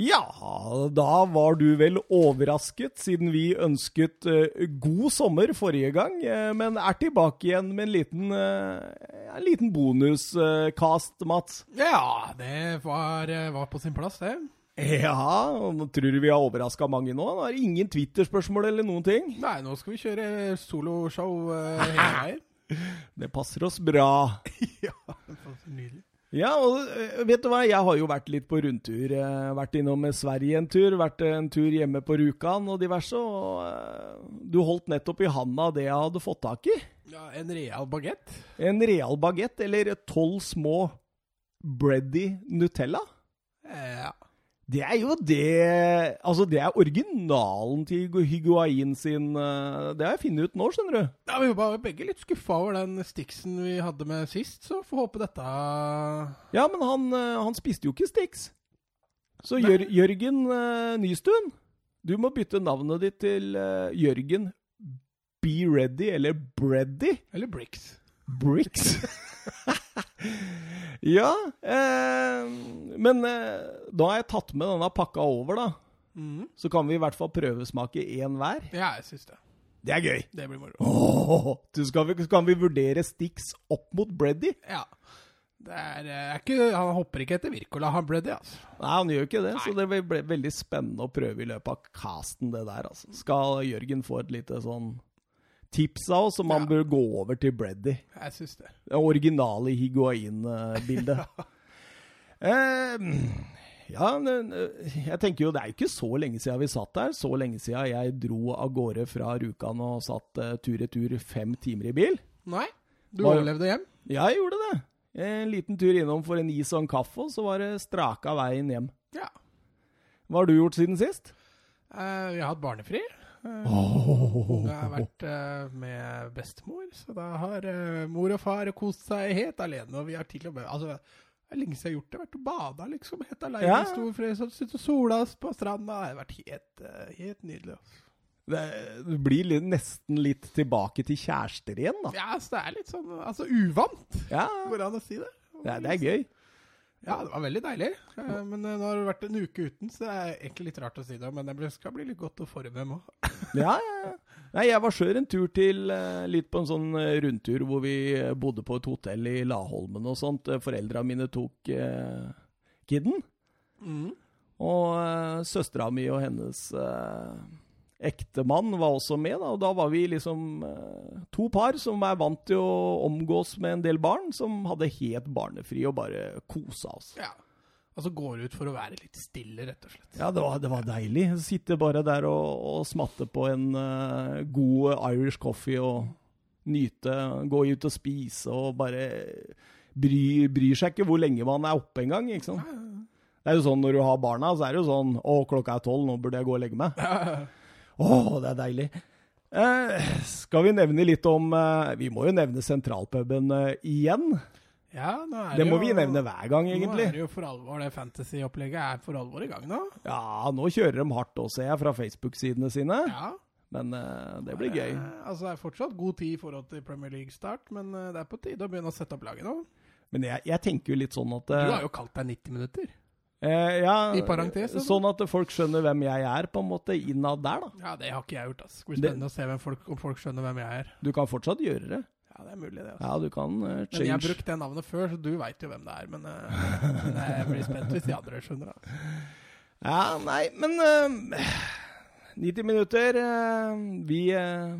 Ja, da var du vel overrasket, siden vi ønsket uh, god sommer forrige gang, uh, men er tilbake igjen med en liten, uh, en liten bonuskast, Mats. Ja, det var, var på sin plass, det. Ja, og tror du vi har overraska mange nå? Nå er det ingen Twitter-spørsmål eller noen ting. Nei, nå skal vi kjøre soloshow hele veien. Det passer oss bra. ja, det passer nydelig. Ja, og eh, vet du hva, jeg har jo vært litt på rundtur. eh, Vært innom Sverige en tur, vært en tur hjemme på Rjukan og diverse. Og eh, du holdt nettopp i handa det jeg hadde fått tak i. Ja, En real bagett. En real bagett, eller tolv små bready Nutella. Eh, ja. Det er jo det Altså, det er originalen til Higuain sin eh, Det har jeg funnet ut nå, skjønner du. ja, Vi var begge litt skuffa over den Stixen vi hadde med sist, så får håpe dette Ja, men han, eh, han spiste jo ikke Stix. Så Jør, Jørgen uh, Nystuen, du må bytte navnet ditt til eh, Jørgen Be Ready, eller Breddy. Eller Bricks. Bricks. ja, eh, men eh, da har jeg tatt med denne pakka over, da. Mm. Så kan vi i hvert fall prøvesmake én hver. Ja, jeg syns det. Det er gøy. Det blir moro. Åh, så kan vi, kan vi vurdere Stix opp mot Breddy. Ja. Det er, eh, er ikke, han hopper ikke etter Wirkola, han Breddy, altså. Nei, han gjør ikke det, så det blir veldig spennende å prøve i løpet av casten, det der. altså. Skal Jørgen få et lite sånn tips av oss om man Ja. bør gå over til Breddy. Jeg syns det. Det originale Higuain-bildet. eh, ja, eh, jeg tenker jo det er jo ikke så lenge siden vi satt der. Så lenge siden jeg dro av gårde fra Rjukan og satt uh, tur-retur fem timer i bil. Nei, du overlevde hjem? Ja, jeg gjorde det. En liten tur innom for en is og en kaffe, og så var det straka veien hjem. Ja. Hva har du gjort siden sist? Eh, vi har hatt barnefri. Oh. Jeg har vært eh, med bestemor, så da har eh, mor og far kost seg helt alene. Og vi har til og med Altså, det er lenge siden jeg har gjort det. Vært og bada, liksom. Helt alene Ja. i stor fred. så Sitte og sola oss på stranda. Det har vært helt, eh, helt nydelig. Altså. Det, du blir litt, nesten litt tilbake til kjærester igjen, da. Ja, så det er litt sånn Altså uvant, Ja, går det an å si det? det, er- det er gøy. Ja, det var veldig deilig. Eh, Men eh, nå har det vært en uke uten, så det er egentlig litt rart å si det. Men det skal bli litt godt å forme meg òg. Ja, ja. Nei, jeg var sjøl en tur til eh, litt på en sånn eh, rundtur hvor vi eh, bodde på et hotell i Laholmen og sånt. Eh, Foreldra mine tok eh, kidden. Mm. Og eh, søstera mi og hennes uh, ektemann var også med. Da, og da var vi liksom eh, to par som er vant til å omgås med en del barn, som hadde helt barnefri og bare kosa oss. Ja. Altså går ut for å være litt stille, rett og slett. Ja, det var, det var deilig. Sitte bare der og, og smatte på en uh, god Irish coffee og nyte. Gå ut og spise og bare bry, bryr seg ikke hvor lenge man er oppe engang. ikke sant? Det er jo sånn når du har barna, så er det jo sånn Å, klokka er tolv, nå burde jeg gå og legge meg. Å, det er deilig. Eh, skal vi nevne litt om eh, Vi må jo nevne sentralpuben eh, igjen. Ja, nå er Det må jo, vi nevne hver gang, Nå er det jo for alvor, det fantasy-opplegget er for alvor i gang nå. Ja, nå kjører de hardt òg, ser jeg, fra Facebook-sidene sine. Ja. Men eh, det blir gøy. Eh, altså, det er fortsatt god tid i forhold til Premier League-start, men eh, det er på tide å begynne å sette opp laget nå. Men jeg, jeg tenker jo litt sånn at Du har jo kalt deg 90 minutter. Eh, ja, i parentes, altså. Sånn at folk skjønner hvem jeg er, på en måte, innad der, da. Ja, det har ikke jeg gjort, ass. Det blir spennende å se folk, om folk skjønner hvem jeg er. Du kan fortsatt gjøre det. Ja, det er mulig, det. Altså. Ja, du kan eh, Men jeg har brukt det navnet før, så du veit jo hvem det er. Men, uh, men jeg blir spent hvis de andre skjønner da. Ja, nei, men uh, 90 minutter eh, Vi eh,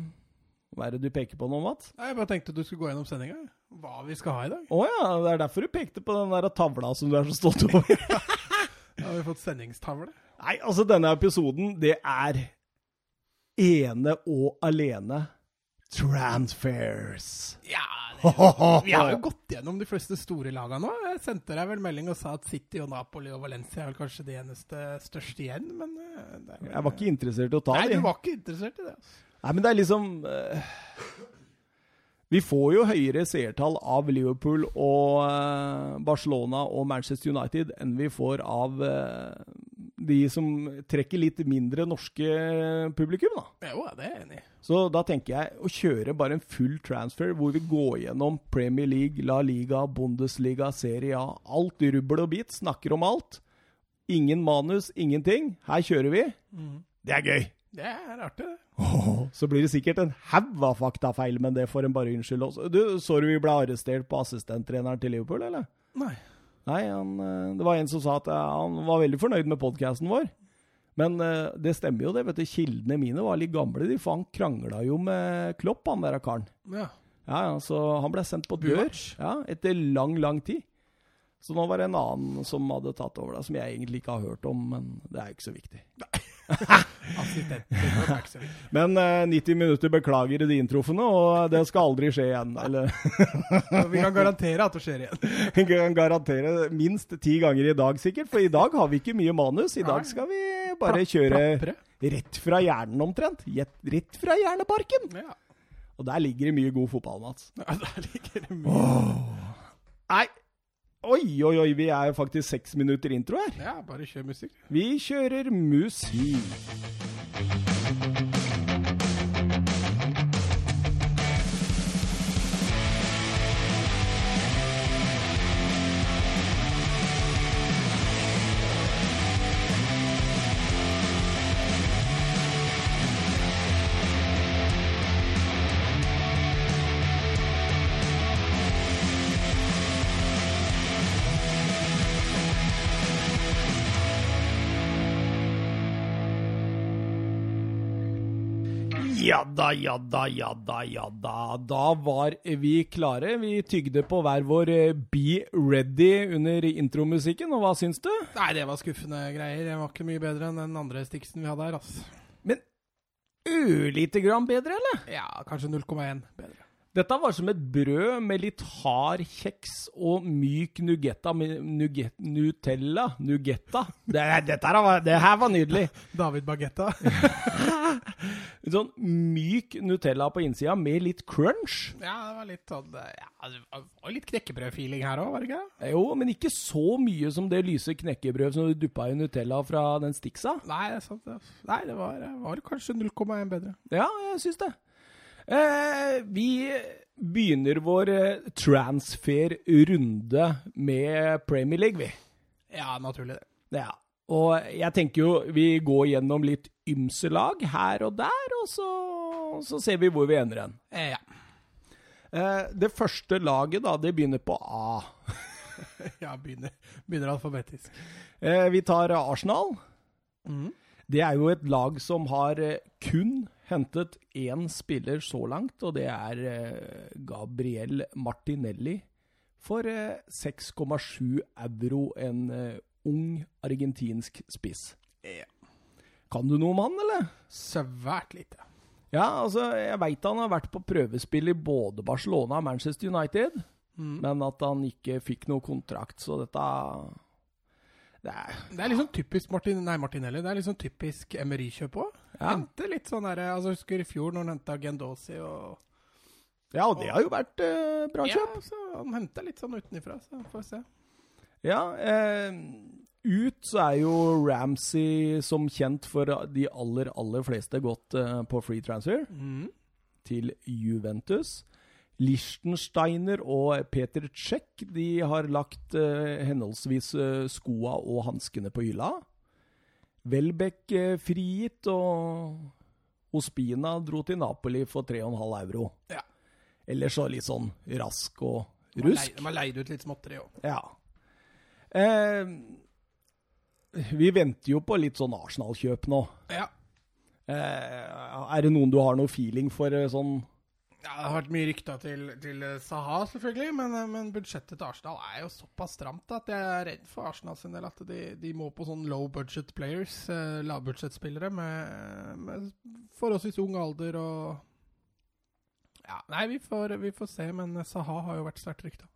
Hva er det du peker på nå, Mats? Nei, Jeg bare tenkte du skulle gå gjennom sendinga. Hva vi skal ha i dag. Å ja, det er derfor du pekte på den der tavla som du er så stolt over. Har vi fått sendingstavle. Nei, altså, denne episoden, det er ene og alene transfers. Ja, vi har jo gått gjennom de fleste store laga nå. Jeg sendte deg vel melding og sa at City og Napoli og Valencia er vel kanskje de eneste største igjen, men eh, det vel- Jeg var ikke interessert i å ta Nei, du var ikke interessert i det. Altså. Nei, men det er liksom eh, Vi får jo høyere seertall av Liverpool og eh, Barcelona og Manchester United enn vi får av eh, de som trekker litt mindre norske publikum, da. Jo, det er jeg enig i. Så da tenker jeg å kjøre bare en full transfer hvor vi går gjennom Premier League, La Liga, Bundesliga, Serie A. Alt rubbel og bit. Snakker om alt. Ingen manus, ingenting. Her kjører vi. Det er gøy! Det er artig, det. Så blir det sikkert en haug av faktafeil, men det får en bare unnskylde også. Du, Så du vi ble arrestert på assistenttreneren til Liverpool, eller? Nei. Nei, han, eh, det var en som sa at eh, han var veldig fornøyd med podkasten vår. Men eh, det stemmer jo, det. vet du, Kildene mine var litt gamle, de, for han krangla jo med Klopp, han der karen. Ja. Ja, ja, Så han ble sendt på dør ja, etter lang, lang tid. Så nå var det en annen som hadde tatt over, da, som jeg egentlig ikke har hørt om, men det er jo ikke så viktig. Assistent. Men eh, 90 minutter beklager de introfene, og det skal aldri skje igjen. Eller Vi kan garantere at det skjer igjen. Vi kan garantere minst ti ganger i dag, sikkert. For i dag har vi ikke mye manus. I dag skal vi bare kjøre rett fra hjernen omtrent. Rett fra hjerneparken. Ja. Og der ligger det mye god fotball, Mats. ja, der ligger det mye. Nei, oi, oi, oi, vi er faktisk seks minutter intro her. Ja, bare kjør musikk. Vi kjører musikk. Da, ja da, ja da, ja da. Da var vi klare. Vi tygde på hver vår eh, Be Ready under intromusikken, og hva syns du? Nei, det var skuffende greier. Det var ikke mye bedre enn den andre stiksen vi hadde her, altså. Men ørlite grann bedre, eller? Ja, kanskje 0,1 bedre. Dette var som et brød med litt hard kjeks og myk nugetta nuget, Nutella. Nugetta. Det, dette her var, det her var nydelig. David Bagetta. Sånn myk Nutella på innsida med litt crunch. ja, det var litt sånn Ja, det var litt knekkebrødfeeling her òg, var det ikke? Jo, men ikke så mye som det lyse knekkebrød som du duppa i Nutella fra den Stixa. Nei, det. Nei, det var, var kanskje 0,1 bedre. Ja, jeg syns det. Eh, vi begynner vår eh, transfer-runde med Premier League, vi. Ja, naturlig det. Ja. Og jeg tenker jo vi går gjennom litt ymse lag her og der, og så, så ser vi hvor vi ender hen. Eh, ja. Eh, det første laget, da, det begynner på A. ja, begynner, begynner alfabetisk. Eh, vi tar Arsenal. Mm. Det er jo et lag som har eh, kun hentet én spiller så langt, og det er eh, Gabriel Martinelli. For eh, 6,7 euro, en eh, ung argentinsk spiss. Ja. Kan du noe om han, eller? Svært lite. Ja, altså, jeg veit han har vært på prøvespill i både Barcelona og Manchester United, mm. men at han ikke fikk noe kontrakt, så dette Det er Det er liksom typisk Martin, nei, Martinelli. Det er liksom typisk Emery-kjøp òg. Ja. Hente litt sånn derre altså, Husker i fjor når han henta Gendosi og Ja, og det har jo vært eh, bra kjøp. Ja, så han henta litt sånn utenifra, så får vi se. Ja, eh, ut så er jo Ramsey som kjent for de aller, aller fleste gått eh, på free transfer mm. til Juventus. Lichtensteiner og Peter Czech de har lagt eh, henholdsvis eh, skoa og hanskene på hylla. Welbeck frigitt, og Ospina dro til Napoli for 3,5 euro. Ja. Ellers så litt sånn rask og rusk. De har leid ut litt småtteri òg. Ja. Eh, vi venter jo på litt sånn Arsenal-kjøp nå. Ja. Eh, er det noen du har noe feeling for eh, sånn ja. Det har vært mye rykter til, til eh, Saha, selvfølgelig, men, eh, men budsjettet til Arsenal er jo såpass stramt at jeg er redd for Arsenal sin del. At de, de må på sånn low budget players, eh, lavbudsjettspillere med, med forholdsvis ung alder og Ja, nei, vi får, vi får se, men Saha har jo vært sterkt rykta.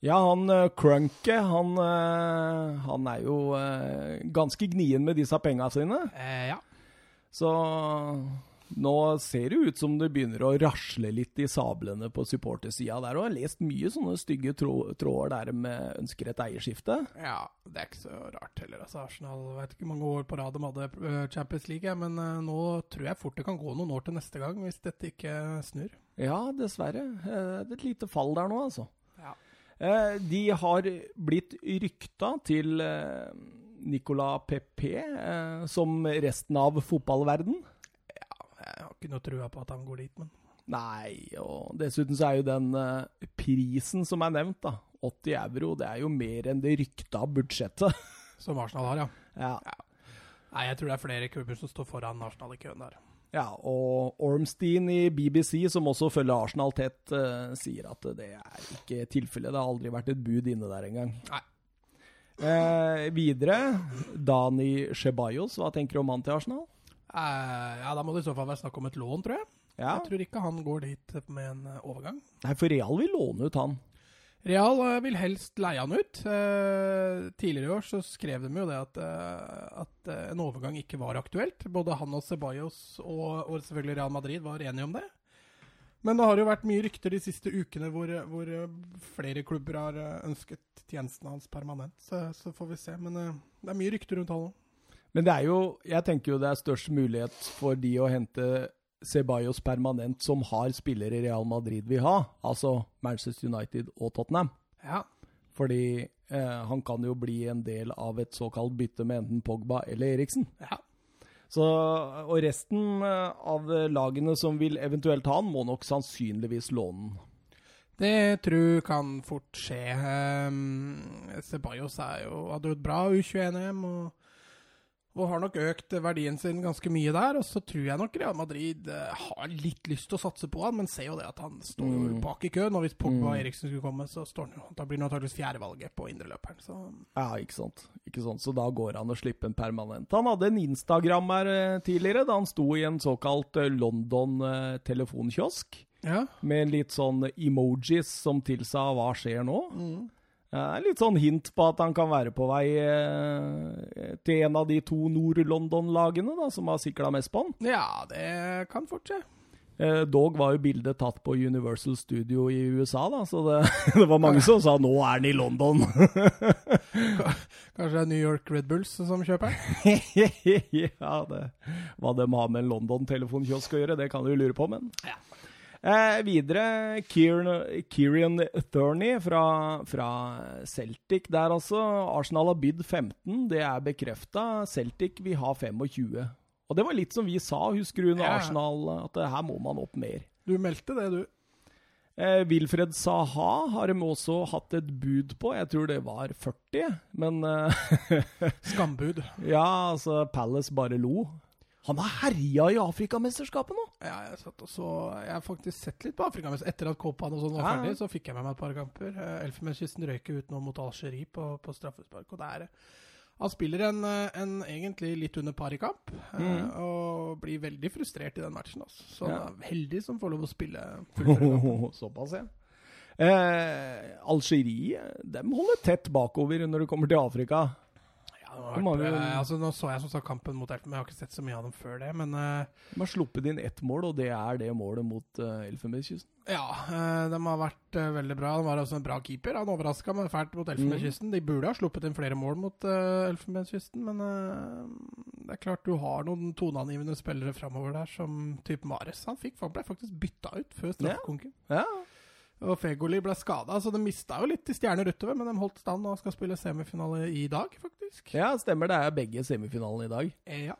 Ja, han Crunke, han, eh, han er jo eh, ganske gnien med disse penga sine. Eh, ja. Så nå ser det ut som det begynner å rasle litt i sablene på supportersida der. Jeg har lest mye sånne stygge tråder der med ønsker et eierskifte. Ja, det er ikke så rart heller. Altså, Arsenal vet ikke mange år på rad de hadde eh, Champions League, men eh, nå tror jeg fort det kan gå noen år til neste gang, hvis dette ikke snur. Ja, dessverre. Eh, Det er et lite fall der nå, altså. Ja. De har blitt rykta til, Nicolas Pepe, som resten av fotballverden. Ikke noe trua på at han går dit, men Nei, og dessuten så er jo den uh, prisen som er nevnt, da, 80 euro, det er jo mer enn det rykta budsjettet. Som Arsenal har, ja. ja. Nei, jeg tror det er flere klubber som står foran Arsenal i køen der. Ja, og Ormstein i BBC, som også følger Arsenal tett, uh, sier at det er ikke tilfellet. Det har aldri vært et bud inne der engang. Nei. Eh, videre, Dani Ceballos, hva tenker du om han til Arsenal? Eh, ja, da må det i så fall være snakk om et lån, tror jeg. Ja. Jeg tror ikke han går dit med en eh, overgang. Nei, for Real vil låne ut han. Real eh, vil helst leie han ut. Tidligere i år så skrev de jo det at, at en overgang ikke var aktuelt. Både han og Ceballos og, og selvfølgelig Real Madrid var enige om det. Men det har jo vært mye rykter de siste ukene hvor, hvor flere klubber har ønsket tjenesten hans permanent. Så, så får vi se. Men det er mye rykter rundt han òg. Men det er jo, jeg tenker jo det er størst mulighet for de å hente Ceballos permanent som har spillere Real Madrid vil ha, altså Manchester United og Tottenham. Ja. Fordi eh, han kan jo bli en del av et såkalt bytte med enten Pogba eller Eriksen. ja. Så, og resten eh, av lagene som vil eventuelt ha han, må nok sannsynligvis låne han. Det tror jeg kan fort skje. Um, Ceballos er jo, hadde jo et bra U21-EM og, og har nok økt verdien sin ganske mye der. Og så tror jeg nok Real Madrid eh, har litt lyst til å satse på han, men ser jo det at han står jo Mm. bak i køen. Og hvis Pogba og Mm. Eriksen skulle komme, så står han jo Da blir han antakeligvis fjerdevalget på indreløperen. Så Ja, ikke sant. ikke sant. Så da går han og slipper en permanent. Han hadde en Instagram her eh, tidligere, da han sto i en såkalt eh, London eh, telefonkiosk. ja. Med litt sånn emojis som tilsa 'hva skjer nå'? Eh, litt sånn hint på at han kan være på vei eh, til en av de to Nord-London-lagene som har sikla mest på han. ja, det kan fort skje. Eh, dog var jo bildet tatt på Universal Studio i USA, da, så det, det var mange som sa 'nå er han i London'. Kanskje det er New York Red Bulls som kjøper den? ja, det, hva de har med en London-telefonkiosk å gjøre, det kan du lure på, men Ja. Eh, Videre, Kieran, Kieran Thurney fra, fra Celtic der, altså. Arsenal har bydd 15, det er bekrefta. Celtic vil ha 25. Og det var litt som vi sa, husker du, når Ja. Arsenal, at eh, her må man opp mer. Du meldte det, du. Eh, Wilfred Saha har de også hatt et bud på, jeg tror det var 40, men eh, Skambud. Ja, altså, Palace bare lo. Han har herja i Afrikamesterskapet nå! Ja, jeg, satt og så, jeg har faktisk sett litt på Afrikamesterskapet. Etter at Copaen og sånn var Ja. ferdig, så fikk jeg med meg et par kamper. Uh, Elfenbenskysten røyker ut nå mot Algerie på, på straffespark. Og det er Han spiller en, eh, en egentlig litt under par i kamp, eh, Mm. og blir veldig frustrert i den matchen. Også. Så Ja. han er heldig som får lov å spille. Såpass, ja. Eh, Algerie de holder tett bakover når det kommer til Afrika. Ja, det har vært, mange- eh, altså, nå så jeg som sagt kampen mot Elfen, men jeg har ikke sett så mye av dem før det. Men uh, De har sluppet inn ett mål, og det er det målet mot uh, Elfenbenskysten. ja, uh, de har vært uh, veldig bra. De var også en bra keeper. Han overraska meg fælt mot Elfenbenskysten. De burde ha sluppet inn flere mål mot uh, Elfenbenskysten, men det er klart du har noen toneangivende spillere framover der, som type Mares. Han fikk, ble faktisk bytta ut før straffekonken. Ja. Og Fegoli ble skada, så de mista jo litt til stjerner utover, men de holdt stand og skal spille semifinale i dag, faktisk. ja, stemmer. Det er begge semifinalene i dag. Eh, ja.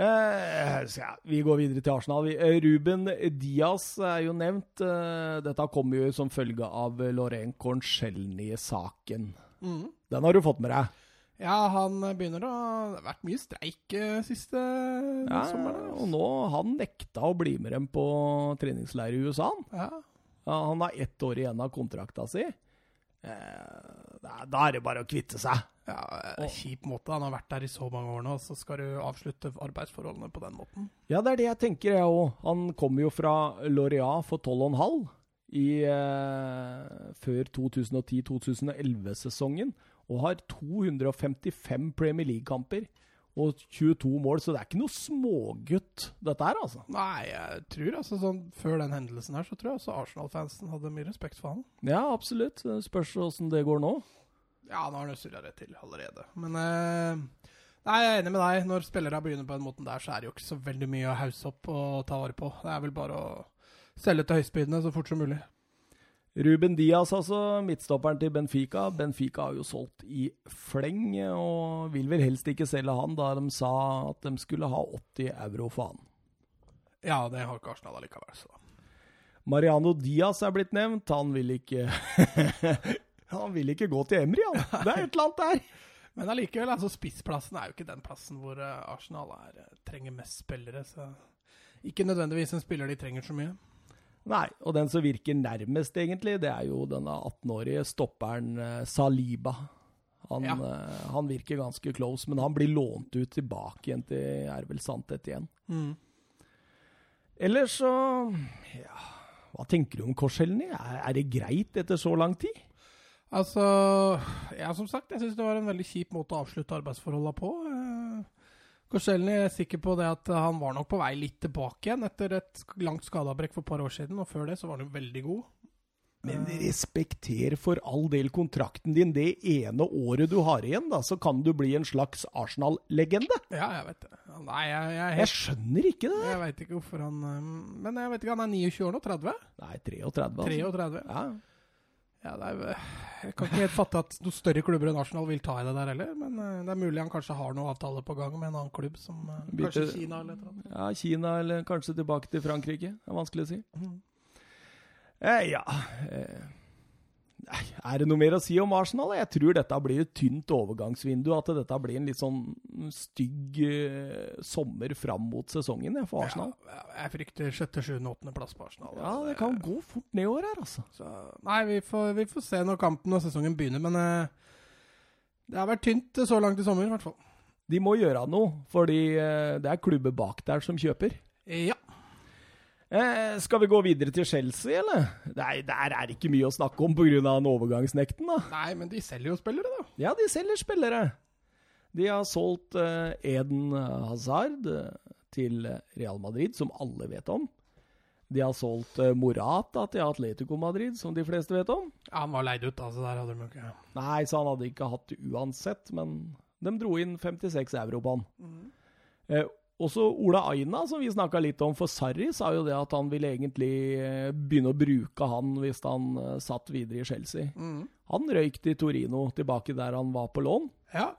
Eh, så ja, vi går videre til Arsenal. Eh, Ruben Diaz er jo nevnt. Eh, dette kommer jo som følge av Lorraine Corncelny-saken. Mm. Den har du fått med deg? Ja, han begynner å Det har vært mye streik siste Ja, sommer. og nå han nekta å bli med dem på treningsleir i USA. han. Ja. Han har ett år igjen av kontrakta si. Eh, da, er det bare å kvitte seg. ja, eh, kjip måte. Han har vært der i så mange år nå, så skal du avslutte arbeidsforholdene på den måten. Ja, det er det jeg tenker, jeg òg. Han kommer jo fra Loria for 12,5 i eh, før 2010-2011-sesongen, og har 255 Premier League-kamper og 22 mål, så det er ikke noe smågutt, dette her, altså. Nei, jeg tror altså sånn Før den hendelsen her, så tror jeg også Arsenal-fansen hadde mye respekt for han. Ja, absolutt. Det Spørs åssen det går nå. Ja, nå har han surra det til allerede. Men eh, Nei, jeg er enig med deg. Når spillere begynner på den måten der, så er det jo ikke så veldig mye å hause opp og ta vare på. Det er vel bare å selge til høystbydende så fort som mulig. Ruben Diaz, altså, midtstopperen til Benfica. Benfica har jo solgt i fleng, og vil vel helst ikke selge han, da de sa at de skulle ha 80 euro for han. Ja, det har ikke Arsenal allikevel, så Mariano Diaz er blitt nevnt. Han vil ikke Han vil ikke gå til Emry, han. Det er et eller annet der. Men allikevel, altså spissplassen er jo ikke den plassen hvor eh, Arsenal er, trenger mest spillere. Så ikke nødvendigvis en spiller de trenger så mye. Nei, og den som virker nærmest, egentlig, det er jo denne 18-årige stopperen eh, Saliba. Han, Ja. eh, han virker ganske close, men han blir lånt ut tilbake igjen til er vel Santet igjen. Ellers så Ja, hva tenker du om Korselny? Er, er det greit etter så lang tid? Altså, ja, som sagt, jeg syns det var en veldig kjip måte å avslutte arbeidsforholda på. Korselny er sikker på det at han var nok på vei litt tilbake igjen etter et langt skadeavbrekk for et par år siden, og før det så var han jo veldig god. Men respekter for all del kontrakten din det ene året du har igjen, da, så kan du bli en slags Arsenal-legende. Ja, jeg vet det. Nei, jeg, jeg, helt... Jeg skjønner ikke det. jeg veit ikke hvorfor han eh, Men jeg vet ikke, han er 29 år nå? 30? Nei, 33, altså. 33? Ja. Ja, det er, jeg kan ikke helt fatte at noen større klubber enn Arsenal vil ta i det der heller. Men eh, det er mulig han kanskje har noen avtale på gang med en annen klubb, som eh, Bytte- kanskje Kina eller et eller annet. ja, Kina eller kanskje tilbake til Frankrike. Det er vanskelig å si. Mm. Eh, ja eh, er det noe mer å si om Arsenal? Jeg tror dette blir et tynt overgangsvindu. At dette blir en litt sånn stygg eh, sommer fram mot sesongen for Arsenal. Ja, jeg frykter sjette, sjuende, åttende plass på Arsenal. Ja, altså. det kan gå fort nedover her, altså. Så, nei, vi får, vi får se når kampen og sesongen begynner, men eh, det har vært tynt så langt i sommer, i hvert fall. De må gjøre noe, fordi eh, det er klubber bak der som kjøper. Ja. Eh, skal vi gå videre til Chelsea, eller? Nei, der er det ikke mye å snakke om pga. overgangsnekten, da. Nei, men de selger jo spillere, da. Ja, de selger spillere. De har solgt eh, Eden Hazard eh, til Real Madrid, som alle vet om. De har solgt eh, Morata til Atletico Madrid, som de fleste vet om. Ja, Han var leid ut, altså. Der hadde de ikke Nei, så han hadde ikke hatt det uansett, men de dro inn 56 euro på han. Eh, også Ola Aina, som vi snakka litt om for Sarri, sa jo det at han ville egentlig eh, begynne å bruke han hvis han eh, satt videre i Chelsea. Han røyk til Torino, tilbake der han var på lån. Ja.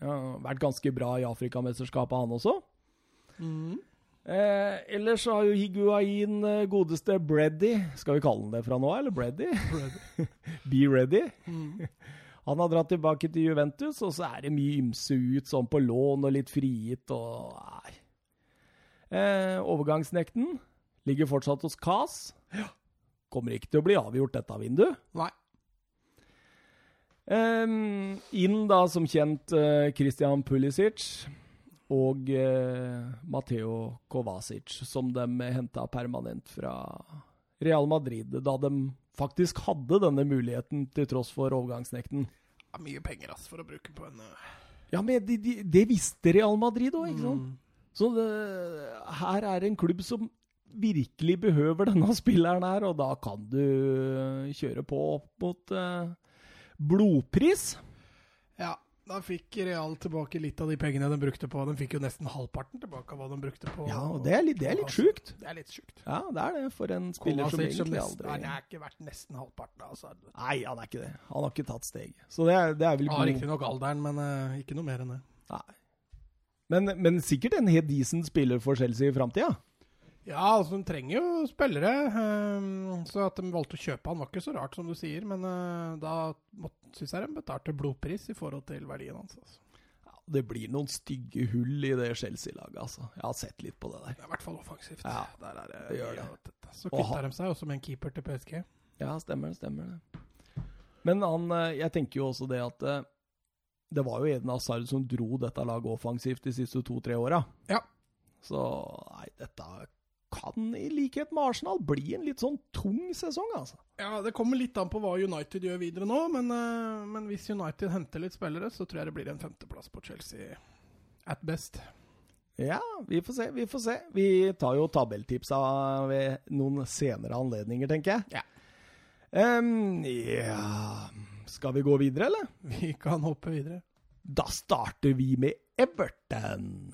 Ja, vært ganske bra i Afrikamesterskapet, han også. Mhm. Eh, ellers så har jo Higuain eh, godeste Breddy Skal vi kalle han det fra nå, eller Breddy? Be ready. Han har dratt tilbake til Juventus, og så er det mye ymse ut, sånn på lån og litt frigitt og Nei. Eh, overgangsnekten ligger fortsatt hos Kas. Kommer ikke til å bli avgjort dette vinduet. Nei. Eh, inn da som kjent eh, Christian Pulisic og eh, Matteo Kovacic, som de henta permanent fra Real Madrid, da de faktisk hadde denne muligheten til tross for overgangsnekten. Ja, mye penger, ass, for å bruke på en eh, Ja, men de, de, det visste Real Madrid òg, ikke sant? mm. Så det, her er en klubb som virkelig behøver denne spilleren her, og da kan du kjøre på opp mot eh, blodpris. Da fikk Real tilbake litt av de pengene de brukte på De fikk jo nesten halvparten tilbake av hva de brukte på Ja, og det er litt, det er litt sjukt. Det er litt sjukt. Ja, det er det for en spiller som Kovacic som egentlig aldri Han er ikke verdt nesten halvparten. Altså. Nei, han er ikke det. Han har ikke tatt steg. Så det er, det er vel Han har god riktignok alderen, men uh, ikke noe mer enn det. Nei. Men, men sikkert en helt decent spiller for Chelsea i framtida. Ja, altså de trenger jo spillere. ehm, så at de valgte å kjøpe han var ikke så rart, som du sier. Men eh, da syns jeg de betalte blodpris i forhold til verdien hans. Altså. Ja, det blir noen stygge hull i det Chelsea-laget, altså. Jeg har sett litt på det der. Det er I hvert fall offensivt. Ja, Der er det, det gjør det. av. Så Og kvitta de seg også med en keeper til PSG. Ja, stemmer det. Stemmer det. Men han, eh, jeg tenker jo også det at eh, det var jo Eden Hazard som dro dette laget offensivt de siste to-tre åra. Ja. Så nei, dette kan i likhet med Arsenal bli en litt sånn tung sesong, altså. Ja, Det kommer litt an på hva United gjør videre nå, men, eh, men hvis United henter litt spillere, så tror jeg det blir en femteplass på Chelsea at best. Ja, vi får se, vi får se. Vi tar jo tabelltipsa ved noen senere anledninger, tenker jeg. Ja. Um, ja Skal vi gå videre, eller? Vi kan hoppe videre. Da starter vi med Everton.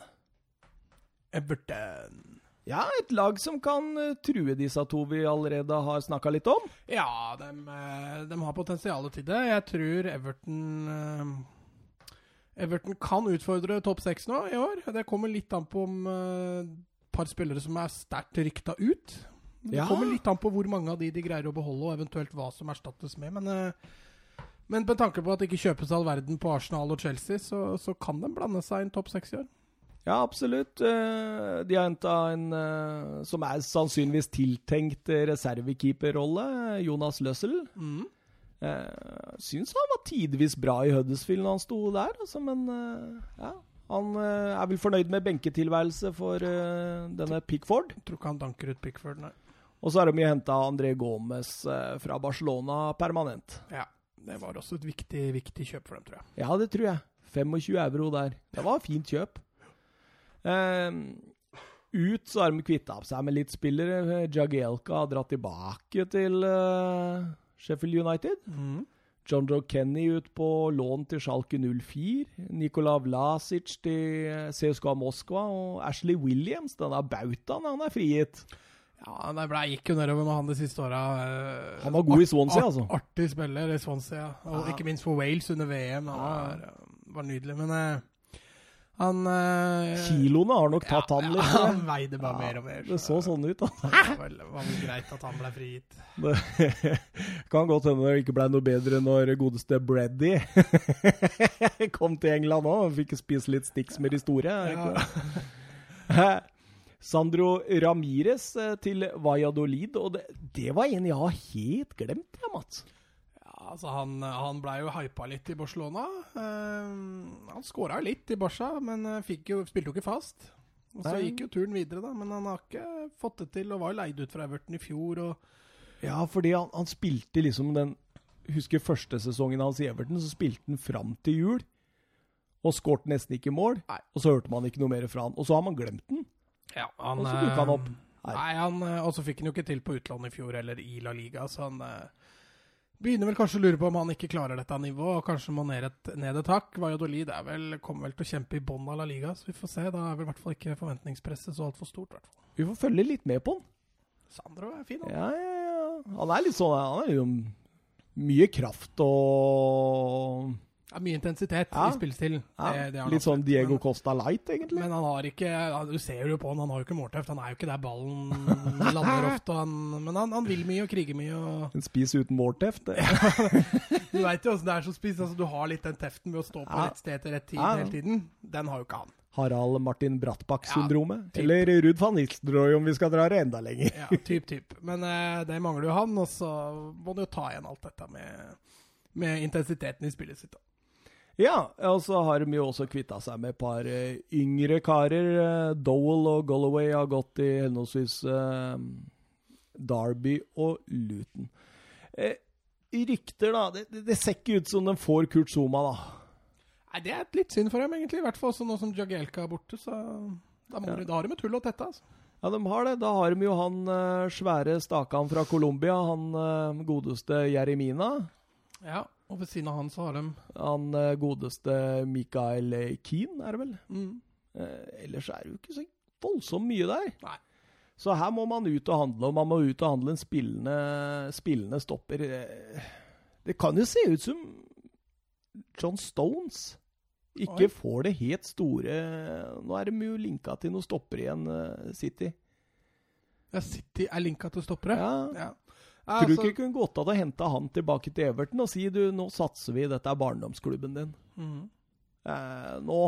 Everton. Ja, et lag som kan uh, true disse to vi allerede har snakka litt om. Ja, de, de har potensial til det. Jeg tror Everton uh, Everton kan utfordre topp seks nå i år. Det kommer litt an på om et uh, par spillere som er sterkt rykta ut. Det Ja. kommer litt an på hvor mange av de de greier å beholde, og eventuelt hva som erstattes med. Men, uh, men med tanke på at det ikke kjøpes all verden på Arsenal og Chelsea, så, så kan de blande seg inn topp seks i år. Ja, absolutt. Eh, De har henta en eh, som er sannsynligvis tiltenkt eh, reservekeeperrolle, Jonas Løssel. Mm. syns han var tidvis bra i Huddersfield når han sto der, altså, men eh, ja. Han eh, er vel fornøyd med benketilværelse for eh, denne Pickford. Jeg tror ikke han danker ut Pickford, nei. Og så har de henta André Gomez eh, fra Barcelona permanent. Ja, det var også et viktig, viktig kjøp for dem, tror jeg. Ja, det tror jeg. 25 euro der. Det var fint kjøp. Eh, ut så har de kvitta seg med litt spillere. Jagielka har dratt tilbake til eh, Sheffield United. John Joe Kenny ut på lån til Schalke 04. Nikola Vlasic til eh, CSKA Moskva. Og Ashley Williams, denne bautaen, han er frigitt. Ja, det ble, gikk jo nedover med han de siste åra. Han var god i Swansea, altså. Artig spiller i Swansea. Og Ja. ikke minst for Wales under VM. Han var, var nydelig. Men han øh, Kiloene har nok tatt han litt. Ja, han veide bare Ja, mer og mer. Det så sånn ut, da. Det var vel, greit at han ble frigitt. Det kan godt hende det ikke ble noe bedre når godeste Breddy kom til England òg. Fikk spise litt sticks med de store. det? Sandro Ramires eh, til Valladolid, og det, det var en jeg har helt glemt, ja, Mats. Altså han, han ble jo hypa litt i Barcelona. Uh, han skåra litt i Barca, men eh, jo, spilte jo ikke fast. Og så gikk jo turen videre, da. Men han har ikke fått det til, og var jo leid ut fra Everton i fjor. Ja, fordi han, han spilte liksom den Husker første sesongen hans i Everton, så spilte han fram til jul. Og skåret nesten ikke mål. Nei. Og så hørte man ikke noe mer fra han. Og så har man glemt den. Ja, han, Og så dukka han opp her. Nei, han, eh, Og så fikk han jo ikke til på utlandet i fjor eller i La Liga, så han eh, begynner vel kanskje å lure på om han ikke klarer dette nivået, og kanskje må ned et, ned et hakk. Valladolid er vel, kommer vel til å kjempe i bånn av La Liga, så vi får se. Da er vel i hvert fall ikke forventningspresset så altfor stort. i hvert fall. Vi får følge litt med på han. Sandro er fin, han. Ja, ja, ja. Han er litt sånn Han er jo mye kraft og Ja, mye intensitet Ja. i spillestilen. ja, Det- det Litt sånn. Diego Men- Costa Light, egentlig. Men han har ikke Du ser jo på han, han har jo ikke målteft. Han er jo ikke der ballen lander ofte. Han, men han, han vil mye og kriger mye. Og, En spis uten målteft. det- du veit jo åssen det er som spiss. Altså, du har litt den teften ved å stå på Ja. rett sted til rett tid hele tiden. Den har jo ikke han. Harald Martin Brattbakk-syndromet. Ja. Eller Ruud van Nistelrooy, om vi skal dra det enda lenger. Ja, typ, typ. Men eh, det mangler jo han, og så må du jo ta igjen alt dette med, med intensiteten i spillet sitt. Da. Ja, og så har de jo også kvitta seg med et par eh, yngre karer. Eh, Dowell og Golloway har gått i henholdsvis uh, Derby og Luton. Uh, rykter, da. Det, det, det ser ikke ut som de får Kurt Zuma, da. Nei, Det er litt synd for dem, egentlig. I hvert fall også nå som Jagielka er borte. Så da, må Ja. de, da har de et hull å tette. Altså. Ja, de har det. Da har de jo han uh, svære stakan fra Colombia, han eh, godeste Jeremina. Ja, Og ved siden av han så har de Han eh, godeste Mikael Keane, er det vel? mm, Eh, ellers er det jo ikke så voldsomt mye der. Nei. Så her må man ut og handle, og man må ut og handle en spillende, spillende stopper. Eh, Det kan jo se ut som John Stones ikke Oi. får det helt store Nå er de jo linka til noen stopper igjen, eh, City. ja, City er linka til stoppere. Ja. Ja. Tror du Altså, ikke kunne gått an å hente han tilbake til Everton og si du, nå satser vi, dette er barndomsklubben din. Mm. Eh, nå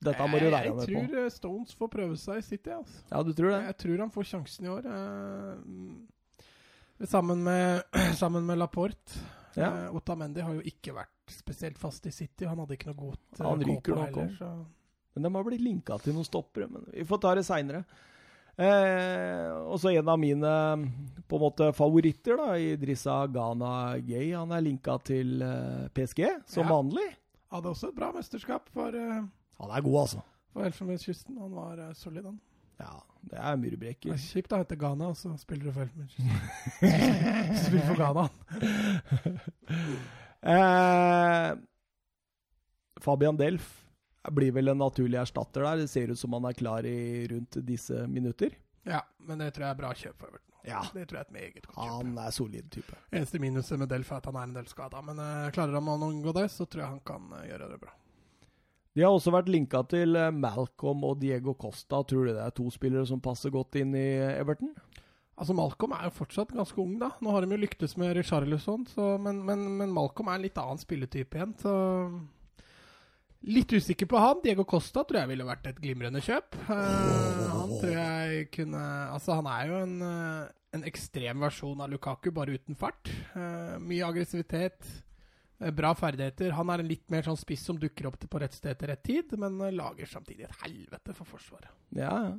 Dette må du være med på. Jeg tror eh, Stones får prøve seg i City. Altså. Ja, du tror det? Jeg tror han får sjansen i år. eh, mm. sammen, med, sammen med Laporte. Ja. Eh, Otamendi har jo ikke vært spesielt fast i City. Han hadde ikke noe godt Han gå ryker på heller, så- Men de har blitt linka til noen stoppere. Men vi får ta det seinere. Eh, og så en av mine på en måte favoritter, da, Idrissa Ghana Gay. Han er linka til eh, PSG, som Ja. vanlig. Hadde også et bra mesterskap for, eh, Han er god, altså. for Elfenbenskysten. Han var eh, solid, han. Ja, det er Det murbrekker. er kjipt å hete Ghana, og så spiller du for Elfenbenskysten. Spiller for Ghana. Eh, Fabian Delf blir vel en naturlig erstatter der. Det ser ut som han er klar i rundt disse minutter. Ja, men det tror jeg er bra kjøp for Everton. Ja. Det tror jeg er et meget godt kjøp. Han er solid type. Eneste minuset med Delf er at han er en del skada, men uh, klarer han å unngå det, så tror jeg han kan uh, gjøre det bra. De har også vært linka til eh, Malcolm og Diego Costa. Tror du det er to spillere som passer godt inn i Everton? Altså Malcolm er jo fortsatt ganske ung, da. Nå har de jo lyktes med Richarlison, så, men, men, men, Malcolm er en litt annen spilletype igjen. Så Litt usikker på han. Diego Costa tror jeg ville vært et glimrende kjøp. Uh, han tror jeg kunne Altså, han er jo en, uh, en ekstrem versjon av Lukaku, bare uten fart. Uh, mye aggressivitet, bra ferdigheter. Han er en litt mer sånn spiss som dukker opp på rett sted til rett tid, men lager samtidig et helvete for Forsvaret. Ja, ja.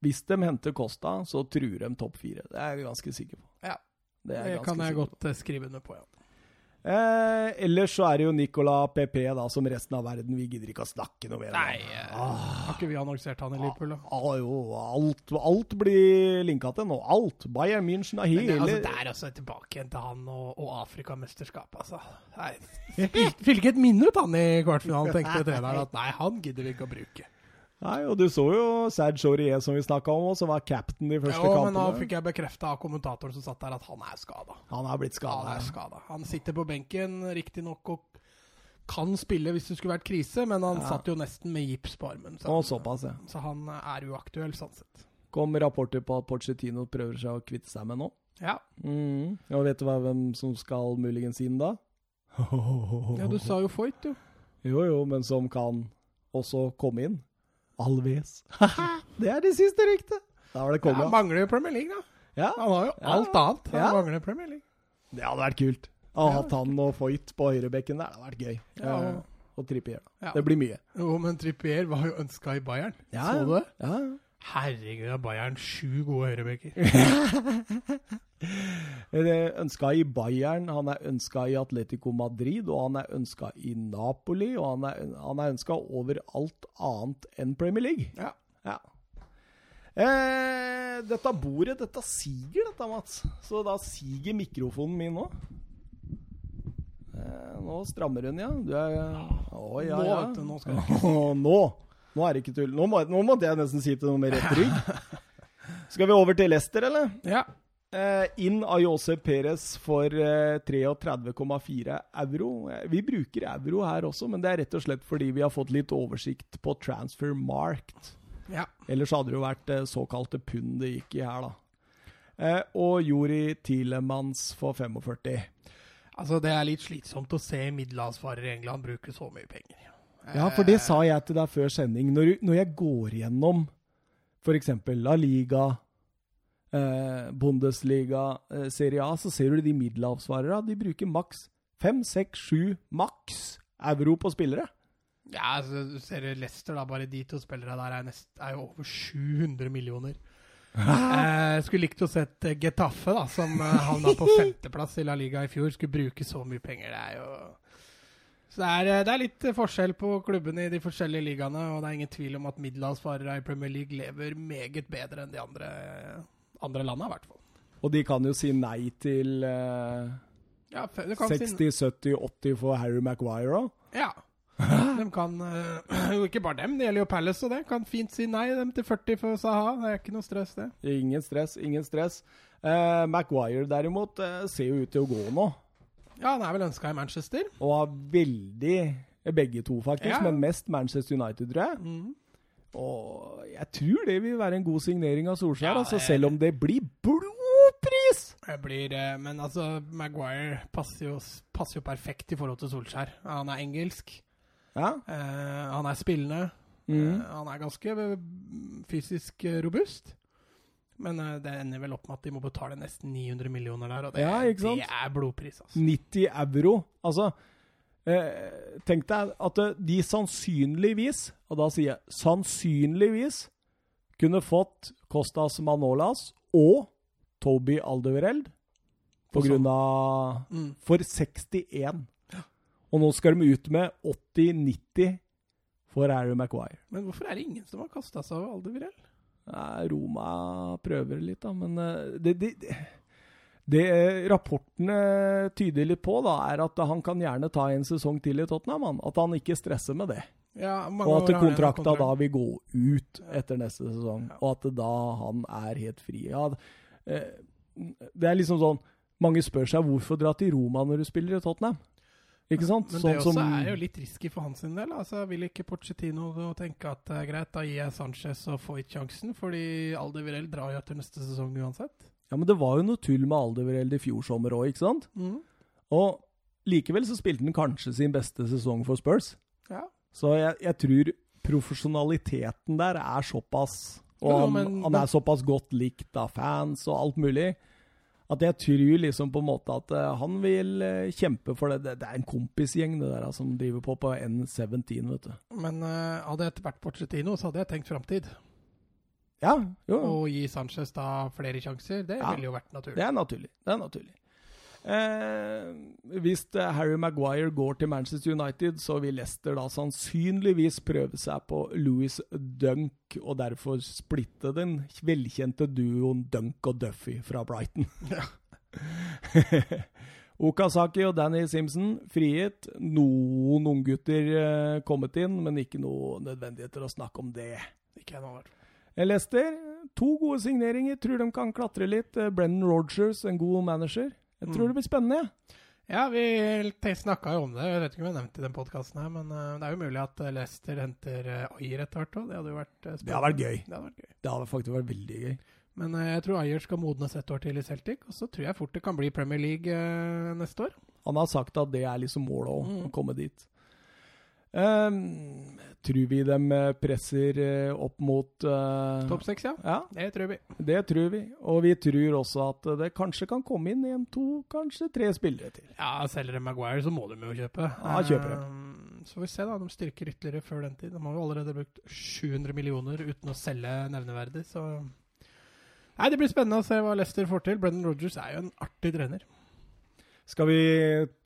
Hvis de henter Costa, så truer de topp fire. Det er jeg ganske sikker på. Ja, det, det kan jeg godt på. skrive under på, ja. Eh, ellers så er det jo Nicola PP, da, som resten av verden. Vi gidder ikke å snakke noe mer Nei, ah. Har ikke vi annonsert han i Liverpool, da? Ah, jo, alt, alt blir linka til nå. Alt. Bayern München er hele Men det, altså, Det er også tilbake igjen til han og, og Afrikamesterskapet, altså. Nei, Fyller ikke et minutt, han, i kvartfinalen, tenkte treneren. At nei, han gidder vi ikke å bruke. Nei, og du så jo Sad Aurier, som vi snakka om, som var captain de første jo, kampene. men nå fikk jeg bekrefta av kommentatoren som satt der, at han er skada. Han er blitt skada. Han. Han sitter på benken, riktignok, og kan spille hvis det skulle vært krise, men han ja. satt jo nesten med gips på armen. Så, han, såpass, ja. så han er uaktuell, sånn sett. Kom rapporter på at Pochettino prøver seg å kvitte seg med nå. Ja. Mm. Og vet du hva, hvem som skal muligens inn da? ja, du sa jo Foyt, jo. Jo, jo, men som kan også komme inn. Alves. det er det siste ryktet! Da var det konge. Han mangler Premier League, da. Ja. Han har jo ja. alt annet. Han ja. mangler Premier League. Det hadde vært kult. Å ha han og Foyt på høyrebekken der. Det hadde vært gøy. Ja. Uh, og Trippier. Det blir mye. Jo, men Trippier var jo ønska i Bayern. Ja, Så du det? Ja, Ja. Herregud, Bayern sju gode høyrebekker. ønska i Bayern, han er ønska i Atletico Madrid, og han er ønska i Napoli, og han er, han er ønska over alt annet enn Premier League. Ja. ja. Eh, dette bordet, dette siger, dette, Mats. Så da siger mikrofonen min nå. Eh, nå strammer hun, ja. Du er Å, ja, nå, vet du, nå skal jeg Nå! Nå er det ikke tull. Nå, må, nå måtte jeg nesten si til noe med rett rygg. Skal vi over til Leicester, eller? Ja. Eh, inn av Jose Perez for eh, 33,4 euro. Eh, vi bruker euro her også, men det er rett og slett fordi vi har fått litt oversikt på transfer marked. Ja. Ellers hadde det jo vært eh, såkalte pund det gikk i her, da. Eh, og Jori Tilemans for 45. Altså, det er litt slitsomt å se middelhavsfarere i England bruke så mye penger. Ja, for det sa jeg til deg før sending. Når, når jeg går gjennom f.eks. La Liga, eh, Bundesliga, eh, Serie A, så ser du de middelhavsvarerne. De bruker maks fem, seks, sju maks euro på spillere. Ja, altså, du ser Leicester, da. Bare de to spillerne der er, nest, er jo over 700 millioner. Jeg skulle likt å sett Getafe, da, som havna på femteplass i La Liga i fjor, skulle bruke så mye penger. Det er jo så det er, eh, det er, litt forskjell på klubbene i de forskjellige ligaene, og det er ingen tvil om at middelhavsfarere i Premier League lever meget bedre enn de andre, andre landene, i hvert fall. Og de kan jo si nei til uh, ja, 60-70-80 for Harry Maguire òg. Ja. De kan Jo, ikke bare dem, det gjelder jo Palace og det. Kan fint si nei dem til 40 for Saha. Det er ikke noe stress, det. Ingen stress, ingen stress. Uh, Maguire derimot ser jo ut til å gå nå. Ja, han er vel ønska i Manchester. Og har veldig Begge to, faktisk, Ja. men mest Manchester United, tror jeg. Mm. Og jeg tror det vil være en god signering av Solskjær, Ja, altså, selv om det blir blodpris! Det blir, eh, men altså, Maguire passer jo, passer jo perfekt i forhold til Solskjær. Han er engelsk. Ja. eh, han er spillende. Mm. eh, han er ganske eh, fysisk eh, robust. Men eh, det ender vel opp med at de må betale nesten 900 millioner der, og det, Ja, det er blodpris, altså. 90 euro. Altså, eh, tenk deg at eh, de sannsynligvis, og da sier jeg sannsynligvis, kunne fått Costas Manolas og Toby Aldevereld på grunn av Mm. For 61. Og nå skal de ut med 80-90 for Harry Maguire. Men hvorfor er det ingen som har kasta seg over Aldevirel? Nei, Roma prøver litt, da, men eh, det, det, det, eh, rapportene tyder litt på, da, er at han kan gjerne ta en sesong til i Tottenham. Han. At han ikke stresser med det. Ja, Og at kontrakta da vil gå ut etter neste sesong. Ja. Og at da han er helt fri. Ja, eh, det er liksom sånn Mange spør seg hvorfor dra til Roma når du spiller i Tottenham. Ikke sant? Men Sånn det også som- er jo litt risky for hans del. Altså, Vil ikke Pochettino tenke at det er greit, da gir jeg Sanchez og Foyt sjansen, fordi Aldevirel drar jo etter neste sesong uansett. Ja, men det var jo noe tull med Aldevereld i fjor sommer òg, ikke sant? Og likevel så spilte han kanskje sin beste sesong for Spurs. Ja. Så jeg, jeg tror profesjonaliteten der er såpass Og han, han er såpass godt likt av fans og alt mulig. At jeg tror liksom på en måte at eh, han vil eh, kjempe for det. Det, er en kompisgjeng det der som driver på på N17, vet du. Men uh, hadde jeg vært Porcetino, så hadde jeg tenkt framtid. Ja, jo. Og gi Sanchez da flere sjanser, det Ja. ville jo vært naturlig. Det er naturlig. Det er naturlig. Eh, hvis eh, Harry Maguire går til Manchester United, så vil Leicester da sannsynligvis prøve seg på Louis Dunk, og derfor splitte den velkjente duoen Dunk og Duffy fra Brighton. Ja. Okazaki og Danny Simpson frigitt. Noen unggutter eh, kommet inn, men ikke noe nødvendigheter å snakke om det. Ikke jeg nå, i hvert. Leicester, to gode signeringer. Tror de kan klatre litt. Eh, Brennan Rogers, en god manager. Jeg tror Mm. det blir spennende. jeg. Ja, vi snakka jo om det. Jeg vet ikke om jeg nevnte i den podkasten her, men eh, det er jo mulig at eh, Leicester henter uh, Ayer etter hvert òg. Det hadde jo vært spennende. Det hadde vært gøy. Det hadde vært gøy. Det hadde faktisk vært veldig gøy. Men eh, jeg tror Ayer skal modnes et år til i Celtic, og så tror jeg fort det kan bli Premier League eh, neste år. Han har sagt at det er liksom målet òg, Mm. å komme dit. Ehm, tror vi de eh, presser eh, opp mot uh, Topp seks, ja. Ja, Det tror vi. det tror vi. Og vi tror også at det kanskje kan komme inn en, to, kanskje tre spillere til. Ja, selger de Maguire, så må de jo kjøpe. Ja, kjøper de. Um, Så får vi se, da. De styrker ytterligere før den tid. De har jo allerede brukt 700 millioner uten å selge nevneverdig, så Nei, det blir spennende å se hva Leicester får til. Brendan Rodgers er jo en artig trener. Skal vi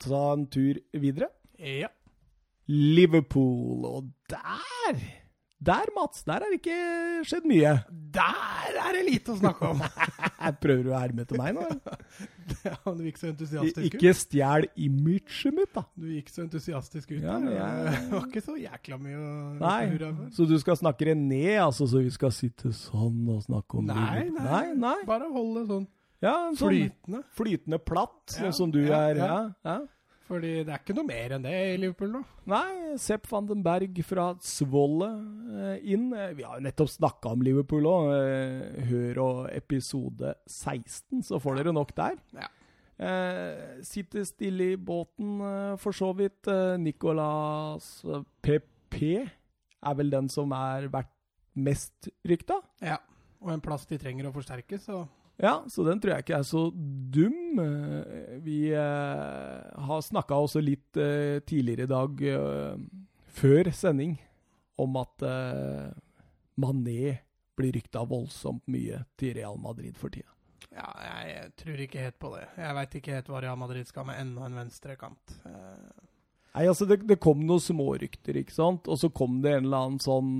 ta en tur videre? Ja. Liverpool, og der Der, Mats, der har det ikke skjedd mye. Der er det lite å snakke om! Prøver du å herme etter meg nå? ja, du gikk så entusiastisk ut. Ikke stjel imaget mitt, da. Du gikk så entusiastisk ut. Ja, men jeg- Det var ikke så jækla mye å Nei, hurra for. så du skal snakke det ned, altså, så vi skal sitte sånn og snakke om Nei, nei, nei, nei. Bare hold det sånn Ja, sånn flytende. flytende platt, sånn Ja, som du ja, er. Ja, ja. Fordi det er ikke noe mer enn det i Liverpool nå. Nei, Sepp van den Berg fra Zwolle eh, inn. Eh, Vi har jo nettopp snakka om Liverpool òg. Hør og episode 16, så får dere nok der. Ja. Eh, sitter stille i båten, eh, for så vidt. Eh, Nicolas PP er vel den som er vært mest rykta. Ja. Og en plass de trenger å forsterke, så Ja, så den tror jeg ikke er så dum. Eh, Vi eh, har snakka også litt eh, tidligere i dag, før sending, om at Mané blir rykta voldsomt mye til Real Madrid for tida. ja, jeg tror ikke helt på det. Jeg veit ikke helt hva Real Madrid skal med enda en venstrekant. Nei, altså, det, det kom noen smårykter, ikke sant? Og så kom det en eller annen sånn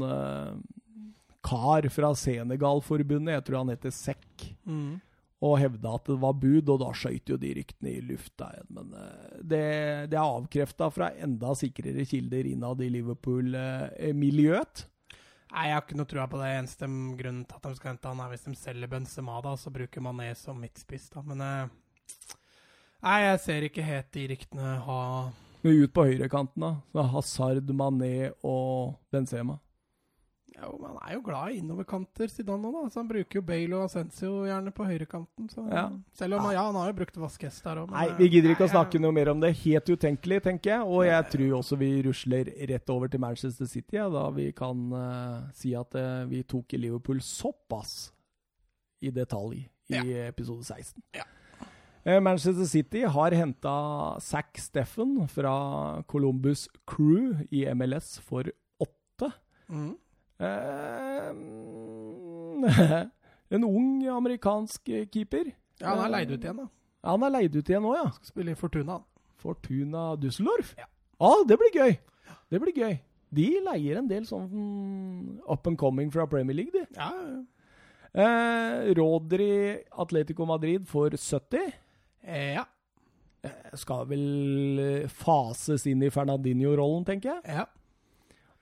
kar fra Senegal-forbundet, jeg tror han heter Sekk. mm. og hevda at det var bud, og da skøyt jo de ryktene i lufta igjen. Men eh, det, det er avkrefta fra enda sikrere kilder innad i Liverpool-miljøet. Nei, jeg har ikke noe trua på det. Eneste grunnen til at de skal hente han, er hvis de selger Benzema, da, så bruker Mané som midtspiss, da. Men eh, Nei, jeg ser ikke helt de ryktene ha ut på høyrekanten, da. Så Hazard, Mané og Benzema. Jo, men han er jo glad i innoverkanter, Zidane nå, da. Så han bruker jo Bale og Ascencio gjerne på høyrekanten. Så. Ja. Selv om ja, han har jo brukt Vasques der òg. Nei, vi gidder ikke å snakke noe mer om det. Helt utenkelig, tenker jeg. Og jeg tror også vi rusler rett over til Manchester City, ja, da vi kan uh, si at uh, vi tok Liverpool såpass i detalj i Ja. episode 16. Ja. Eh, Manchester City har henta Zack Steffen fra Columbus Crew i MLS for åtte. Mm. Eh, en ung amerikansk keeper. Ja, han er leid ut igjen, da. Han er leid ut igjen nå, ja. Skal spille i Fortuna. Fortuna Düsseldorf? Ja. Ah, det blir gøy! Det blir gøy. De leier en del sånn up and coming fra Premier League, de. Ja, ja. Eh, Rodri Atletico Madrid for 70. Eh, ja. Eh, Skal vel eh, fases inn i Fernandinho-rollen, tenker jeg. ja.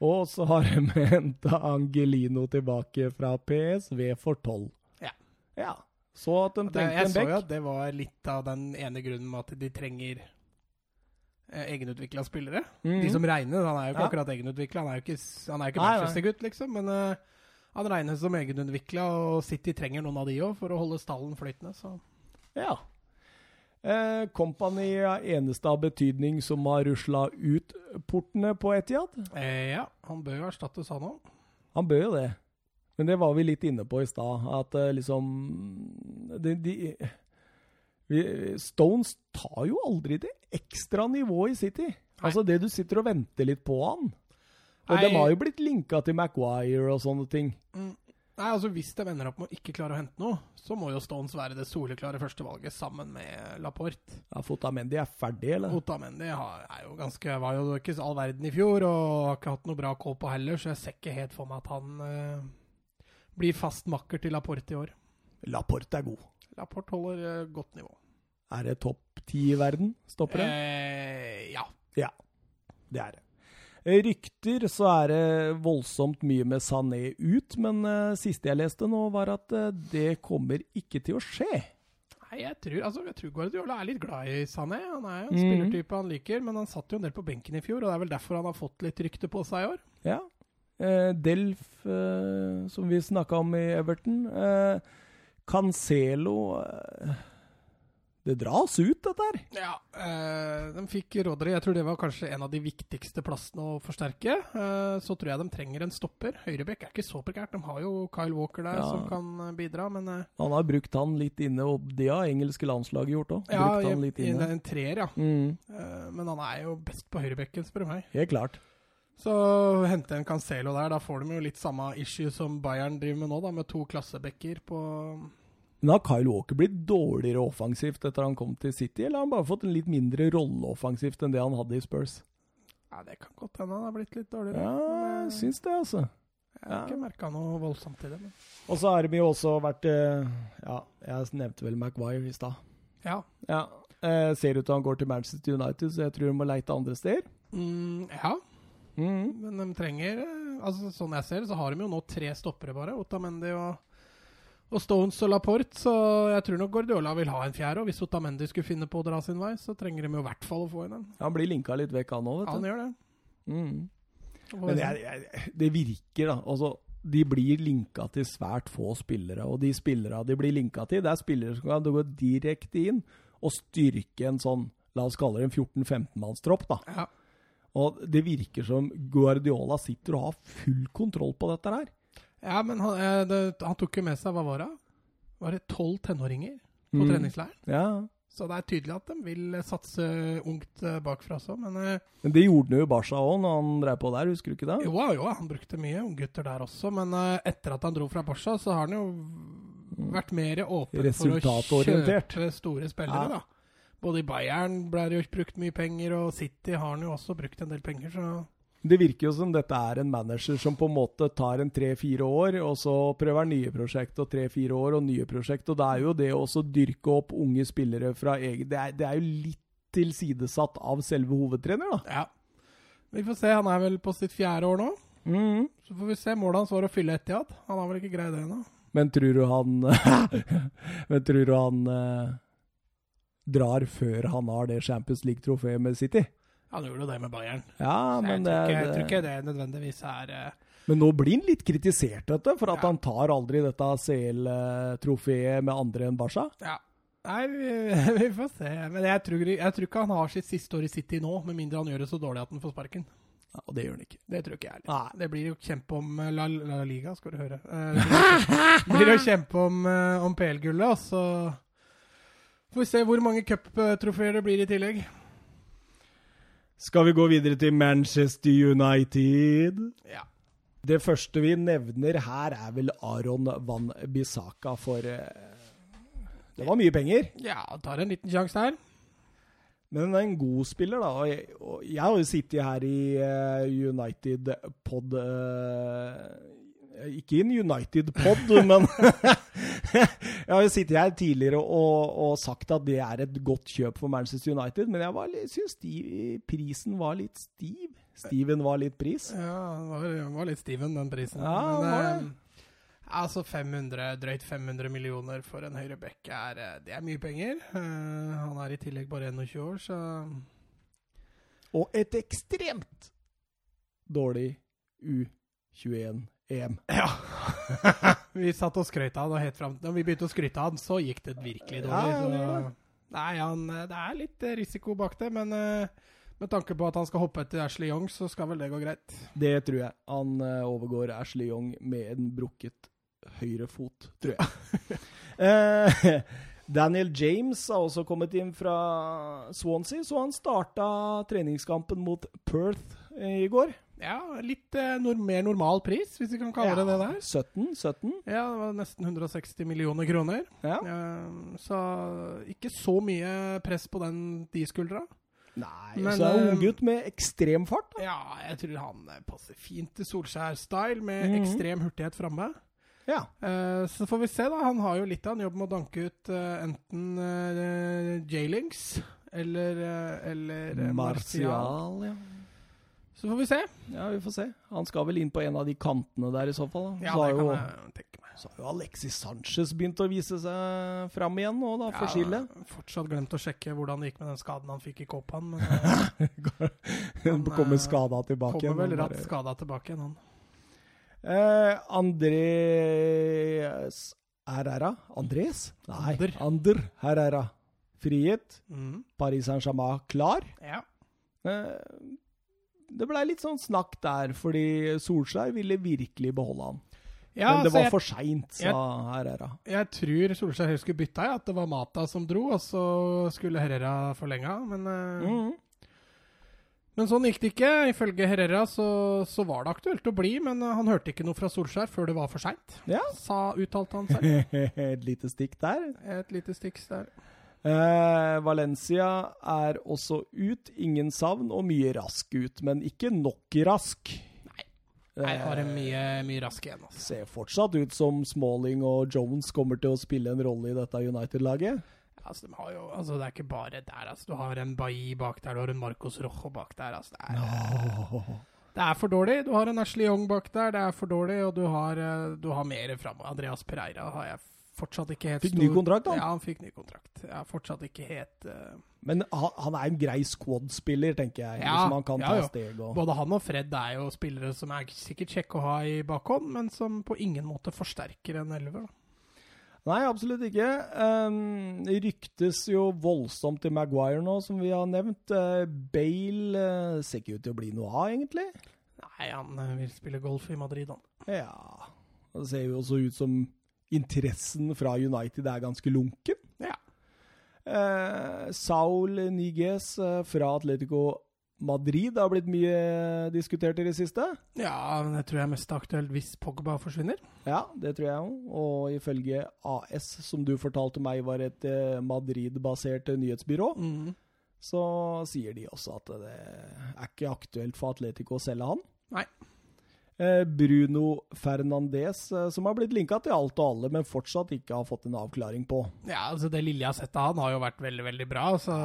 Og så har de henta Angelino tilbake fra PSV for 12. Ja. ja. Så at de trengte en bekk. jeg så jo at det var litt av den ene grunnen med at de trenger eh, egenutvikla spillere. Mm. De som regner, han er jo ikke Ja. akkurat egenutvikla. Han er jo ikke, han er jo ikke. Manchester-gutt, liksom. Men eh, han regnes som egenutvikla, og City trenger noen av de òg for å holde stallen flytende. Så Ja. Eh, Company er eneste av betydning som har rusla ut portene på Etiad. eh, ja, han bør jo erstattes, han òg. Han bør jo det. Men det var vi litt inne på i stad, at eh, liksom de, de, vi, Stones tar jo aldri det ekstra nivået i City. Altså det du sitter og venter litt på han. Og Nei. de har jo blitt linka til Maguire og sånne ting. Mm. Nei, altså Hvis de ender opp med å ikke klare å hente noe, så må jo Stones være det soleklare førstevalget sammen med Laporte. Ja, Fotamendi er ferdig, eller? Otamendi har- er jo ganske, var jo ikke all verden i fjor og har ikke hatt noe bra kål på heller, så jeg ser ikke helt for meg at han eh, blir fast makker til Laporte i år. Laporte er god. Laporte holder eh, godt nivå. Er det topp ti i verden? Stopper det? Eh, ja. Ja, det er det. Eh, Rykter så er det voldsomt mye med Sané ut, men uh, siste jeg leste nå, var at uh, det kommer ikke til å skje. Nei, jeg tror, altså, jeg tror Guardiola er litt glad i Sané. Han er jo en mm. spillertype han liker, men han satt jo en del på benken i fjor, og det er vel derfor han har fått litt rykte på seg i år. Ja. Uh, Delf, uh, som vi snakka om i Everton. Uh, Cancelo eh, Det dras ut, dette her. Ja, eh, de fikk Rodry. Jeg tror det var kanskje en av de viktigste plassene å forsterke. Eh, så tror jeg de trenger en stopper. Høyrebekk er ikke så prekært. De har jo Kyle Walker der Ja. som kan eh, bidra, men eh, Han har brukt han litt inne, og det har engelske landslaget gjort òg. ja, brukt han litt i inne. en treer, ja. Mm, Eh, men han er jo best på høyrebekken, spør du meg. helt klart. Så hente en Cancelo der. Da får de jo litt samme issue som Bayern driver med nå, da, med to klassebekker på Men har Kyle Walker blitt dårligere offensivt etter han kom til City, eller har han bare fått en litt mindre rolle offensivt enn det han hadde i Spurs? Ja, det kan godt hende han har blitt litt dårligere. Ja, jeg eh, syns det, altså. jeg har ikke merka noe voldsomt i det. Men. Og så har de jo også vært eh, Ja, jeg nevnte vel Maguire i stad. Ja. Ja. Eh, ser ut til han går til Manchester United, så jeg tror de må leite andre steder. Mm, ja. Mm. Men de trenger eh, altså Sånn jeg ser det, så har de jo nå tre stoppere, bare. Otamendi og, og Stones og Laporte. Så jeg tror nok Guardiola vil ha en fjerde. Og hvis Otamendi skulle finne på å dra sin vei, så trenger de jo i hvert fall å få inn en. Han blir linka litt vekk, han òg, vet du. Han gjør det. Mm. Men jeg, jeg, det virker, da. Altså, de blir linka til svært få spillere. Og de spillere de blir linka til, det er spillere som kan gå direkte inn og styrke en sånn, la oss kalle det en 14-15-mannstropp, da. ja. Og det virker som Guardiola sitter og har full kontroll på dette her. Ja, men han, eh, det, han tok jo med seg Hva var det? Var det tolv tenåringer på Mm. treningsleiren? Ja. Så det er tydelig at de vil eh, satse ungt eh, bakfra også. Men Men det gjorde han jo i Barca òg, når han drev på der, husker du ikke det? jo, jo, han brukte mye unggutter der også. Men etter at han dro fra Barca, så har han jo vært mer åpen for å kjøpe store spillere, Ja. da. Både i Bayern ble det jo brukt mye penger, og City har han jo også brukt en del penger, så Det virker jo som dette er en manager som på en måte tar en tre-fire år, og så prøver nye prosjekt, og tre-fire år og nye prosjekt. Og det er jo det å også dyrke opp unge spillere fra egen Det det er jo litt tilsidesatt av selve hovedtrener, da. ja. Vi får se. Han er vel på sitt fjerde år nå. Mm. Så får vi se. Målet hans var å fylle Etiad. Han har vel ikke greid det ennå. Men tror du han Men tror du han eh, drar før han har det Champions League-trofeet med City? Han gjorde jo det med Bayern. Ja, Så jeg, men tror ikke, det, jeg tror ikke det nødvendigvis er uh... Men nå blir han litt kritisert, dette, for at Ja. han tar aldri dette CL-trofeet med andre enn Barca. Ja. Nei, vi, vi får se. Men jeg tror, jeg tror ikke han har sitt siste år i City nå, med mindre han gjør det så dårlig at han får sparken. Ja, og det gjør han ikke. Det tror ikke jeg heller. Nei. Det blir jo kjempe om eh, La, La Liga, skal du høre. Eh, Det blir jo kjempe om, om PL-gullet, og så får vi se hvor mange cuptrofeer det blir i tillegg. Skal vi gå videre til Manchester United? Ja. Det første vi nevner her, er vel Aron Van Bissaka, for eh, det var mye penger. Ja, tar en liten sjanse der. Men han er en god spiller, da. Og jeg, har jo sittet her i eh, United-pod Ikke i en United-pod, men Jeg har jo sittet her tidligere og, og sagt at det er et godt kjøp for Manchester United, men jeg var syns prisen var litt stiv. Steven var litt pris. Ja, den var, var litt Steven, den prisen. Ja, men, var det. eh, altså 500, drøyt 500 millioner for en høyre back er, eh, det er mye penger. Uh, han er i tillegg bare 21 år, så Og et ekstremt dårlig U21-EM. Ja. vi satt og skrøt av han, og helt fram Når vi begynte å skryte av han, så gikk det virkelig dårlig. ja, nei, han, eh, det er litt eh, risiko bak det, men eh, med tanke på at han skal hoppe etter Ashley Young, så skal vel det gå greit. Det tror jeg. Han overgår Ashley Young med en brukket høyre fot, tror jeg. Daniel James har også kommet inn fra Swansea, så han starta treningskampen mot Perth i går. Ja, litt eh, nor mer normal pris, hvis vi kan kalle det det der. 17, 17. Ja, det var nesten 160 millioner kroner. Ja. Eh, så ikke så mye press på den, de skuldra. Nei, Men, så er det eh, unggutt med ekstrem fart. Da. Ja, jeg tror han eh, passer fint til Solskjær-style, med Mhm. ekstrem hurtighet framme. Ja. Eh, så får vi se, da. Han har jo litt av en jobb med å danke ut eh, enten uh, J-Links eller, eller Martial. Martial, ja. Så får vi se. Ja, vi får se. Han skal vel inn på en av de kantene der i så fall. Da. Ja, så, det kan jo, jeg tenke meg. så har jo Alexis Sanchez begynt å vise seg fram igjen nå, da, for Ja. Fortsatt glemt å sjekke hvordan det gikk med den skaden han fikk i Copan. men eh, Han, kommer eh, skada tilbake. kommer vel igjen, ratt skada tilbake igjen, han. Eh, Andres Herrera? Andres? Nei, Ander. Ander Herrera. Frihet. Mm. Paris Saint-Germain klar. Ja. Eh, det blei litt sånn snakk der, fordi Solskjær ville virkelig beholde han. Ja, Men det var jeg, for seint, sa jeg- Herrera. jeg tror Solskjær skulle bytta, ja, at det var Mata som dro, og så skulle Herrera forlenga. Men, mm. Men sånn gikk det ikke. Ifølge Herrera så, så var det aktuelt å bli, men han hørte ikke noe fra Solskjær før det var for seint. Ja. Sa, uttalte han selv. Et lite stikk der. Et lite stikk der. Eh, Valencia er også ut. Ingen savn og mye rask ut, men ikke nok rask. Nei, her har det mye, mye rask igjen, altså. ser fortsatt ut som Smalling og Jones kommer til å spille en rolle i dette United-laget. Altså, de har jo, altså, det er ikke bare der. Altså, du har en Bailly bak der, du har en Marcos Rojo bak der. Altså, det, er, det er for dårlig. Du har en Ashley Young bak der, det er for dårlig. Og du har, eh, du har mer framover. Andreas Pereira har jeg fortsatt ikke helt Fikk ny kontrakt, da. Ja, han fikk ny kontrakt. Er fortsatt ikke helt uh... Men han, er en grei squad-spiller, tenker jeg. Ja, som han kan ja, ta steg og Både han og Fred er jo spillere som er sikkert kjekke å ha i bakhånd, men som på ingen måte forsterker en elver. da. Nei, absolutt ikke. Um, ryktes jo voldsomt til Maguire nå, som vi har nevnt. Uh, Bale uh, ser ikke ut til å bli noe av, egentlig. Nei, han vil spille golf i Madrid, han. Ja Det ser jo også ut som interessen fra United er ganske lunken. Ja. Eh, Saul Niguez eh, fra Atletico Madrid har blitt mye diskutert i det siste. Ja, men det tror jeg er mest aktuelt hvis Pogba forsvinner. Ja, det tror jeg òg. Og ifølge AS, som du fortalte meg var et eh, Madrid-basert nyhetsbyrå, Mm. så sier de også at det er ikke aktuelt for Atletico å selge han. Nei. Eh, Bruno Fernandes, eh, som har blitt linka til alt og alle, men fortsatt ikke har fått en avklaring på. Ja, altså Det lille jeg har sett av han, har jo vært veldig veldig bra. Så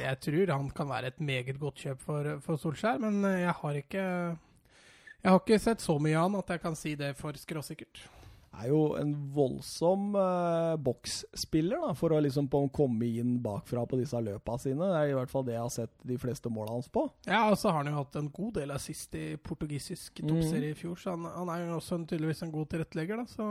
jeg tror han kan være et meget godt kjøp for, for Solskjær. Men eh, jeg har ikke Jeg har ikke sett så mye av han at jeg kan si det for skråsikkert. Er jo en voldsom eh, boksspiller da, for å liksom på, komme inn bakfra på disse løpa sine. Det er i hvert fall det jeg har sett de fleste måla hans på. Ja, og så har han jo hatt en god del assist i portugisisk toppserie i fjor, så han, han er jo også en, tydeligvis en god tilrettelegger, da. Så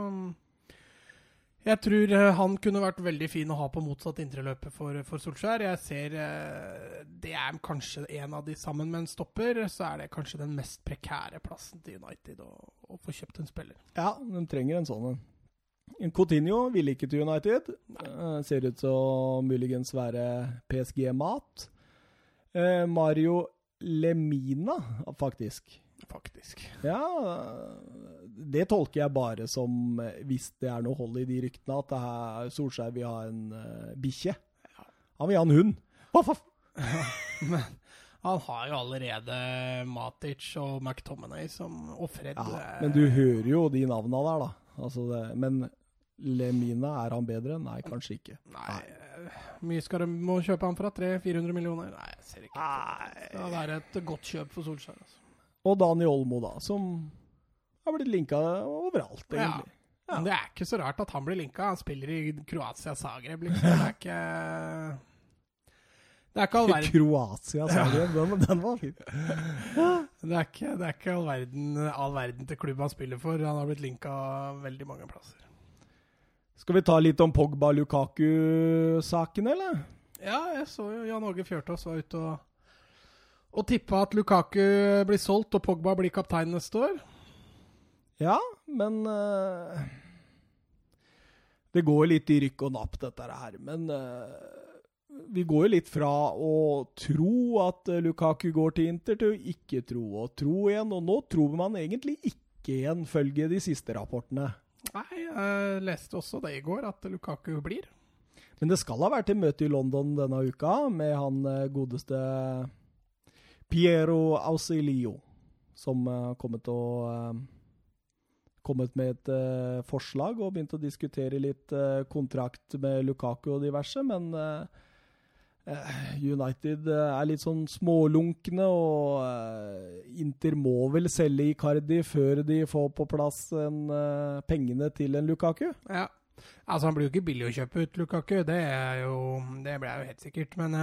jeg tror eh, han kunne vært veldig fin å ha på motsatt indreløp for, for Solskjær. Jeg ser eh, Det er kanskje en av de sammen med en stopper, så er det kanskje den mest prekære plassen til United å, å få kjøpt en spiller. Ja, de trenger en sånn en. Coutinho ville ikke til United. Nei. ser ut som muligens være PSG-mat. Eh, Mario Lemina, faktisk. Faktisk. Ja, det tolker jeg bare som, eh, hvis det er noe hold i de ryktene, at her Solskjær vil ha en uh, bikkje. Han vil ha en hund. Voff. Men han har jo allerede Matic og McTominay som, og Fred. Ja, eh, men du hører jo de navna der, da. Altså det, men Lemina, er han bedre? Nei, kanskje ikke. Nei, mye skal de må kjøpe han fra? 300-400 millioner? Nei, jeg ser ikke. Det skal være et godt kjøp for Solskjær. Altså. Og Daniel Olmo, da, som har blitt linka overalt, egentlig. Ja. Men det er ikke så rart at han blir linka. Han spiller i Kroatia Zagreb, liksom. Det er ikke Det er ikke all verden, Kroatia, Zagreb, ja. Den, den var fin. det er ikke, det er ikke all, verden, all verden til klubb han spiller for. Han har blitt linka veldig mange plasser. Skal vi ta litt om Pogba-Lukaku-saken, eller? Ja, jeg så jo Jan Åge Fjørtoft var ute og, og tippa at Lukaku blir solgt og Pogba blir kaptein neste år. Ja, men uh, Det går litt i rykk og napp, dette her. Men uh, vi går jo litt fra å tro at Lukaku går til Inter, til å ikke tro og tro igjen. Og nå tror man egentlig ikke igjen, følge de siste rapportene. Nei, jeg leste også det i går, at Lukaku blir. Men det skal ha vært et møte i London denne uka med han eh, godeste Piero Ausilio, som kommet, og, eh, kommet med et uh, forslag og begynt å diskutere litt uh, kontrakt med Lukaku og diverse, men eh, United er litt sånn smålunkne, og Inter må vel selge Icardi før de får på plass en, pengene til en Lukaku? Ja. Altså, han blir jo ikke billig å kjøpe ut, Lukaku. Det er jo Det blir jo helt sikkert. Men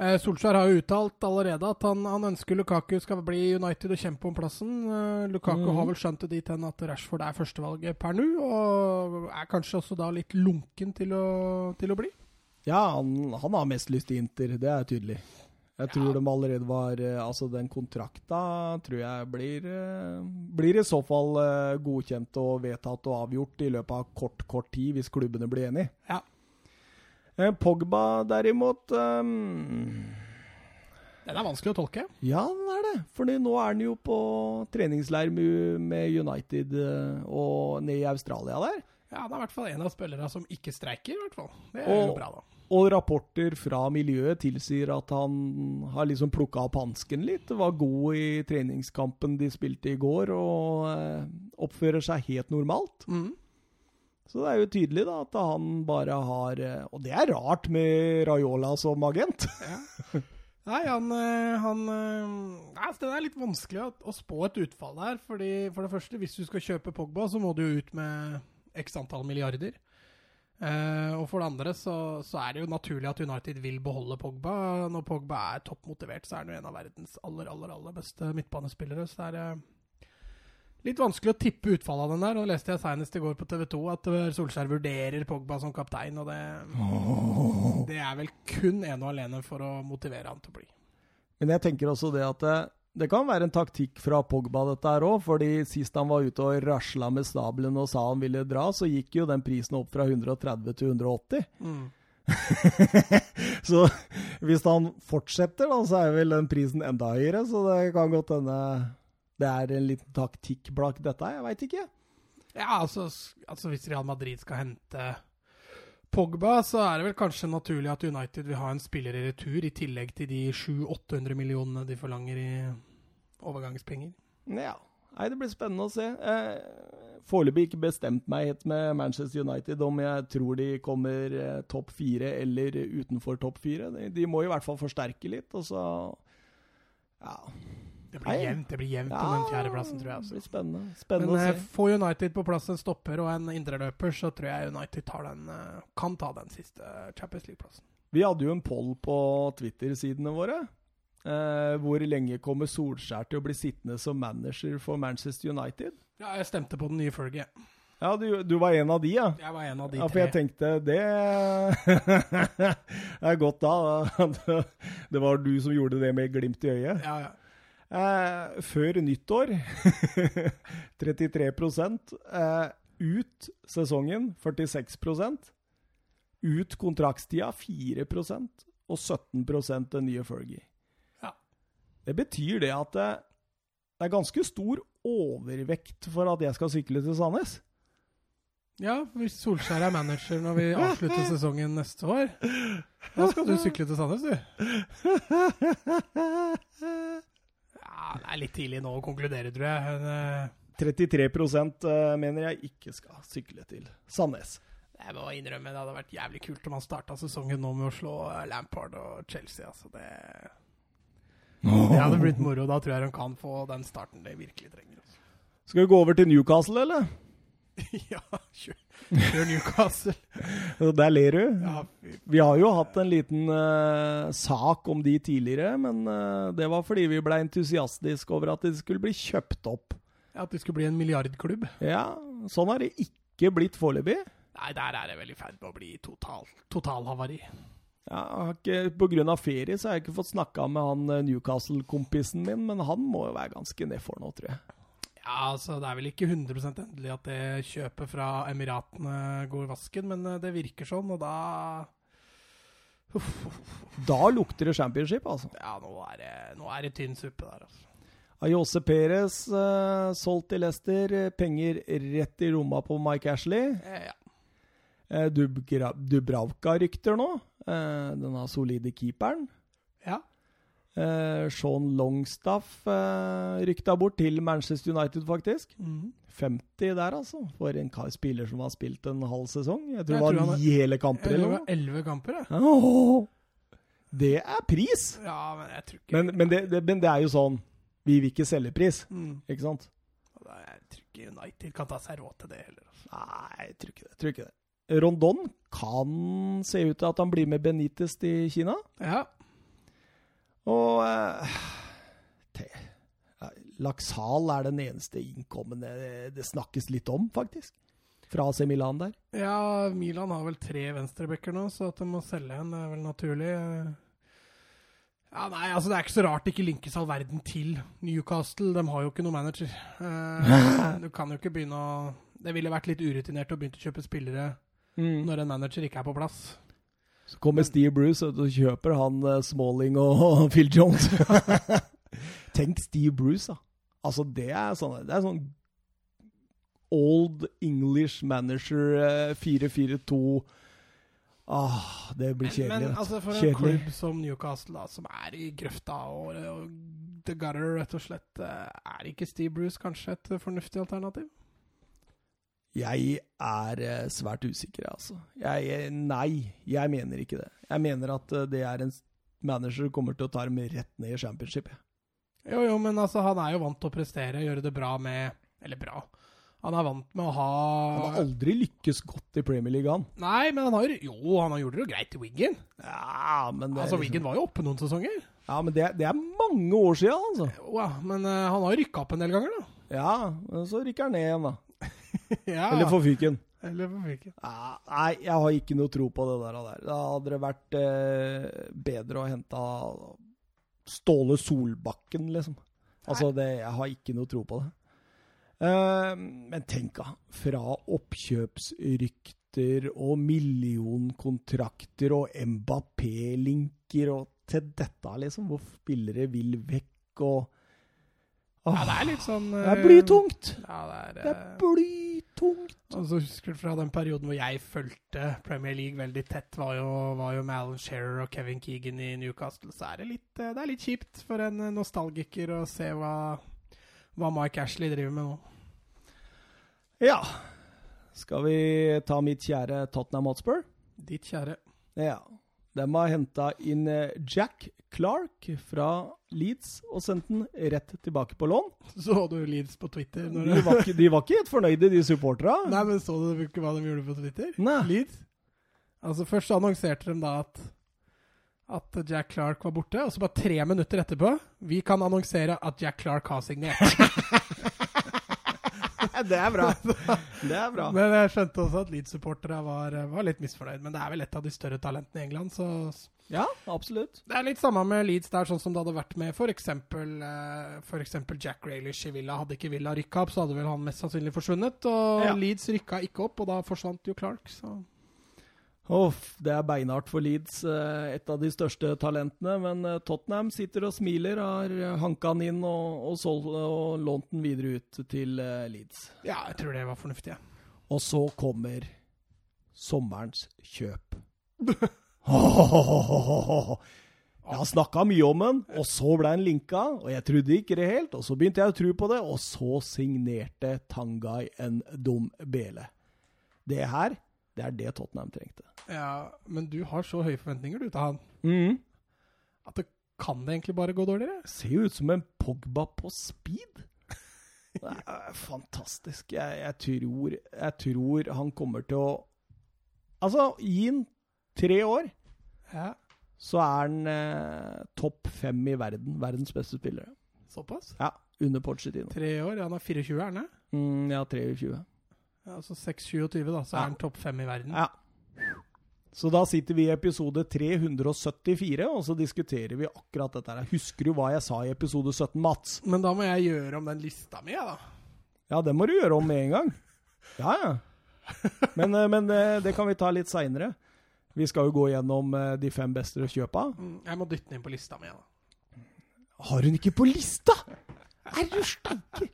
Solskjær har jo uttalt allerede at han, han ønsker Lukaku skal bli United og kjempe om plassen. Eh, Lukaku mm. har vel skjønt det dit hen at Rashford er førstevalget per nå, og er kanskje også da litt lunken til å, til å bli. Ja, han, han har mest lyst til Inter, det er tydelig. Jeg Ja. tror de allerede var eh, Altså, den kontrakta tror jeg blir eh, Blir i så fall eh, godkjent og vedtatt og avgjort i løpet av kort, kort tid, hvis klubbene blir enige. Ja. Eh, Pogba derimot um Den er vanskelig å tolke. Ja, den er det. For nå er han jo på treningsleir med United eh, og ned i Australia der. Ja, Han er i hvert fall en av spillerne som ikke streiker, i hvert fall. Det er Og- jo bra, da. Og rapporter fra miljøet tilsier at han har liksom plukka opp hansken litt. Var god i treningskampen de spilte i går, og oppfører seg helt normalt. Mhm. Så det er jo tydelig da at han bare har eh, Og det er rart med Raiola som agent. Ja. Nei, han, eh, han eh, nei, altså, Det er litt vanskelig å, å spå et utfall her. fordi For det første, hvis du skal kjøpe Pogba, så må du jo ut med x antall milliarder. Eh, og for det andre så, så er det jo naturlig at United vil beholde Pogba. Når Pogba er toppmotivert, så er han jo en av verdens aller aller, aller beste midtbanespillere. Så det er eh, litt vanskelig å tippe utfallet av den der. Og leste jeg senest i går på TV 2 at eh, Solskjær vurderer Pogba som kaptein. Og det, det er vel kun ene og alene for å motivere han til å bli. Men jeg tenker også det at det, det kan være en taktikk fra Pogba, dette her òg. fordi sist han var ute og rasla med stabelen og sa han ville dra, så gikk jo den prisen opp fra 130 til 180. så hvis han fortsetter, da, så er vel den prisen enda høyere. Så det kan godt hende det er en liten taktikk bak dette. Jeg veit ikke. Ja, altså, altså hvis Real Madrid skal hente Pogba, så er det vel kanskje naturlig at United vil ha en spiller i retur, i tillegg til de 700-800 millionene de forlanger i overgangspenger. Ja. Nei, det blir spennende å se. Eh, Foreløpig ikke bestemt meg helt med Manchester United om jeg tror de kommer eh, topp fire eller utenfor topp fire. De, de må i hvert fall forsterke litt, og så Ja. Det blir jevnt det blir jevnt ja om den fjerdeplassen, tror jeg. Det blir spennende, spennende. Men eh, å se. får United på plass en stopper og en indreløper, så tror jeg United tar den, eh, kan ta den siste Champions League-plassen. Vi hadde jo en poll på Twitter-sidene våre. Eh, hvor lenge kommer Solskjær til å bli sittende som manager for Manchester United? Ja, jeg stemte på den nye Fergie. Ja, du, du var en av de, ja? Jeg var en av de Ja, for tre. jeg tenkte det er godt da. Det var du som gjorde det med glimt i øyet. Ja, ja. Eh, før nyttår 33 eh, Ut sesongen 46% Ut kontraktstida 4% og 17% den nye Fergie. Ja. Det betyr det at det, det er ganske stor overvekt for at jeg skal sykle til Sandnes. Ja, hvis Solskjær er manager når vi avslutter sesongen neste år, da skal du sykle til Sandnes, du. Ja, Det er litt tidlig nå å konkludere, tror jeg. Men, eh, 33 eh, mener jeg ikke skal sykle til Sandnes. Jeg må innrømme det hadde vært jævlig kult om han starta sesongen nå med å slå eh, Lampard og Chelsea. Altså det Det hadde blitt moro. Da tror jeg han kan få den starten de virkelig trenger. altså. Skal vi gå over til Newcastle, eller? ja, kjør, kjør Newcastle. Der ler du. Vi har jo hatt en liten uh, sak om de tidligere, men uh, det var fordi vi ble entusiastiske over at de skulle bli kjøpt opp. ja, At det skulle bli en milliardklubb. Ja, sånn har det ikke blitt foreløpig. Nei, der er det vel i ferd med å bli total, totalhavari. Ja, ikke, på grunn av ferie så har jeg ikke fått snakka med han eh, Newcastle-kompisen min, men han må jo være ganske nedfor nå, tror jeg. Ja, altså Det er vel ikke 100 endelig at det kjøpet fra Emiratene går i vasken, men eh, det virker sånn, og da. Da lukter det championship, altså. Ja, nå er det, nå er det tynn suppe der, altså. Ayose Perez uh, solgt til Leicester. Penger rett i romma på Mike Ashley. Eh, ja. Dubravka-rykter nå. Eh, denne solide keeperen. Eh, Sean Longstaff eh, rykta bort til Manchester United, faktisk. Mm. 50 der, altså. For en spiller som har spilt en halv sesong. Jeg tror Jeg det var ni hele kamper Jeg eller tror det var elleve kamper, jeg. Åh, det er pris! Ja, men jeg tror ikke Men, men, det, det, men det er jo sånn Vi vil ikke selge pris, mm. ikke sant? Jeg tror ikke United kan ta seg råd til det heller. Altså. Nei, jeg tror ikke det. Tror ikke det. Rondon kan se ut til at han blir med Benitez til Kina. Ja. Og eh, te, ja, er den eneste innkommende det snakkes litt om, faktisk. Fra AC Milan der. ja, Milan har vel tre venstrebacker nå, så at de må selge en, er vel naturlig. Ja, nei, altså Det er ikke så rart det ikke linkes all verden til Newcastle. De har jo ikke noen manager. Eh, du kan jo ikke begynne å Det ville vært litt urutinert å begynne å kjøpe spillere når en manager ikke er på plass. Så kommer Steve Bruce og kjøper han eh, Smalling og Phil Jones. Tenk Steve Bruce, da. Altså, det er sånn Det er sånn Old English manager eh, 4-4-2 Ah, det blir kjedelig. men men altså for en Kjedelig. klubb som Newcastle, da, som er i grøfta og, og the gutter, rett og slett, eh, er ikke Steve Bruce kanskje et fornuftig alternativ? Jeg er eh, svært usikker, altså. Jeg, eh, nei, jeg mener ikke det. Jeg mener at eh, det er en manager som kommer til å ta dem rett ned i championship. Jo, jo, men altså, han er jo vant til å prestere, gjøre det bra med Eller bra. Han er vant med å ha Han har aldri lykkes godt i Premier League, han. Nei, men han har jo Han har gjort det jo greit i Wiggen. Ja, men det, Altså, liksom- Wiggen var jo oppe noen sesonger. Ja, men det, det er mange år siden, altså. Ja, men uh, han har jo rykka opp en del ganger, da. Ja, men så rykker han ned igjen, da. ja, Eller for fyken. Eller for fyken. Ja, nei, jeg har ikke noe tro på det der. der. Da hadde det vært eh, bedre å hente Ståle Solbakken, liksom. Altså, det, jeg har ikke noe tro på det. Eh, men tenk, da. Fra oppkjøpsrykter og millionkontrakter og Mbappé-linker og til dette, liksom. Hvor spillere vil vekk og Åh, Ja, det er litt sånn Det eh, er blytungt! Ja, det er, Det er blytungt! Og så husker du fra den perioden hvor jeg fulgte Premier League veldig tett, var jo, var jo med Alan Shearer og Kevin Keegan i Newcastle, så er det litt, eh, det er litt kjipt for en eh, nostalgiker å se hva, hva Mike Ashley driver med nå. Ja. Skal vi ta mitt kjære Tottenham Hotspur? Ditt kjære. Ja. De har henta inn eh, Jack Clark fra Leeds og sendte den rett tilbake på lån. Så du Leeds på Twitter? Når De var ikke, de var ikke helt fornøyde, de supportera. Nei, men så du ikke hva de gjorde på Twitter? Nei. Leeds? Altså, først annonserte de da at at Jack Clark var borte, og så bare tre minutter etterpå Vi kan annonsere at Jack Clark har signert. Det er bra. Det er bra. Men jeg skjønte også at Leeds-supportere var, var litt misfornøyd. Men det er vel et av de større talentene i England, så Ja, absolutt. Det er litt samme med Leeds der, sånn som det hadde vært med f.eks. Uh, Jack Raylish i Villa. Hadde ikke Villa rykka opp, så hadde vel han mest sannsynlig forsvunnet. Og Ja. Leeds rykka ikke opp, og da forsvant jo Clark, så Uff, det er beinhardt for Leeds, eh, et av de største talentene. Men eh, Tottenham sitter og smiler, har eh, hanka han inn og, og, sol, og lånt den videre ut til eh, Leeds. ja, jeg tror det var fornuftig. Ja. Og så kommer sommerens kjøp. Jeg har snakka mye om den, og så ble den linka, og jeg trodde ikke det helt. Og så begynte jeg å tro på det, og så signerte Tangai en dum bele. Det her, det er det Tottenham trengte. Ja, men du har så høye forventninger du til han Mm. at det kan det egentlig bare gå dårligere? Ser jo ut som en Pogba på speed. Det er fantastisk. Jeg, jeg, tror, jeg tror han kommer til å Altså, gi han tre år, Ja, så er han eh, topp fem i verden. Verdens beste spillere. Såpass? Ja, under Pochettino. Tre år. Han er 24, er han det? Mm, ja, 23. Ja, altså 6-27, da, så Ja. er han topp fem i verden. Ja. Så da sitter vi i episode 374, og så diskuterer vi akkurat dette her. Husker du hva jeg sa i episode 17, Mats? Men da må jeg gjøre om den lista mi, da. Ja, det må du gjøre om med en gang. Ja, ja. Men, eh, men eh, det kan vi ta litt seinere. Vi skal jo gå gjennom eh, de fem beste kjøpa. kjøpe. Jeg må dytte den inn på lista mi. Har hun ikke på lista?! Er du steike?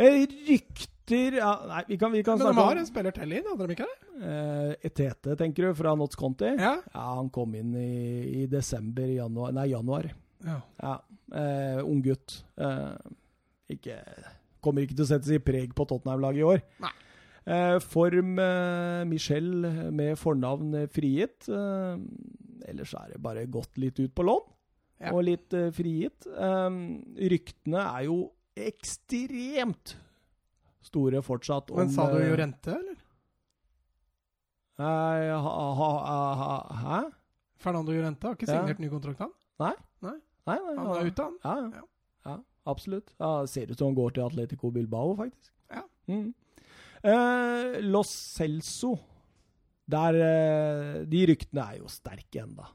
Eh, Rykter ja, Nei, vi kan, vi kan Men de har en spiller til inn, hadde de ikke det? eh, Etete, tenker du, fra Notts Conti. Ja. Ja, han kom inn i, i desember, januar Nei, januar. ja. Ja. Eh, ung gutt. Eh, ikke Kommer ikke til å sette sitt preg på Tottenham-laget i år. Nei. Eh, form eh, Michel med fornavn frigitt. Eh, ellers er det bare gått litt ut på lån. Ja. Og litt frigitt. Ryktene er jo ekstremt store fortsatt. Men sa du jo rente, eller? Nei, hæ? Fernando Jorente har ikke Ja. signert ny kontrakt, han. Nei, nei, Han er ute, han. Ja, Ja. ja. ja absolutt. Ja, ser ut som han går til Atletico Bilbao, faktisk. Ja. Mm. Eh, Los Celso der, eh, De ryktene er jo sterke enda.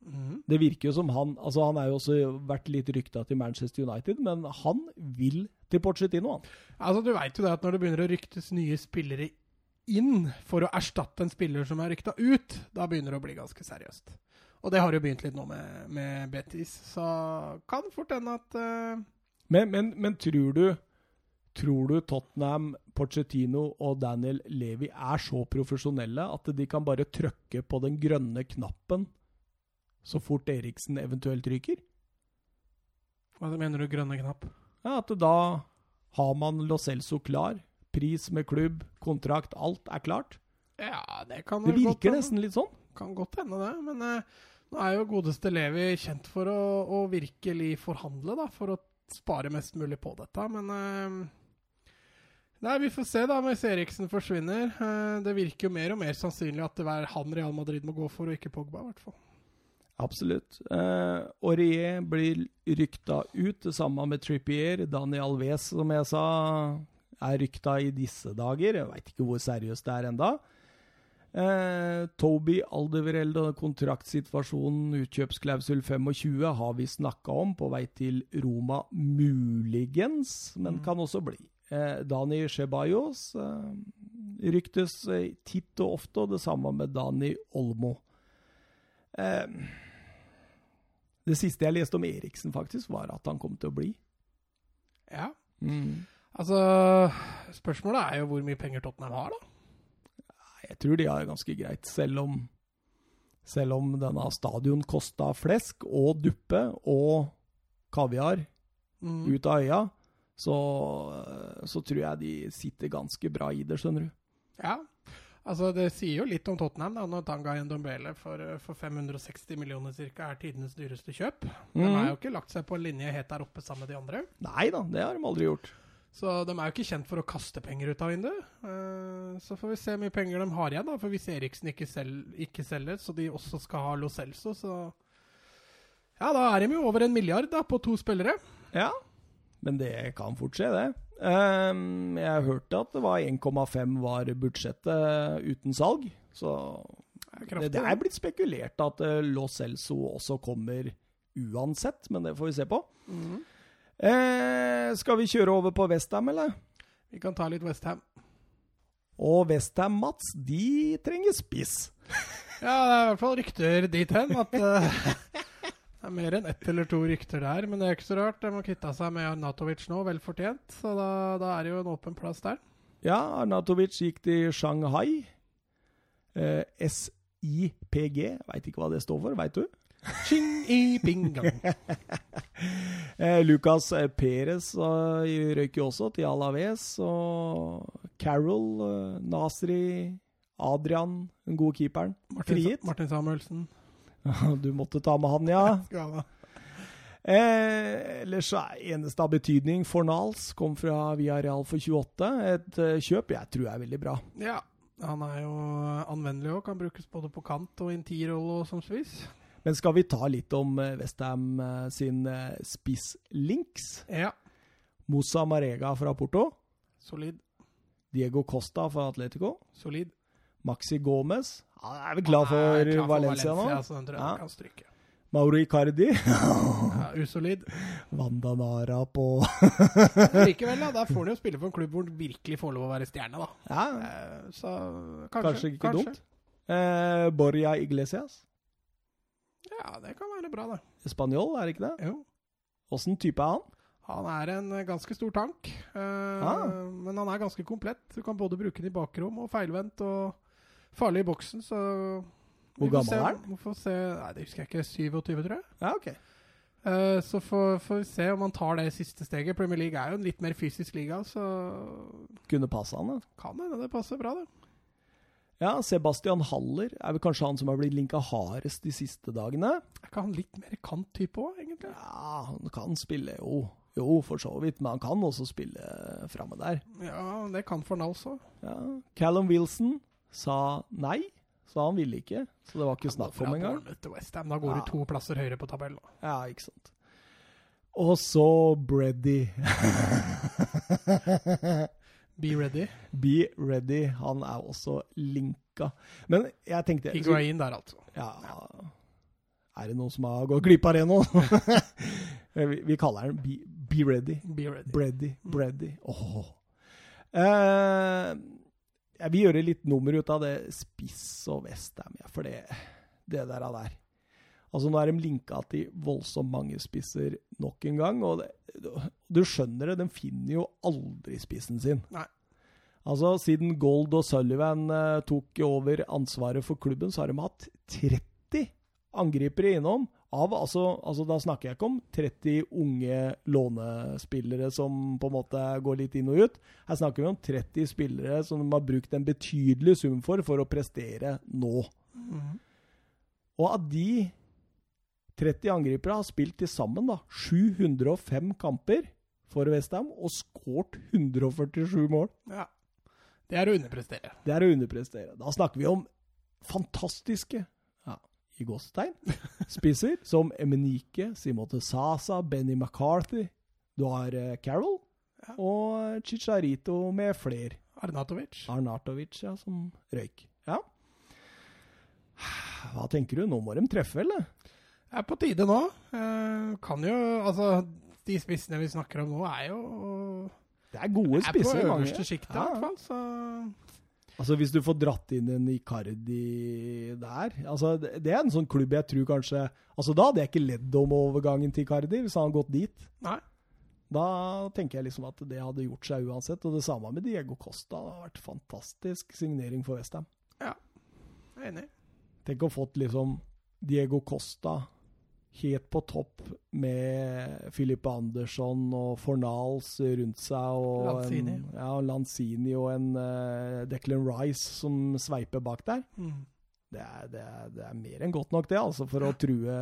Mm. Det virker jo som han altså Han er jo også vært litt rykta til Manchester United, men han vil til Pochettino, han. Altså, Du veit jo det at når det begynner å ryktes nye spillere inn for å erstatte en spiller som er rykta ut, da begynner det å bli ganske seriøst. Og det har jo begynt litt nå med, med Betis, så kan fort hende at uh... Men, men, men tror du Tror du Tottenham, Pochettino og Daniel Levi er så profesjonelle at de kan bare trykke på den grønne knappen så fort Eriksen eventuelt ryker? Hva mener du, grønne knapp? Ja, At da har man Lo Celso klar. Pris med klubb, kontrakt, alt er klart. Ja, det kan Det virker godt nesten litt sånn. Kan godt hende, det. Men eh, nå er jo godeste Levi kjent for å, å virkelig forhandle, da, for å spare mest mulig på dette. Men eh, Nei, vi får se, da, hvis Eriksen forsvinner. Eh, det virker jo mer og mer sannsynlig at det er han Real Madrid må gå for, og ikke Pogba, i hvert fall. Absolutt. Eh, Aurier blir rykta ut, det samme med Trippier. Daniel Wes, som jeg sa, er rykta i disse dager. Jeg veit ikke hvor seriøst det er enda. Eh, Toby Aldevereld og kontraktsituasjonen, utkjøpsklausul 25, har vi snakka om, på vei til Roma muligens, men Mm. kan også bli. Eh, Dani Ceballos eh, ryktes eh, titt og ofte, og det samme med Dani Olmo. Det siste jeg leste om Eriksen, faktisk, var at han kom til å bli. Ja. Mm. Altså, spørsmålet er jo hvor mye penger Tottenham har, da. Jeg tror de har det ganske greit, selv om, selv om denne stadion kosta flesk og duppe og kaviar Mm. ut av øya, så, så tror jeg de sitter ganske bra i det, skjønner du. Ja. Altså, det sier jo litt om Tottenham, da, når Tanga Ndombele for, for 560 millioner cirka er tidenes dyreste kjøp. De mm. har jo ikke lagt seg på en linje helt der oppe sammen med de andre. Nei da, det har de aldri gjort. Så de er jo ikke kjent for å kaste penger ut av vinduet. Uh, så får vi se hvor mye penger de har igjen, da. For hvis Eriksen ikke, sel ikke selger, så de også skal ha Lo Celso, så Ja, da er de jo over en milliard da, på to spillere. Ja, men det kan fort skje, det. Um, jeg hørte at det var 1,5 var budsjettet uten salg, så Det er det, er blitt spekulert at uh, Lo Celso også kommer uansett, men det får vi se på. Mm -hmm. uh, skal vi kjøre over på Westham, eller? Vi kan ta litt Westham. Og Westham, Mats, de trenger spiss. Ja, det er i hvert fall rykter dit hen at eh, Det er mer enn ett eller to rykter der, men det er ikke så rart. De har kvitta seg med Arnatovic nå, vel fortjent. Så da, da er det jo en åpen plass der. Ja, Arnatovic gikk til Shanghai. Eh, SIPG, veit ikke hva det står for, veit du? Ching i ping gang. Eh, Lucas eh, Perez eh, røyk jo også til Alaves. Og Carol, eh, Nasri, Adrian, den gode keeperen. Martin, Frihet. Martin Samuelsen. Du måtte ta med han, ja. Eh, ellers er eneste av betydning Fornals kom fra Villarreal for 28. Et eh, kjøp jeg tror er veldig bra. Ja. Han er jo anvendelig òg. Kan brukes både på kant og i en og som spiss. Men skal vi ta litt om eh, Westham eh, sin spisslinks? Ja. Moussa Marega fra Porto. Solid. Diego Costa fra Atletico. Solid. Maxi Gomez. Han er vi glad for, klar Valencia, nå? Så den tror jeg Ja. kan stryke. Mauro Icardi. Ja, usolid. Wanda Nara på Likevel, da. Der får han jo spille for en klubb hvor han virkelig får lov å være stjerne, da. Ja, Eh, Så kanskje. kanskje ikke dumt. Eh, Borja Iglesias. Ja, det kan være bra, det. Spanjol, er det ikke det? Jo. Åssen type er han? Han er en ganske stor tank, eh, Ah. men han er ganske komplett. Du kan både bruke den i bakrom og feilvendt og farlig i boksen, så Hvor gammel er han? Se Nei, det husker jeg ikke. 27, tror jeg. Ja, ok. Uh, så får, får vi se om han tar det siste steget. Premier League er jo en litt mer fysisk liga, så Kunne passe han, da. kan hende det passer bra, det. Ja, Sebastian Haller er vel kanskje han som har blitt linka hardest de siste dagene. Er ikke han litt mer kant-type òg, egentlig? Ja, han kan spille, jo. Jo, for så vidt, men han kan også spille framme der. Ja, det kan Fornals òg. Ja. Callum Wilson sa nei, så han ville ikke. Så det var ikke snakk om engang. Da går du to plasser høyere på tabellen. Ja, ikke sant. Og så Breddy. Be ready. Be ready. Han er også linka. Men jeg tenkte Higuain der, altså. Ja Er det noen som har gått glipp av det nå? vi, kaller den Be, be ready. Be ready. Breddy. Bready. Åh. Eh, jeg vil gjøre litt nummer ut av det Spiss og Westham, ja, for det, det der er der. Altså, nå er de linka til voldsomt mange spisser nok en gang, og det, du skjønner det, de finner jo aldri spissen sin. Nei. Altså, siden Gold og Sullivan eh, tok over ansvaret for klubben, så har de hatt 30 angripere innom. Av, altså, altså Da snakker jeg ikke om 30 unge lånespillere som på en måte går litt inn og ut. Her snakker vi om 30 spillere som de har brukt en betydelig sum for for å prestere nå. Mm. Og av de 30 angripere har spilt til sammen da, 705 kamper for Westham og skåret 147 mål. Ja. Det er å underprestere. Det er å underprestere. Da snakker vi om fantastiske i gåsetegn spiser, som Emenike, Simote Sasa, Benny McCarthy. Du har eh, Carroll Ja. og Chicharito med fler. Arnatovic. Arnatovic, ja, som røyk. Ja. Hva tenker du? Nå må de treffe, eller? Det er på tide nå. Eh, kan jo Altså, de spissene vi snakker om nå, er jo Det er gode spisser. er på mange. øverste sjiktet, i hvert fall. Så Altså Hvis du får dratt inn en Icardi der altså det, er en sånn klubb jeg tror kanskje Altså Da hadde jeg ikke ledd om overgangen til Icardi, hvis han hadde gått dit. Nei. Da tenker jeg liksom at det hadde gjort seg uansett. Og det samme med Diego Costa. Det har vært fantastisk signering for Westham. Jeg er enig. Tenk å fått liksom Diego Costa helt på topp med Filippe Andersson og Fornals rundt seg. Og Lanzini. En, ja, Lanzini og en uh, Declan Rice som sveiper bak der. Mm. Det er, det, er, det er mer enn godt nok, det, altså, for å true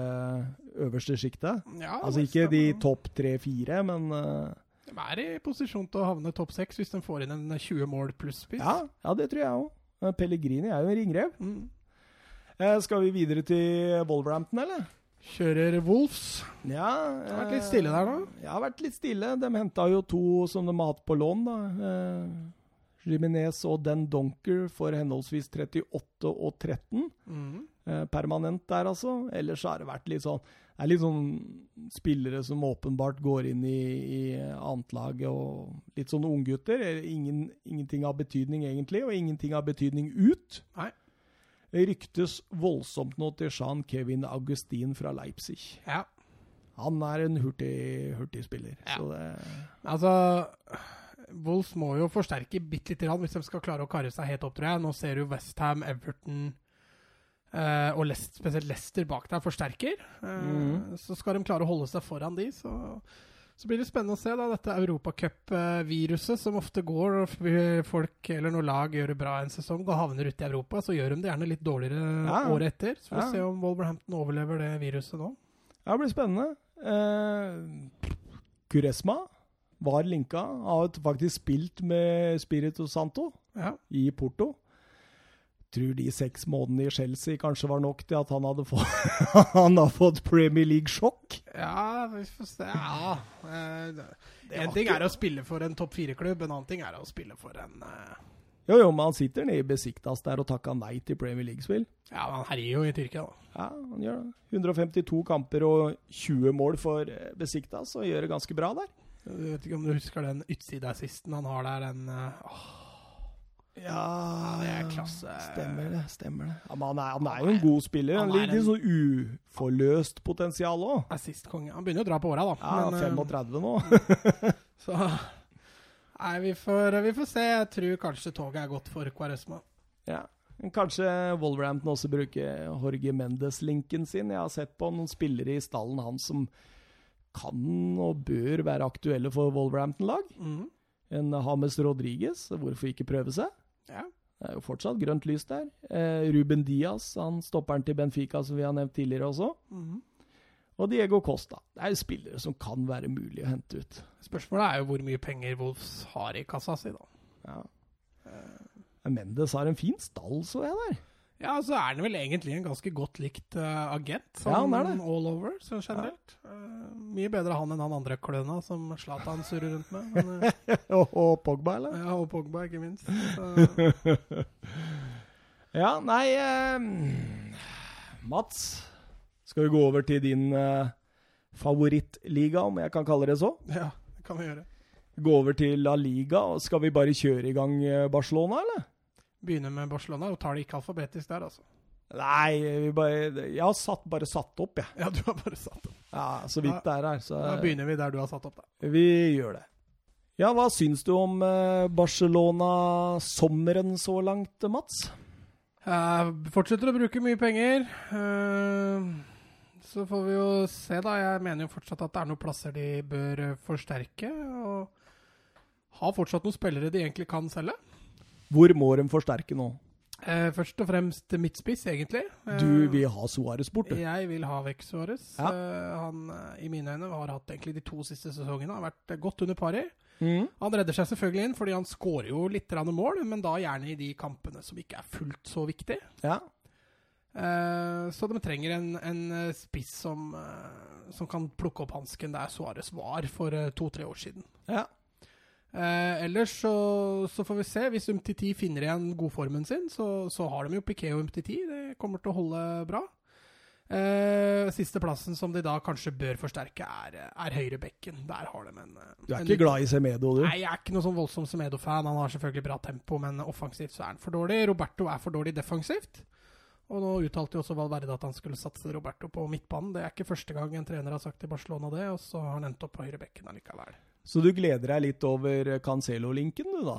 øverste sjiktet. Ja, Altså ikke de topp tre-fire, men uh, De er i posisjon til å havne topp seks hvis de får inn en 20 mål pluss-spiss. ja, ja, det tror jeg òg. Pellegrini er jo en ringrev. Mm. Eh, skal vi videre til Wolverhampton, eller? Kjører Wolves. Ja. Det har vært litt stille der nå. Ja, har vært litt stille. De henta jo to som de har hatt på lån, da. Eh, Jimenez og Den Donker for henholdsvis 38 og 13. Mm. Eh, permanent der, altså. Ellers har det vært litt sånn Det er litt sånn spillere som åpenbart går inn i, i annetlaget, og litt sånn unggutter. Ingen, ingenting av betydning, egentlig, og ingenting av betydning ut. Nei. Ryktes voldsomt nå til Jean Kevin Augustin fra Leipzig. Ja. Han er en hurtig, hurtig spiller. Ja. Så det, Altså Wolves må jo forsterke bitte lite grann hvis de skal klare å karre seg helt opp, tror jeg. Nå ser du Westham, Everton Uh, og Leicester, spesielt Leicester bak der forsterker. Uh, mm. Så skal de klare å holde seg foran de, så, så blir det spennende å se da, dette europacup-viruset som ofte går når folk eller noen lag gjør det bra en sesong og havner ute i Europa. Så gjør de det gjerne litt dårligere Ja. året etter. Så får vi Ja. se om Wolverhampton overlever det viruset nå. ja, det blir spennende. Eh, Kuresma var linka. Har faktisk spilt med Spirito Santo Ja. i Porto. Tror de seks månedene i Chelsea kanskje var nok til at han hadde fått, han hadde fått Premier League-sjokk. ja, vi får se. Ja. Eh, En ting er å spille for en topp fire-klubb, en annen ting er å spille for en eh, Jo, jo, men han sitter nede i Besiktas der og takka nei til Premier League-spill. Ja, han herjer jo i Tyrkia, da. Ja, han gjør det. 152 kamper og 20 mål for eh, Besiktas, og gjør det ganske bra der. Jeg vet ikke om du husker den utsideassisten han har der, den åh, Ja, det er klasse. Stemmer det. stemmer det. Ja, men han er, han er jo en god spiller. Han Han er Litt, sånn uforløst potensial òg. assist-konge. Han begynner å dra på åra, da. Ja, Men, eh, 35 nå. Så Nei, vi får, vi får se. Jeg tror kanskje toget er godt for Kvaresma. Ja. Kanskje Wolverhampton også bruker Jorge Mendes-linken sin. Jeg har sett på noen spillere i stallen hans som kan og bør være aktuelle for Wolverhampton-lag. Mm. En Hames Rodriguez, hvorfor ikke prøve seg? Ja. Det er jo fortsatt grønt lys der. Eh, Ruben Diaz, han stopperen til Benfica som vi har nevnt tidligere også. Mhm. Og Diego Costa. Det er jo spillere som kan være mulig å hente ut. Spørsmålet er jo hvor mye penger Wolves har i kassa si, da. Ja. Mendes har en fin stall, så jeg der. Ja, så er han vel egentlig en ganske godt likt uh, agent, sånn Ja, han er det. all over, så generelt. Eh, mye bedre han enn han andre kløna som Zlatan surrer rundt med. Men, uh, og, og Pogba, eller? ja, og Pogba, ikke minst. Ja, nei Mats, skal vi gå over til din favorittliga, om jeg kan kalle det så? ja, det kan vi gjøre. Gå over til La Liga, og skal vi bare kjøre i gang Barcelona, eller? Begynner med Barcelona, og tar det ikke alfabetisk der, altså. Nei, vi bare, jeg har satt, bare satt opp, jeg. Ja, du har bare satt opp. Ja, så vidt det er her. Så Da begynner vi der du har satt opp, da. vi gjør det. Ja, hva syns du om eh, Barcelona-sommeren så langt, Mats? Jeg fortsetter å bruke mye penger. Eh, så får vi jo se, da. Jeg mener jo fortsatt at det er noen plasser de bør eh, forsterke. Og har fortsatt noen spillere de egentlig kan selge. Hvor må de forsterke nå? Eh, først og fremst midtspiss, egentlig. Eh, Du vil ha Suárez bort, du. Jeg vil ha vekk Suárez. Ja. Eh, han, eh, i mine øyne, har hatt egentlig de to siste sesongene har vært eh, godt under pari. Mm. Han redder seg selvfølgelig inn, fordi han skårer jo litt mål, men da gjerne i de kampene som ikke er fullt så viktige. Ja. Eh, så de trenger en, en eh, spiss som, eh, som kan plukke opp hansken der Suárez var for eh, to-tre år siden. ja. Eh, ellers så, så får vi se. Hvis Umtiti finner igjen godformen sin, så, så har de jo Piquet og Umtiti. Det kommer til å holde bra. Eh, siste plassen som de da kanskje bør forsterke, er, er høyrebekken. Der har de en eh, Du er en ikke glad i Semedo, du? Nei, jeg er ikke noe sånn voldsom Semedo-fan. Han har selvfølgelig bra tempo, men offensivt så er han for dårlig. Roberto er for dårlig defensivt. Og nå uttalte jo også Valverde at han skulle satse Roberto på midtbanen. Det er ikke første gang en trener har sagt til Barcelona det, og så har han endt opp på høyrebekken allikevel. Så du gleder deg litt over Cancelo-linken, du, da?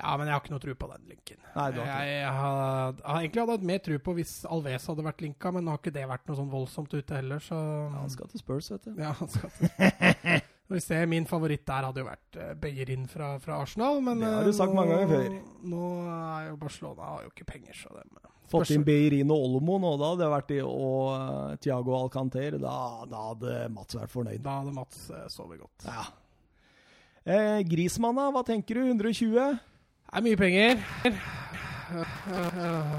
Ja, men jeg har ikke noe tro på den linken. Nei, du har ikke jeg, jeg, har, jeg har egentlig hatt mer tro på hvis Alves hadde vært linka, men nå har ikke det vært noe sånn voldsomt ute heller, så Ja, han skal til Spurs, vet du. Ja, han skal til Spurs. vi ser, Min favoritt der hadde jo vært uh, Beyerin fra, fra Arsenal, men Det har du eh, sagt nå, mange ganger før. Nå er jo Barcelona har jo ikke penger, så det eh, Fått inn Beirin og Olmo nå, da. Det har vært i, og uh, Thiago Alcanter. Da, da hadde Mats vært fornøyd. Da hadde Mats uh, sovet godt. Ja. Eh, Grismann? Hva tenker du? 120? Det er mye penger. Eh,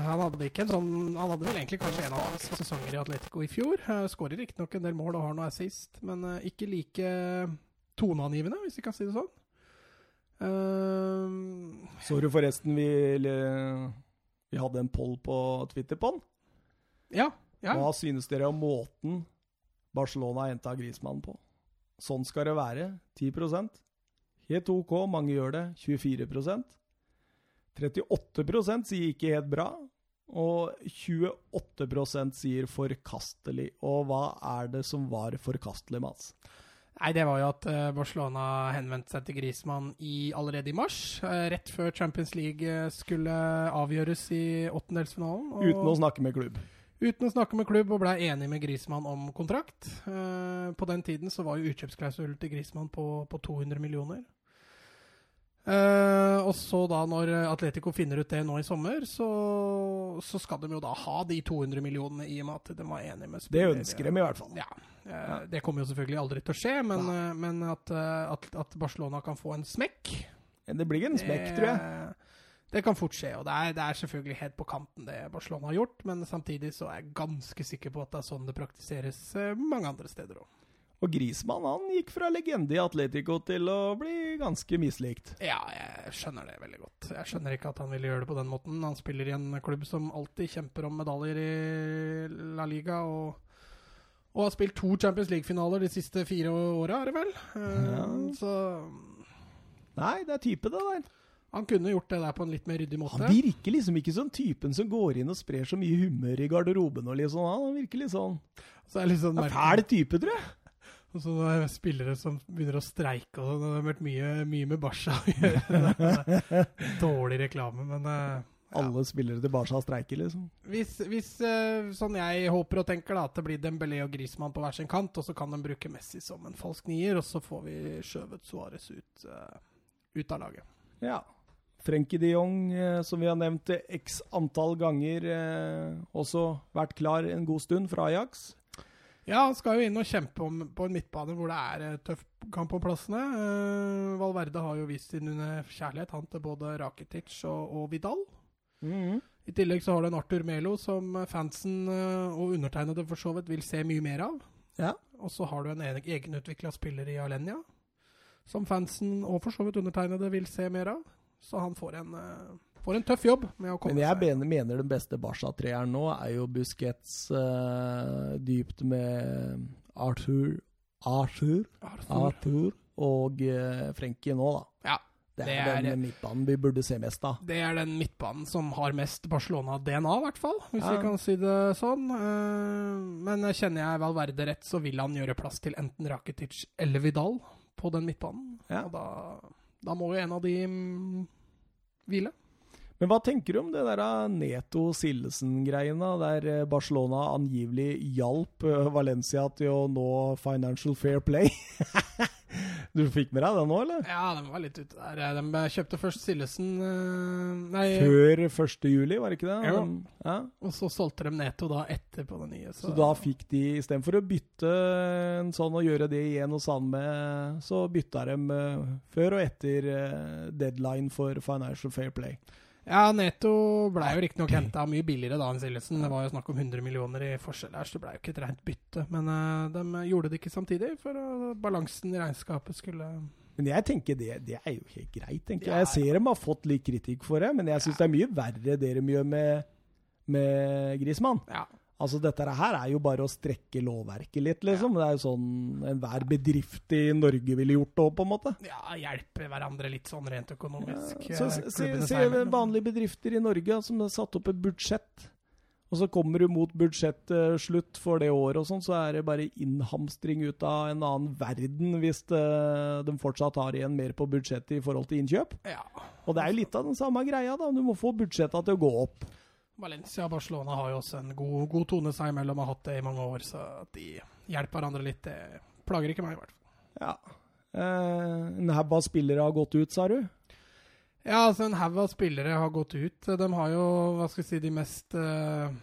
han hadde ikke en sånn Han hadde vel egentlig kanskje en av hans sesonger i Atletico i fjor. Uh, Skårer riktignok en del mål og har noe assist, men eh, ikke like toneangivende, hvis vi kan si det sånn. Så du forresten vi, vi hadde en poll på Twitter på den? ja, ja. Hva synes dere om måten Barcelona henta Grismannen på? Sånn skal det være. 10 Helt OK, mange gjør det. 24% 38% sier ikke helt bra. Og 28% sier forkastelig. Og hva er det som var forkastelig, Mats? Nei, det var jo at eh, Barcelona henvendte seg til Griezmann i, allerede i mars. eh, rett før Champions League eh, skulle avgjøres i åttendelsfinalen. og- Uten å snakke med klubb. Uten å snakke med klubb og ble enig med Grismann om kontrakt. Eh, på den tiden så var jo utkjøpsklausulen til Grismann på, på 200 millioner. Eh, og så da, når Atletico finner ut det nå i sommer, så, så skal de jo da ha de 200 millionene i og med at de var enige med Det ønsker de i hvert fall. Ja. eh, Det kommer jo selvfølgelig aldri til å skje, men, eh, men at, eh, at, at Barcelona kan få en smekk Det blir en smekk, tror jeg. Det kan fort skje, og det er, det er selvfølgelig helt på kanten det Barcelona har gjort, men samtidig så er jeg ganske sikker på at det er sånn det praktiseres eh, mange andre steder òg. Og Grismann han gikk fra legende i Atletico til å bli ganske mislikt. Ja, jeg skjønner det veldig godt. Jeg skjønner ikke at han ville gjøre det på den måten. Han spiller i en klubb som alltid kjemper om medaljer i La Liga, og, og har spilt to Champions League-finaler de siste fire åra, er det vel? Eh, Ja. Så Nei, det er type, det der. Han kunne gjort det der på en litt mer ryddig måte. Han virker liksom ikke som typen som går inn og sprer så mye humør i garderoben og sånn. Han virker litt sånn Så er det litt sånn en fæl type, tror jeg. Og så er spillere som begynner å streike og sånn. Det har vært mye, mye med Barca å gjøre. Dårlig reklame, men ja. Alle spillere til Barca streiker, liksom. Hvis, hvis eh, sånn jeg håper og tenker, da, at det blir Dembélé og Griezmann på hver sin kant, og så kan de bruke Messi som en falsk nier, og så får vi skjøvet Suárez ut, eh, ut av laget. Ja. Frenkie de Jong, eh, som vi har nevnt x antall ganger, eh, også vært klar en god stund fra Ajax. Ja, han skal jo inn og kjempe om, på en midtbane hvor det er eh, tøff kamp om plassene. Valverde har jo vist sin kjærlighet han til både Rakitic og, og Vidal. I tillegg så har du en Arthur Melo som fansen og undertegnede for så vidt vil se mye mer av. Ja. Og så har du en egen- egenutvikla spiller i Alenia, som fansen og for så vidt undertegnede vil se mer av. Så han får en, eh, får en tøff jobb med å komme Men jeg seg mener, mener den beste Barca-treeren nå er jo Busquets uh, dypt med Arthur Arthur, Arthur. Arthur og uh, Frenkie nå, da. Ja. Det er, Det er- den midtbanen vi burde se mest av. Det er den midtbanen som har mest Barcelona-DNA, i hvert fall. Hvis Ja. vi kan si det sånn. Men kjenner jeg Valverde rett, så vil han gjøre plass til enten Rakitic eller Vidal på den midtbanen. Ja. Og da, da må jo en av de mm, hvile. Men hva tenker du om det der Neto-Sildesen-greiene, der eh, Barcelona angivelig hjalp eh, Valencia til å nå Financial Fair Play? du fikk med deg det nå, eller? Ja, de var litt ute der. De kjøpte først Sildesen eh, Nei, Før 1. juli, var det ikke det? Jo. Ja. og så solgte de Neto da etter på det nye. Så da fikk de, istedenfor å bytte en sånn og gjøre det igjen han med, så bytta de eh, før og etter eh, deadline for Financial Fair Play. Ja, Neto ble jo riktignok henta mye billigere da enn Sildesen. Det var jo snakk om 100 millioner i forskjell her, så det ble jo ikke et rent bytte. Men uh, de gjorde det ikke samtidig, for balansen i regnskapet skulle Men jeg tenker det, det er jo helt greit. tenker Ja, jeg. Jeg ser de har fått litt kritikk for det, men jeg syns det er mye verre det de gjør med, med Grismann. Ja. Altså Dette her er jo bare å strekke lovverket litt, liksom. Det er jo sånn enhver bedrift i Norge ville gjort det òg, på en måte. ja, hjelpe hverandre litt sånn rent økonomisk. Så eh, se, se vanlige bedrifter i Norge som har satt opp et budsjett. Og så kommer du mot budsjettslutt for det året, og sånn, så er det bare innhamstring ut av en annen verden hvis det, de fortsatt har igjen mer på budsjettet i forhold til innkjøp. Ja. Og det er jo litt av den samme greia, da. Du må få budsjetta til å gå opp. Valencia og Barcelona har jo også en god, god tone seg imellom og har hatt det i mange år, så at de hjelper hverandre litt, det plager ikke meg, i hvert fall. Ja. Eh, en haug av spillere har gått ut, sa du? Ja, altså en haug av spillere har gått ut. De har jo, hva skal jeg si, de mest eh,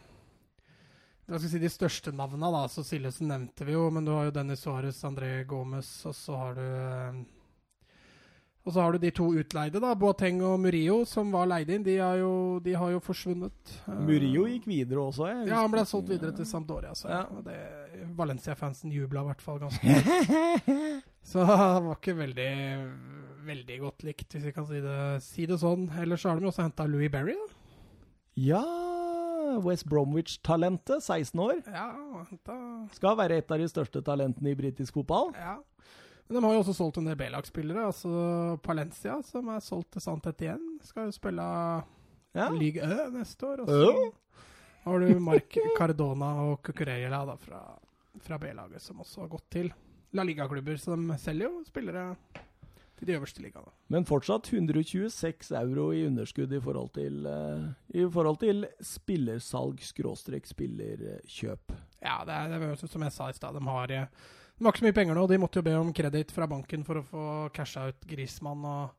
Hva skal jeg si, de største navna, da. Så Sillesen nevnte vi jo, men du har jo Dennis Suárez, André Gomez, og så har du eh, Og så har du de to utleide, da. Boateng og Murillo, som var leid inn. De, har jo, de har jo forsvunnet. Eh, Murillo gikk videre også. Jeg Ja, han ble solgt videre til Sampdoria. Så Ja. det, Valencia-fansen jubla i hvert fall ganske Så han var ikke veldig veldig godt likt, hvis vi kan si det, si det sånn. Ellers har de også henta Louis Berry. Da. Ja West Bromwich-talentet, 16 år. Ja, hentet, Skal være et av de største talentene i britisk fotball. ja. Men de har jo også solgt en del B-lagsspillere. Altså Palencia, som er solgt til Santet igjen, skal jo spille Ja. Ligue Ø neste år. Og så har du Mark Cardona og Cucurella da fra, fra B-laget, som også har gått til La Liga-klubber. Så de selger jo spillere til de øverste ligaene. Men fortsatt 126 euro i underskudd i forhold til, eh, i forhold til spillersalg-spillerkjøp. Ja, det er, det er som jeg sa i stad. De har, de har ikke så mye penger nå. De måtte jo be om kreditt fra banken for å få casha ut Grismann og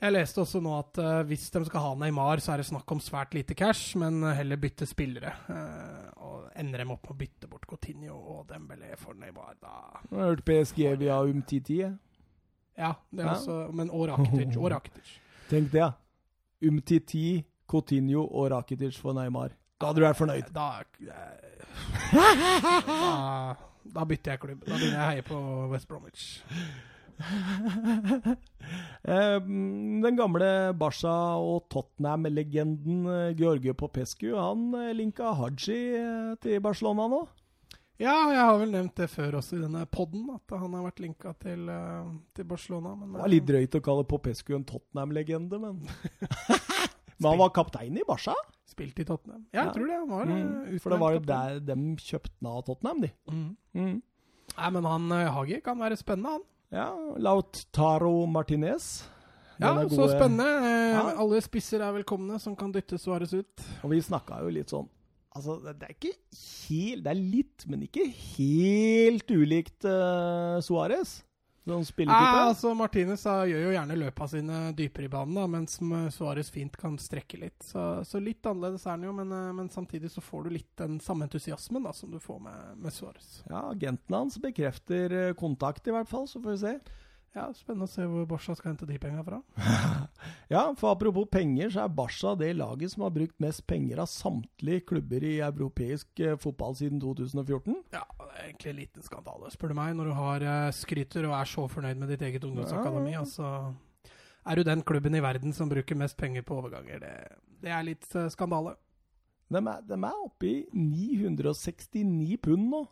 Jeg leste også nå at uh, hvis de skal ha Neymar, så er det snakk om svært lite cash, men heller bytte spillere. Uh, og ender dem opp med å bytte bort Coutinho og Dembélé for Neymar, da Jeg har hørt PSG via Umtiti. Ja, det er Ja. også Men og Rakitic. Og Rakitic. Tenk det, ja. Umtiti, Coutinho og Rakitic for Neymar. Da hadde du vært fornøyd. Da, da, da bytter jeg klubb. Da begynner jeg å heie på West Bromwich. Den gamle Barca- og Tottenham-legenden eh, George Popescu, han eh, linka Haji eh, til Barcelona nå. Ja, jeg har vel nevnt det før også i denne podden, at han har vært linka til, til Barcelona. Men, Det var litt drøyt å kalle Popescu en Tottenham-legende, men Men han var kaptein i Barca? Spilt i Tottenham. Ja, jeg Ja. tror det. Han var Mm, eh, For det var jo der de kjøpte den av Tottenham, de. Mm. Mm. Nei, men han eh, Hagi kan være spennende, han. Ja, Lautaro Martinez. Ja, Den så spennende. Eh, Ja. Alle spisser er velkomne som kan dytte Suárez ut. Og vi snakka jo litt sånn Altså, det det er ikke helt Det er litt, men ikke helt ulikt uh, Suárez som Ja, spilletype. altså Martinez da, gjør jo gjerne løpa sine dypere i banen, da, mens Suárez fint kan strekke litt. Så, så litt annerledes er han jo, men, eh, men samtidig så får du litt den samme entusiasmen da, som du får med, med Suárez. Ja, agenten hans bekrefter eh, kontakt, i hvert fall, så får vi se. Ja, Spennende å se hvor Borsa skal hente de penga fra. Ja, for apropos penger, så er Barca det laget som har brukt mest penger av samtlige klubber i europeisk eh, fotball siden 2014. Ja, det er egentlig en liten skandale, spør du meg, når du har eh, skryter og er så fornøyd med ditt eget ungdomsakademi. Ja. Altså, er du den klubben i verden som bruker mest penger på overganger? Det, det er litt eh, skandale. De er, de er oppe i 969 pund nå,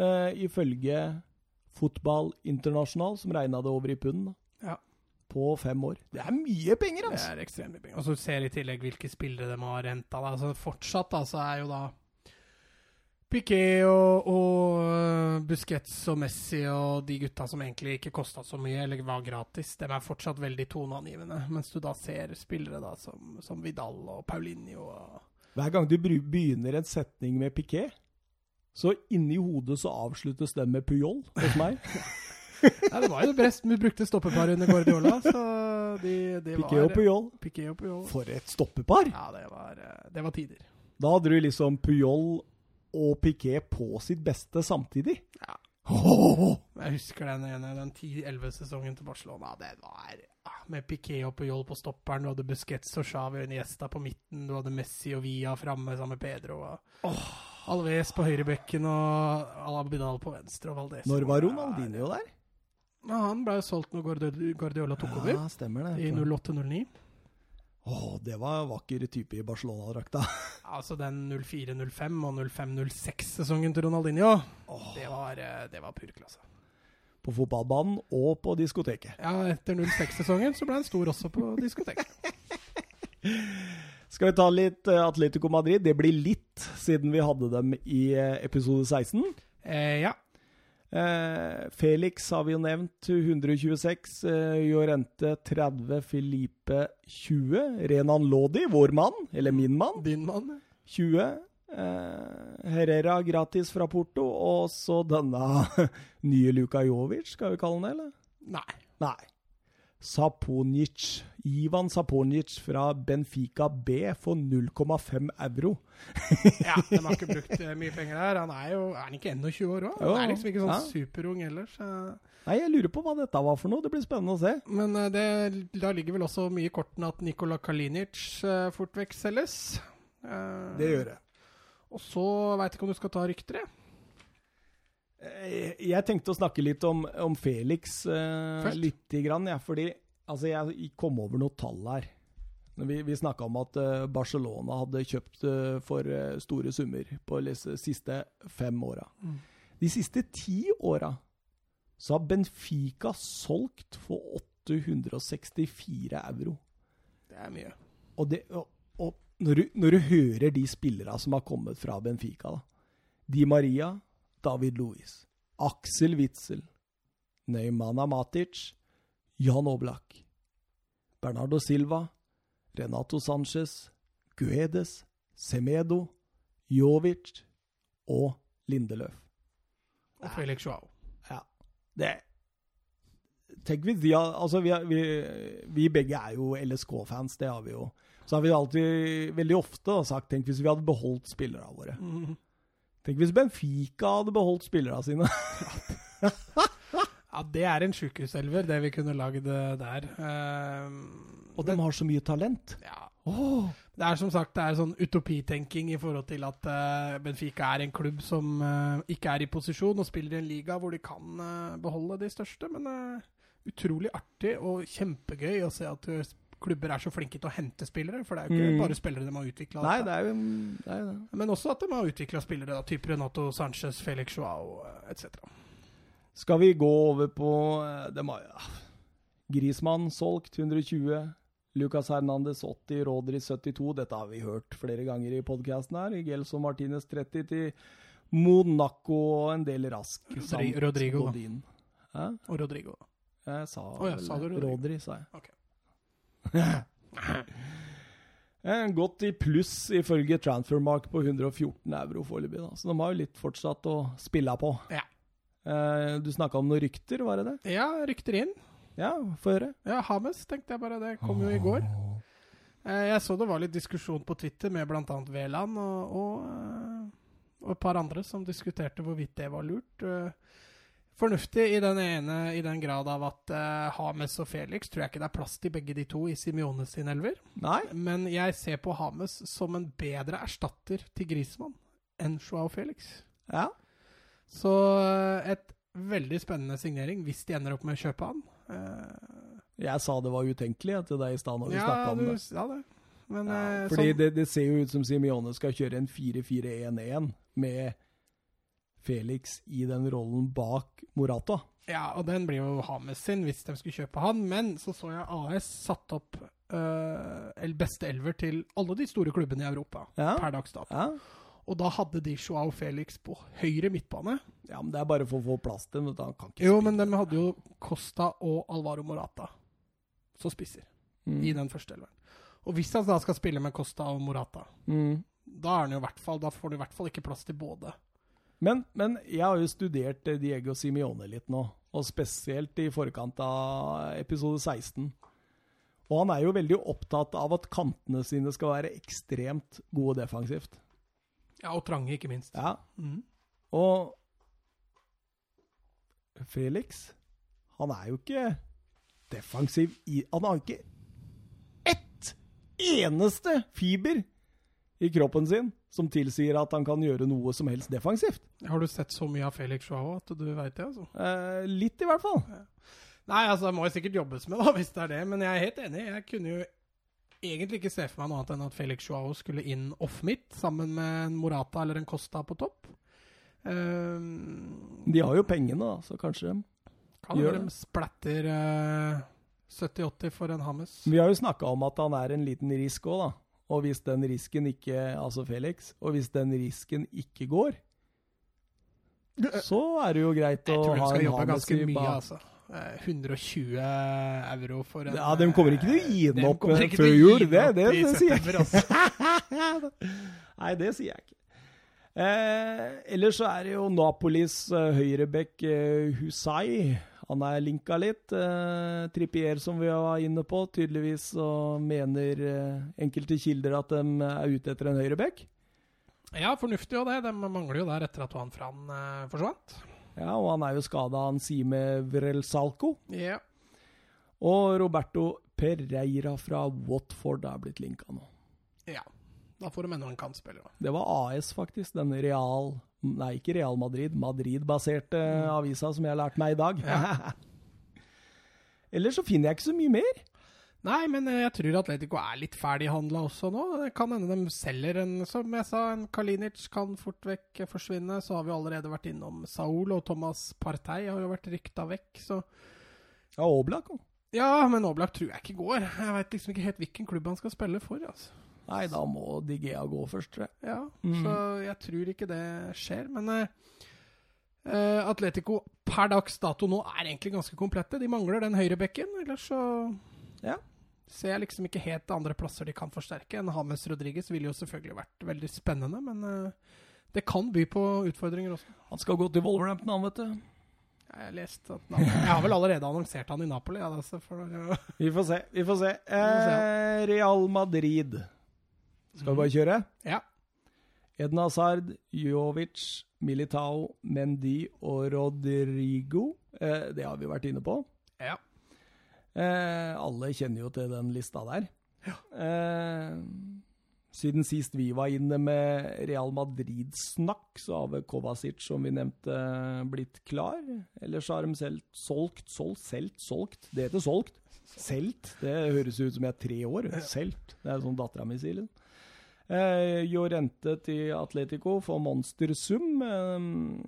uh, ifølge Fotball International, som regna det over i pund. Ja. På fem år. Det er mye penger, Det altså! er ekstremt mye penger. Og så ser i tillegg hvilke spillere de har henta. Altså, fortsatt så er jo da Piquet og, og Busquets og Messi og de gutta som egentlig ikke kosta så mye, eller var gratis, de er fortsatt veldig toneangivende. Mens du da ser spillere da som, som Vidal og Paulinho og Hver gang du begynner en setning med Piquet, så inni hodet så avsluttes den med Puyol hos meg. Ja, det var jo best vi brukte stoppepar under Guardiola, så de, de Piquet og var Puyol. Piquet og Puyol. For et stoppepar! Ja, det var, øh, det var tider. Da hadde du liksom Puyol og Piquet på sitt beste samtidig. Ja. Jeg husker den ene, den 10-11-sesongen til Barcelona. Det var ah, med Piquet og Puyol på stopperen. Du hadde Busquets og Xavi og Niesta på midten. Du hadde Messi og Via framme sammen med Pedro. Og Alves på høyrebekken og Alabidal på venstre. Og Valdez. Når var Ronaldinho der? Ja, han ble solgt når Guardiola tok over. Ja, stemmer det. I 08-09. Åh, det var vakker type i Barcelona-drakta. Altså den 04-05 og 05-06-sesongen til Ronaldinho. Det var, eh, det var pur klasse. På fotballbanen og på diskoteket. Ja, etter 06-sesongen så ble han stor også på diskoteket. Skal vi ta litt eh, Atletico Madrid? Det blir litt, siden vi hadde dem i eh, episode 16. Eh, ja. Eh, Felix har vi jo nevnt, 126. Eh, Jorente 30, Filipe 20. Renan Lodi, vår mann, eller min mann, Din mann. 20. Eh, Herrera gratis fra Porto, og så denne nye Luka Jovic, skal vi kalle han det, eller? Nei. Nei. Saponic. Ivan Saponic fra Benfica B for 0,5 euro. Ja, de har ikke brukt eh, mye penger der. Han er jo er han ikke ennå 20 år òg? Han er liksom ikke sånn ja. superung ellers. Nei, jeg lurer på hva dette var for noe. Det blir spennende å se. Men eh, det, da ligger vel også mye i kortene at Nikola Kalinic eh, fort vekk selges. Det gjør det. Og så veit ikke om du skal ta rykter, jeg. Eh, Jeg tenkte å snakke litt om, om Felix uh, Først? lite grann, ja, fordi altså, jeg kom over noen tall her. Vi, vi snakka om at uh, Barcelona hadde kjøpt uh, for eh, store summer på de siste fem åra. Mm. De siste ti åra så har Benfica solgt for 864 euro. Det er mye. Og, det, og, og når, du, når du hører de spillerne som har kommet fra Benfica, da. Di Maria, David Luiz, Aksel Witzel, Neymana Matic, Jan Oblak, Bernardo Silva, Renato Sanchez, Guedes, Semedo, Jovic og Lindeløf. Og Felix Joao. Ja. Det Tenk hvis de har Altså, vi, vi, vi begge er jo LSK-fans, det har vi jo. Så har vi alltid, veldig ofte, sagt tenk hvis vi hadde beholdt spillerne våre. Mhm. Tenk hvis Benfica hadde beholdt spillerne sine. Ja, det er en sjukehuselver, det vi kunne lagd eh, der. Uh, Og de har så mye talent. ja. Oh. Det er som sagt det er sånn utopitenking i forhold til at uh, Benfica er en klubb som uh, ikke er i posisjon og spiller i en liga hvor de kan eh, beholde de største. Men utrolig artig og kjempegøy å se at eh, klubber er så flinke til å hente spillere. For det er jo ikke Mm. bare spillere de har utvikla. Nei, det er jo det er det. Men også at de har utvikla spillere, da, type Renato Sanchez, Felix Joao eh, etc. Skal vi gå over på de dem har, ja. Grismann solgt 120. Lucas Hernandez 80, Rodri 72. Dette har vi hørt flere ganger i podkasten her. Gelso Martinez 30 til Monaco og en del rask. Rodrigo. Godin. Hæ? Og Rodrigo. Jeg sa, oh, ja, sa du Rodrigo? Rodri, sa jeg. Ok. Eh, Gått i pluss ifølge Transfermark på 114 euro foreløpig. Så de har jo litt fortsatt å spille på. Ja. Eh, Du snakka om noen rykter, var det det? Ja, rykter inn. Ja, få høre. Ja, Hames tenkte jeg bare. Det kom jo i går. Eh, Jeg så det var litt diskusjon på Twitter med bl.a. Veland og, og, og et par andre som diskuterte hvorvidt det var lurt. Eh, Fornuftig i den ene i den grad av at uh, Hames og Felix tror jeg ikke det er plass til begge de to i Simiones sin elver. Nei? Men jeg ser på Hames som en bedre erstatter til Grismann enn Joao Felix. Ja. Så eh, et veldig spennende signering hvis de ender opp med å kjøpe han. Uh, Jeg sa det var utenkelig til deg i stad når vi ja, snakka om du det. Ja, det. Men Ja, fordi sånn- det, det ser jo ut som Simione skal kjøre en 4-4-1-1 med Felix i den rollen bak Morata. Ja, og den blir jo Hames sin hvis de skulle kjøpe han. Men så så jeg AS satt opp uh, beste elver til alle de store klubbene i Europa Ja. per dags dato. Ja. Og da hadde de Joao Felix på høyre midtbane. ja, men det er bare for å få plass til ikke Jo, men de hadde jo Costa og Alvaro Morata som spisser Mm. i den første elveren. Og hvis han da skal spille med Costa og Morata, Mm. da, er han jo hvert fall, da får du i hvert fall ikke plass til både. Men, men jeg har jo studert eh, Diego Simione litt nå, og spesielt i forkant av episode 16. Og han er jo veldig opptatt av at kantene sine skal være ekstremt gode defensivt. Ja, og trange, ikke minst. Ja, Mm. Og Felix, han er jo ikke defensiv i Han har ikke ett eneste fiber i kroppen sin som tilsier at han kan gjøre noe som helst defensivt. Har du sett så mye av Felix Joao at du veit det, altså? Eh, litt, i hvert fall. Nei, altså, det må jo sikkert jobbes med, da, hvis det er det. Men jeg er helt enig. Jeg kunne jo egentlig ikke se for meg noe annet enn at Felix Joao skulle inn off-midt, sammen med en Morata eller en Costa på topp. Um, De har jo pengene, da, så kanskje de kan gjør det. de splatter uh, 70-80 for en Hammes. Vi har jo snakka om at han er en liten risk òg, da. Og hvis den risken ikke Altså Felix. Og hvis den risken ikke går, så er det jo greit Jeg å tror de ha skal en jobbe ganske mye, altså. Eh, 120 euro for en Ja, de kommer ikke til å gi den opp eh, før jul. Det, det, det sier jeg ikke. altså. Nei, det sier jeg ikke. Eh, ellers så er det jo Napolis uh, høyrebekk eh, Husai. Han er linka litt. Eh, Trippier, som vi var inne på, tydeligvis så mener eh, enkelte kilder at de er ute etter en høyreback. Ja, fornuftig jo det. De mangler jo der etter at Juan Fran eh, forsvant. Ja, og han er jo skada, han Sime Vrelsalco. Ja. Og Roberto Pereira fra Watford er blitt linka nå. ja. Da får de enda en kantspiller. da. Det var AS, faktisk. Den Real Nei, ikke Real Madrid. Madrid-baserte avisa som jeg har lært meg i dag. Ja. Ellers så finner jeg ikke så mye mer. Nei, men eh, jeg tror Atletico er litt ferdighandla også nå. Det kan hende de selger en Som jeg sa, en Kalinic kan fort vekk forsvinne. Så har vi allerede vært innom Saul, og Thomas Partey har jo vært rykta vekk, så Ja, Oblak òg. Ja, men Oblak tror jeg ikke går. Jeg veit liksom ikke helt hvilken klubb han skal spille for. altså. Nei, da må Digea gå først, tror jeg. Ja, Mm. så jeg tror ikke det skjer. Men eh, eh, Atletico per dags dato nå er egentlig ganske komplette. De mangler den høyrebekken. Ellers så Ja. ser jeg liksom ikke helt andre plasser de kan forsterke. En Hames Rodriguez ville jo selvfølgelig vært veldig spennende, men uh, det kan by på utfordringer også. Han skal gå til Wolverhampton, han, vet du. Jeg har lest at Napoli Jeg har vel allerede annonsert han i Napoli. Ja, altså, for, ja. Vi får se. Vi får se. Eh, Real Madrid. Skal vi bare kjøre? ja. Eden Hazard, Jovic, Militao, Mendy og Rodrigo. Eh, det har vi vært inne på. ja. Eh, alle kjenner jo til den lista der. Eh, siden sist vi var inne med Real Madrid-snakk, så har vel Kovacic, som vi nevnte, blitt klar. Ellers har de selv solgt, solgt, solgt, solgt. Det heter solgt. Selt. Det høres ut som jeg er tre år. Selt. Det er sånn dattera mi sier. liksom. Eh, Jorente til Atletico for monstersum. Eh,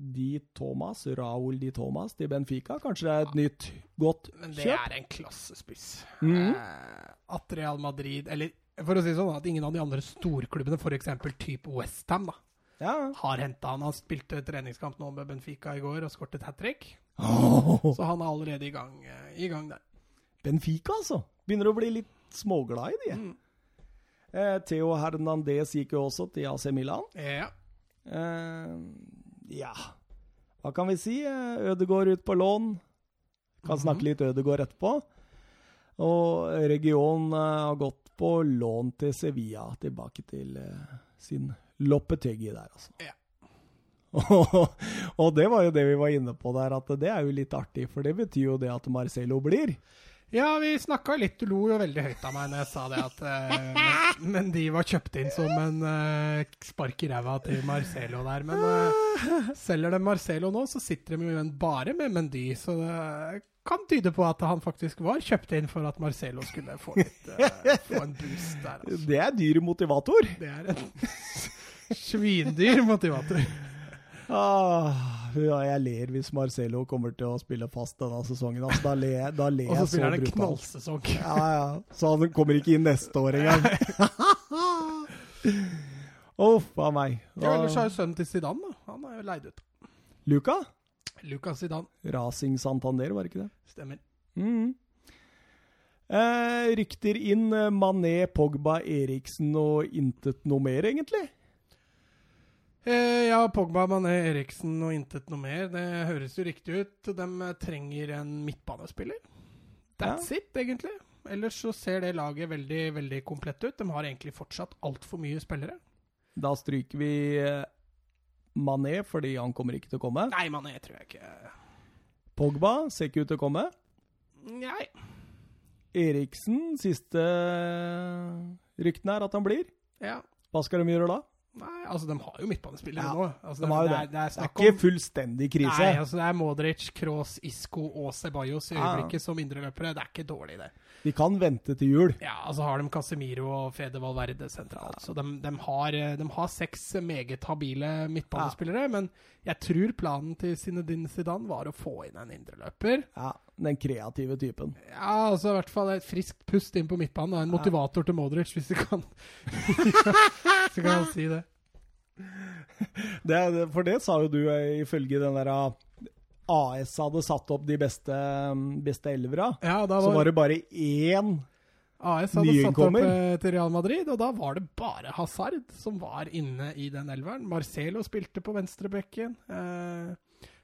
Di Thomas, Raúl Di Thomas til Benfica. Kanskje det er et nytt, godt Men det kjøp? er en klassespiss. Mhm. Eh, at Real Madrid Eller for å si sånn, at ingen av de andre storklubbene, f.eks. type Westham, da, Ja. har henta han. Han spilte treningskamp nå med Benfica i går og skåret hat trick. Oh. Så han er allerede i gang, eh, i gang der. Benfica, altså. Begynner å bli litt småglad i de. Mm. Eh, Theo Hernandez gikk jo også til AC Milan. Ja. Eh, ja Hva kan vi si? Eh, Ødegård ut på lån. Kan Mhm. snakke litt Ødegård etterpå. Og region eh, har gått på lån til Sevilla, tilbake til eh, sin Loppetegi der, altså. Ja. Og, og det var jo det vi var inne på der, at det er jo litt artig, for det betyr jo det at Marcelo blir. Ja, vi snakka litt. Du lo jo veldig høyt av meg når jeg sa det at eh, men, de var kjøpt inn som en eh, spark i ræva til Marcelo der. Men eh, selger de Marcelo nå, så sitter de jo bare med Mendy. Så det kan tyde på at han faktisk var kjøpt inn for at Marcelo skulle få, litt, eh, få en boost der. Altså. Det er dyr motivator. Det er en svindyr motivator. Ah, ja, jeg ler hvis Marcelo kommer til å spille fast denne sesongen. Altså, da ler jeg, da ler Og så jeg så spiller han en brutalt. knallsesong. Ja, ja. Så han kommer ikke inn neste år engang. Uff a meg. Ja, ellers har jo sønnen til Zidane, da. Han er jo leid ut. Luca? Luca Zidane. Racing Santander, var det ikke det? Stemmer. Mhm. Eh, rykter inn eh, Mané, Pogba, Eriksen og intet noe mer, egentlig. Eh, ja, Pogba, Mané, Eriksen og intet noe mer. Det høres jo riktig ut. De eh, trenger en midtbanespiller. That's it, egentlig. Ellers så ser det laget veldig veldig komplett ut. De har egentlig fortsatt altfor mye spillere. Da stryker vi eh, Mané, fordi han kommer ikke til å komme. Nei, Mané tror jeg ikke Pogba ser ikke ut til å komme. Nei. Eriksen, siste ryktene er at han blir. Ja. Hva skal de gjøre da? Nei, altså, de har jo midtbanespillere Ja, nå. Altså, de har jo det, det. er, det er Det ikke fullstendig krise. Nei, altså det er Modric, Kroos, Isco og Ceballos i Ja. øyeblikket som indreløpere. Det er ikke dårlig, det. De kan vente til jul. Ja, altså har de Casemiro og Fede Valverde sentralt. Så de, de, har, eh, de har seks meget habile midtbanespillere. Men jeg tror planen til Zinedine Zidane var å få inn en indreløper. Ja, Den kreative typen. Ja, altså i hvert fall et friskt pust inn på midtbanen. En motivator til Modric, hvis du kan Så kan han si det. Det, for det sa jo du eh, ifølge den der ah, AS hadde satt opp de beste, mm, beste elvera. Ja, da Så var, var det bare én AS hadde satt opp eh, til Real Madrid, og da var det bare Hazard som var inne i den elveren. Marcelo spilte på venstrebekken. Eh,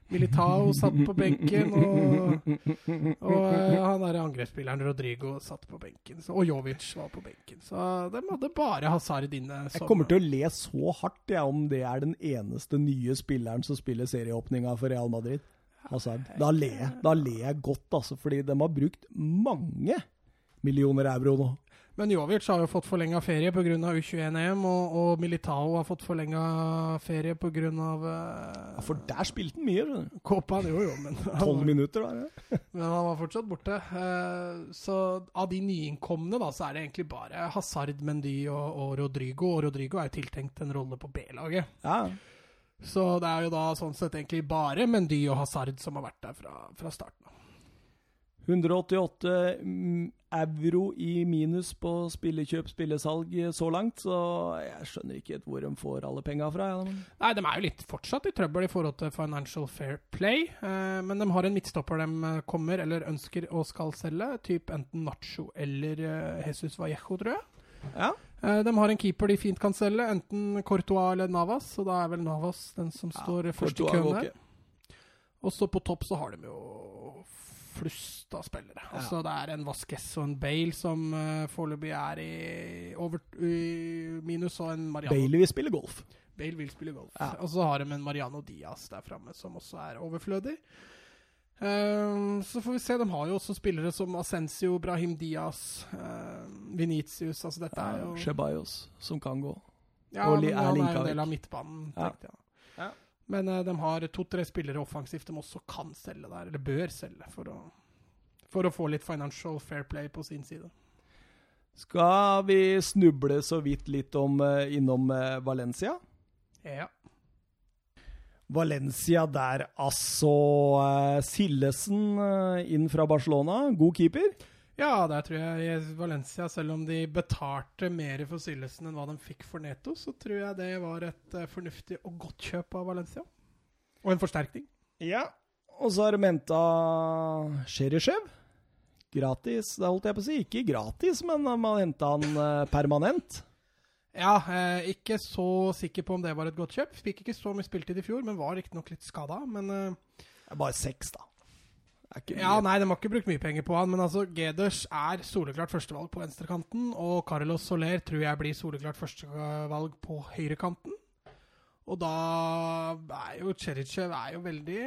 Militao satt på benken, og, og eh, han derre angrepsspilleren Rodrigo satt på benken. Så, og Jovic var på benken. Så de hadde bare Hazard inne. Jeg kommer til å le så hardt jeg, om det er den eneste nye spilleren som spiller serieåpninga for Real Madrid. Hazard. Da ler jeg, da ler jeg godt, altså, fordi de har brukt mange millioner euro nå. Men Jovic har jo fått forlenga ferie pga. U21-EM, og, og Militao har fått forlenga ferie pga. Ja, for der spilte han mye. Kåpan, jo jo, men Tolv var- minutter, da. det? Men han var fortsatt borte. Uh, så av de nyinnkomne, da, så er det egentlig bare Hazard, Mendy og, og Rodrigo. Og Rodrigo er jo tiltenkt en rolle på B-laget. Ja. Så det er jo da sånn sett egentlig bare Mendy og Hazard som har vært der fra, fra starten av. 188 mm, euro i minus på spillekjøp, spillesalg så langt, så jeg skjønner ikke hvor de får alle penga fra. Ja. Nei, de er jo litt fortsatt i trøbbel i forhold til Financial Fair Play. eh, men de har en midtstopper de eh, kommer eller ønsker og skal selge. Typ enten Nacho eller eh, Jesus Vallejo, tror jeg. Ja. Eh, de har en keeper de fint kan selge, enten Courtois eller Navas. Og da er vel Navas den som Ja, står først i køen der. Og så på topp så har de jo flust av spillere. Altså Det er en Vasques og en Bale som uh, foreløpig er i over i minus, og en Mariano Bailey vil spille golf. Bale vil spille golf. Ja. Og så har de en Mariano Diaz der framme, som også er overflødig. Um, så får vi se. De har jo også spillere som Ascencio, Brahim Diaz, uh, Venitius Altså dette er jo Chebayos, som kan gå. Ja, og men han er en del av midtbanen, Ja. tenkte jeg. Ja. Men eh, de har to-tre spillere offensivt de også kan selge der, eller bør selge, for å, for å få litt financial fair play på sin side. Skal vi snuble så vidt litt om, eh, innom eh, Valencia? Ja. Valencia der, altså. Sillesen inn fra Barcelona, god keeper. Ja, der tror jeg i Valencia, selv om de betalte mer for Sillesen enn hva de fikk for Neto, så tror jeg det var et eh, fornuftig og godt kjøp av Valencia. Og en forsterkning. Ja. Og så har de henta Cherishev. Gratis, det holdt jeg på å si. Ikke gratis, men man har henta han eh, permanent. Ja, eh, ikke så sikker på om det var et godt kjøp. Fikk ikke så mye spiltid i fjor, men var riktignok litt skada. Men eh, bare seks, da. Ja, nei, de har ikke brukt mye penger på han, men altså, Geders er soleklart førstevalg på venstrekanten, og Carlos Soler tror jeg blir soleklart førstevalg på høyrekanten. Og da er jo Cherichev er jo veldig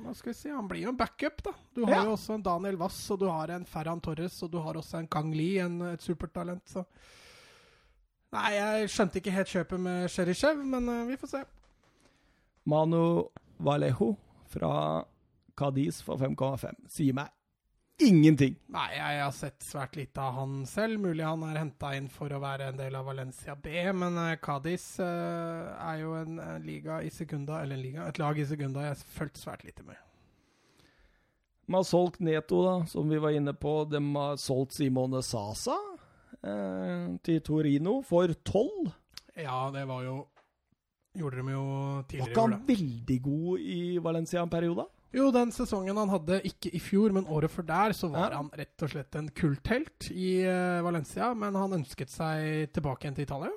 Hva skal vi si? Han blir jo en backup, da. Du har Ja. jo også en Daniel Wass, og du har en Ferran Torres, og du har også en Kang Li, en, et supertalent, så Nei, jeg skjønte ikke helt kjøpet med Cherichev, men uh, vi får se. Manu Vallejo fra Cadiz for 5,5 sier meg ingenting. Nei, jeg har sett svært lite av han selv. Mulig han er henta inn for å være en del av Valencia B, men Cadiz Cádiz eh, er jo en, en liga i sekunda, eller en liga, et lag i sekunda jeg har fulgt svært lite med. De har solgt Neto, da, som vi var inne på. De har solgt Simone Sasa eh, til Torino for 12. Ja, det var jo Gjorde de jo Var ikke han veldig god i Valencia en periode? Jo, den sesongen han hadde, ikke i fjor, men året før der, så var han rett og slett en kulthelt i eh, Valencia. Men han ønsket seg tilbake igjen til Italia.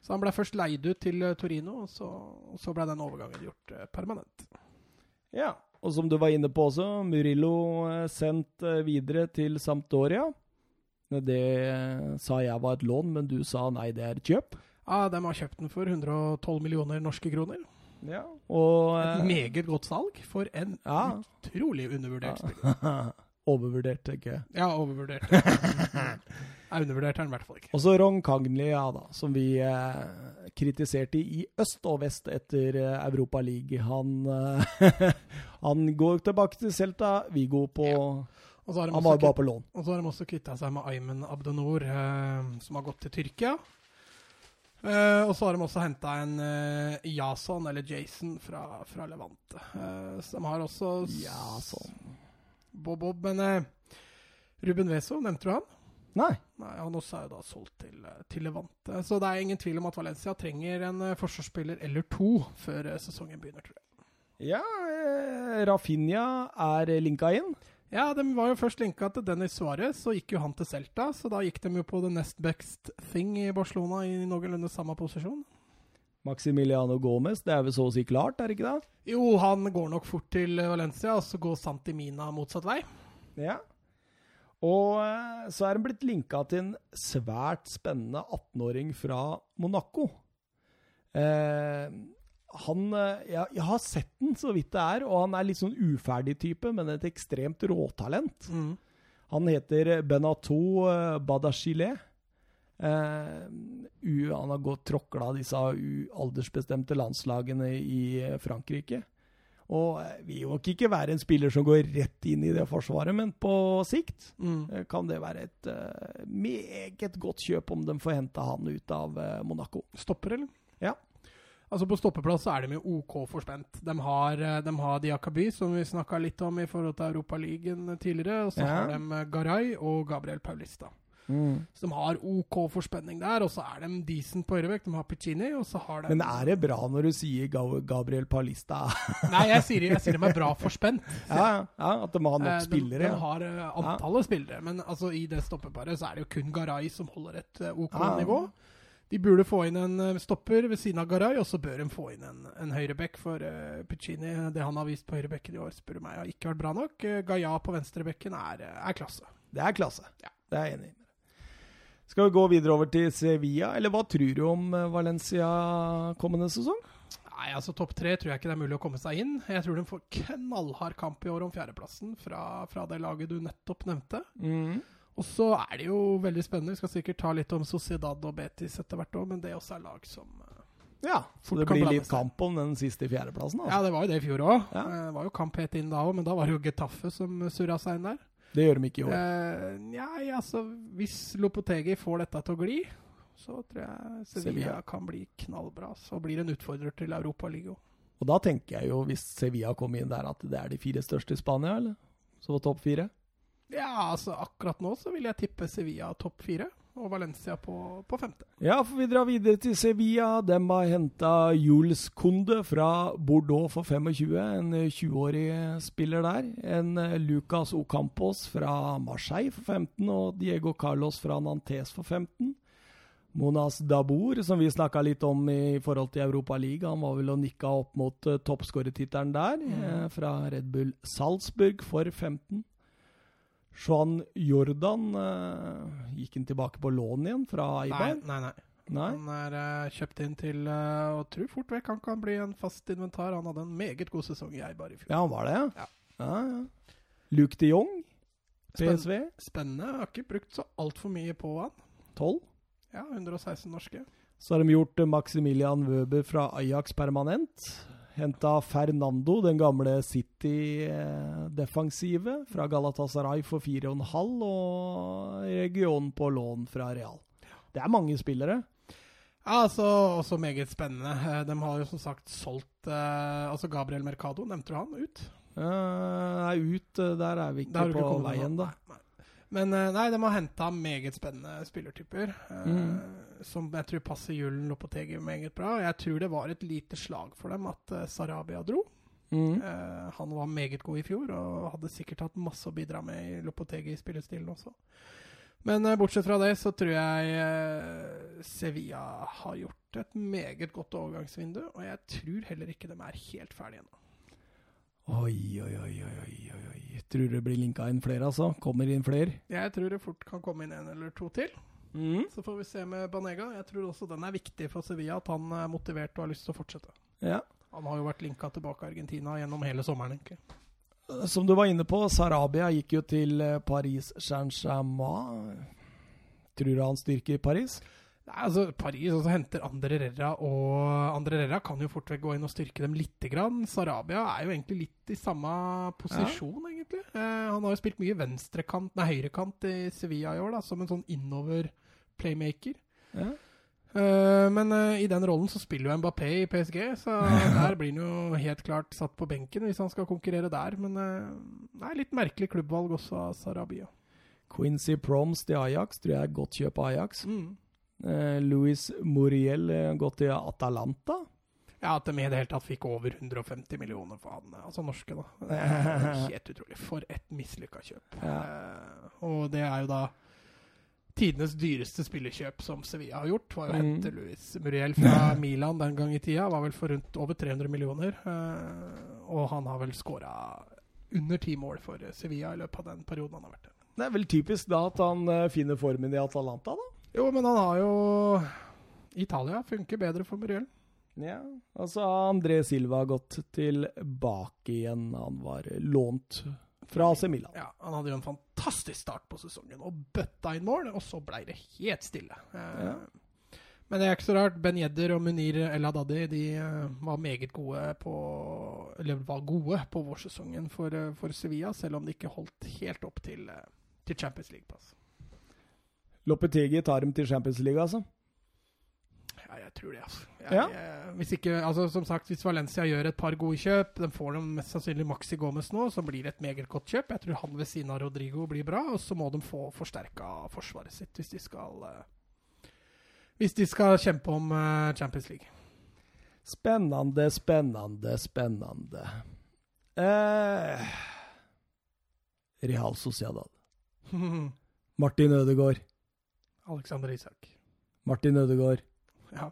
Så han ble først leid ut til eh, Torino, og så, og så ble den overgangen gjort eh, permanent. Ja. Og som du var inne på også, Murillo sendt videre til Sampdoria. Det sa jeg var et lån, men du sa nei, det er et kjøp. Ja, De har kjøpt den for 112 millioner norske kroner. Ja. Og Et eh, meget godt salg for en Ja. utrolig undervurdert spiller. Overvurdert, tenker jeg. Ja, overvurdert. Ja, undervurdert er han i hvert fall ikke. Og så Ron Kangli, ja da, som vi eh, kritiserte i øst og vest etter eh, Europa League. Han, eh, han går tilbake til Celta, Vigo på Ja. Han var jo bare på lån. Og så har de også kvitta seg med Aymen Abdenor, eh, som har gått til Tyrkia. Eh, og så har de også henta en uh, Jason, eller Jason, fra, fra Levante. Uh, så de har også Jason. Bob Bob, men Ruben Weso, nevnte du han? Nei. Nei, Han også er jo da solgt til, til Levante. Så det er ingen tvil om at Valencia trenger en forsvarsspiller eller to før sesongen begynner, tror jeg. Ja, Rafinha er linka inn. Ja, de var jo først linka til Dennis Suárez, så gikk jo han til Celta. Så da gikk de jo på the next best thing i Barcelona i noenlunde samme posisjon. Maximiliano Gomez, det er vel så å si klart, er det ikke det? Jo, han går nok fort til Valencia, og så går Santi Mina motsatt vei. Ja. Og eh, så er han blitt linka til en svært spennende 18-åring fra Monaco. Eh, han eh, ja, Jeg har sett den så vidt det er, og han er litt sånn uferdig type, men et ekstremt råtalent. Han heter eh, Badachile. Eh, u, han har gått tråkla disse aldersbestemte landslagene i Frankrike. Og vil nok ikke være en spiller som går rett inn i det forsvaret, men på sikt Mm. kan det være et uh, meget godt kjøp om de får henta han ut av Monaco. Stopper, eller? Ja. Altså På stoppeplass så er de jo OK forspent. De har, eh, de har Diakaby, som vi snakka litt om i forhold til Europaligaen tidligere. Og så Ja. har de eh, Garay og Gabriel Paulista. Så de har OK forspenning der. Og så er de decent på høyrevekt. De har Piccini, og så har de Men er det bra når du sier Gabriel Palista? Nei, jeg sier, jeg sier de er bra forspent. ja, ja, at de har nok Eh, de, spillere. de ja. har antallet antallet spillere, men altså, i det stoppeparet så er det jo kun Garay som holder et OK Ja. nivå. De burde få inn en eh, stopper ved siden av Garay, og så bør de få inn en, en høyreback. For uh, Puccini, det han har vist på høyrebekken i år, spør du meg, har ikke vært bra nok. Uh, Gaia på venstrebekken er, er klasse. Det er klasse. Ja. Det er jeg enig i. Skal vi gå videre over til Sevilla, eller hva tror du om Valencia kommende sesong? Nei, altså Topp tre tror jeg ikke det er mulig å komme seg inn. Jeg tror de får knallhard kamp i år om fjerdeplassen fra, fra det laget du nettopp nevnte. Mm. Og så er det jo veldig spennende. Vi skal sikkert ta litt om Sociedad og Betis etter hvert òg, men det også er lag som uh, Ja, så det blir litt kamp om den siste fjerdeplassen? Altså. Ja, det var jo det i fjor òg. Ja. Eh, det var jo kamp helt inn da òg, men da var det jo Getafe som surra seg inn der. Det gjør de ikke i år. Uh, nei, altså Hvis Lopotegi får dette til å gli, så tror jeg Sevilla, Sevilla. kan bli knallbra. Så blir det en utfordrer til Europaligaen. Og da tenker jeg jo, hvis Sevilla kommer inn der, at det er de fire største i Spania, eller? Så topp fire? Ja, altså akkurat nå så vil jeg tippe Sevilla topp fire. Og Valencia på, på, femte. Ja, for vi drar videre til Sevilla. De har henta Jules Kunde fra Bordeaux for 25, en 20-årig spiller der. En Lucas Ocampos fra Marseille for 15, og Diego Carlos fra Nantes for 15. Monas Dabour, som vi snakka litt om i forhold til Europaligaen, han var vel og nikka opp mot uh, toppskårertittelen der, mm. eh, fra Red Bull Salzburg for 15. Juan Jordan uh, gikk han tilbake på lån igjen fra Eibar? Nei, nei, nei. nei? Han er uh, kjøpt inn til uh, og tror fort vekk han kan bli en fast inventar. Han hadde en meget god sesong i Eibar i fjor. Ja, han var det, ja? Ja. ja, ja. Luke de Jong, PSV? Spennende. Jeg har ikke brukt så altfor mye på han. 12? Ja, 116 norske. Så har de gjort Maximilian Wøber fra Ajax permanent. Henta Fernando, den gamle City-defensive, fra Galatasaray for 4,5, og regionen på lån fra Real. Det er mange spillere. Ja, altså, også meget spennende. Eh, de har jo som sagt solgt eh, Altså Gabriel Mercado, nevnte du han ut? Uh, ut, der er vi ikke på veien, da. Nei, nei. Men nei, de har henta meget spennende spillertyper. Mm. som jeg tror passer Julen Lopetegi meget bra. Jeg tror det var et lite slag for dem at Sarabia dro. Mm. Han var meget god i fjor og hadde sikkert hatt masse å bidra med i Lopotegi-spillestilen også. Men bortsett fra det så tror jeg Sevilla har gjort et meget godt overgangsvindu, og jeg tror heller ikke de er helt ferdige ennå. Oi, oi, oi, oi, oi. Tror det blir linka inn flere, altså? Kommer inn flere? Jeg tror det fort kan komme inn en eller to til. Mm. Så får vi se med Banega. Jeg tror også den er viktig for Sevilla, at han er motivert og har lyst til å fortsette. Ja. Han har jo vært linka tilbake i Argentina gjennom hele sommeren, egentlig. Som du var inne på, Sarabia gikk jo til Paris Saint-Germain. Tror du han styrker Paris? Nei, altså Paris også henter Andre Rerra, og Andre Rerra kan jo fort vekk gå inn og styrke dem litt. Grann. Sarabia er jo egentlig litt i samme posisjon, ja. egentlig. Eh, han har jo spilt mye venstrekant, nei, høyrekant i Sevilla i år, da, som en sånn innover-playmaker. Ja. Uh, men uh, i den rollen så spiller jo Mbappé i PSG, så der blir han jo helt klart satt på benken hvis han skal konkurrere der. Men uh, det er litt merkelig klubbvalg også av Sarabia. Quincy Proms til Ajax tror jeg er godt kjøp av Ajax. Mm. Louis Muriel gått til Atalanta. Ja, at de i det hele tatt fikk over 150 millioner for han. Altså norske, da. Helt utrolig. For et mislykka kjøp. Ja. og det er jo da tidenes dyreste spillekjøp som Sevilla har gjort, var jo Mm. hente Luis Muriel fra Milan den gang i tida. Var vel for rundt over 300 millioner. eh, og han har vel skåra under ti mål for Sevilla i løpet av den perioden han har vært der. Det er vel typisk da at han eh, finner formen i Atalanta, da? Jo, men han har jo Italia funker bedre for Muriel. Ja. Altså André Silva har gått tilbake igjen. Han var lånt fra AC Milan. Ja, Han hadde jo en fantastisk start på sesongen og bøtta inn mål, og så blei det helt stille. Eh, Ja. Men det er ikke så rart. Ben Yedder og Munir El Haddadi de eh, var meget gode på Eller var gode på vårsesongen for, eh, for Sevilla, selv om de ikke holdt helt opp til, til Champions League-plass. Lopetegi tar dem til Champions League, altså. Ja, jeg tror det, altså. Jeg, Ja. jeg, hvis ikke, altså som sagt, hvis Valencia gjør et par gode kjøp, de får dem mest sannsynlig Maxi Gomez nå, så blir det et meget godt kjøp. Jeg tror han ved siden av Rodrigo blir bra, og så må de få forsterka forsvaret sitt hvis de skal eh, Hvis de skal kjempe om eh, Champions League. Spennende, spennende, spennende. Eh, Real Sociedad. Martin Ødegaard. Alexander Isak. Martin Ødegaard. Ja.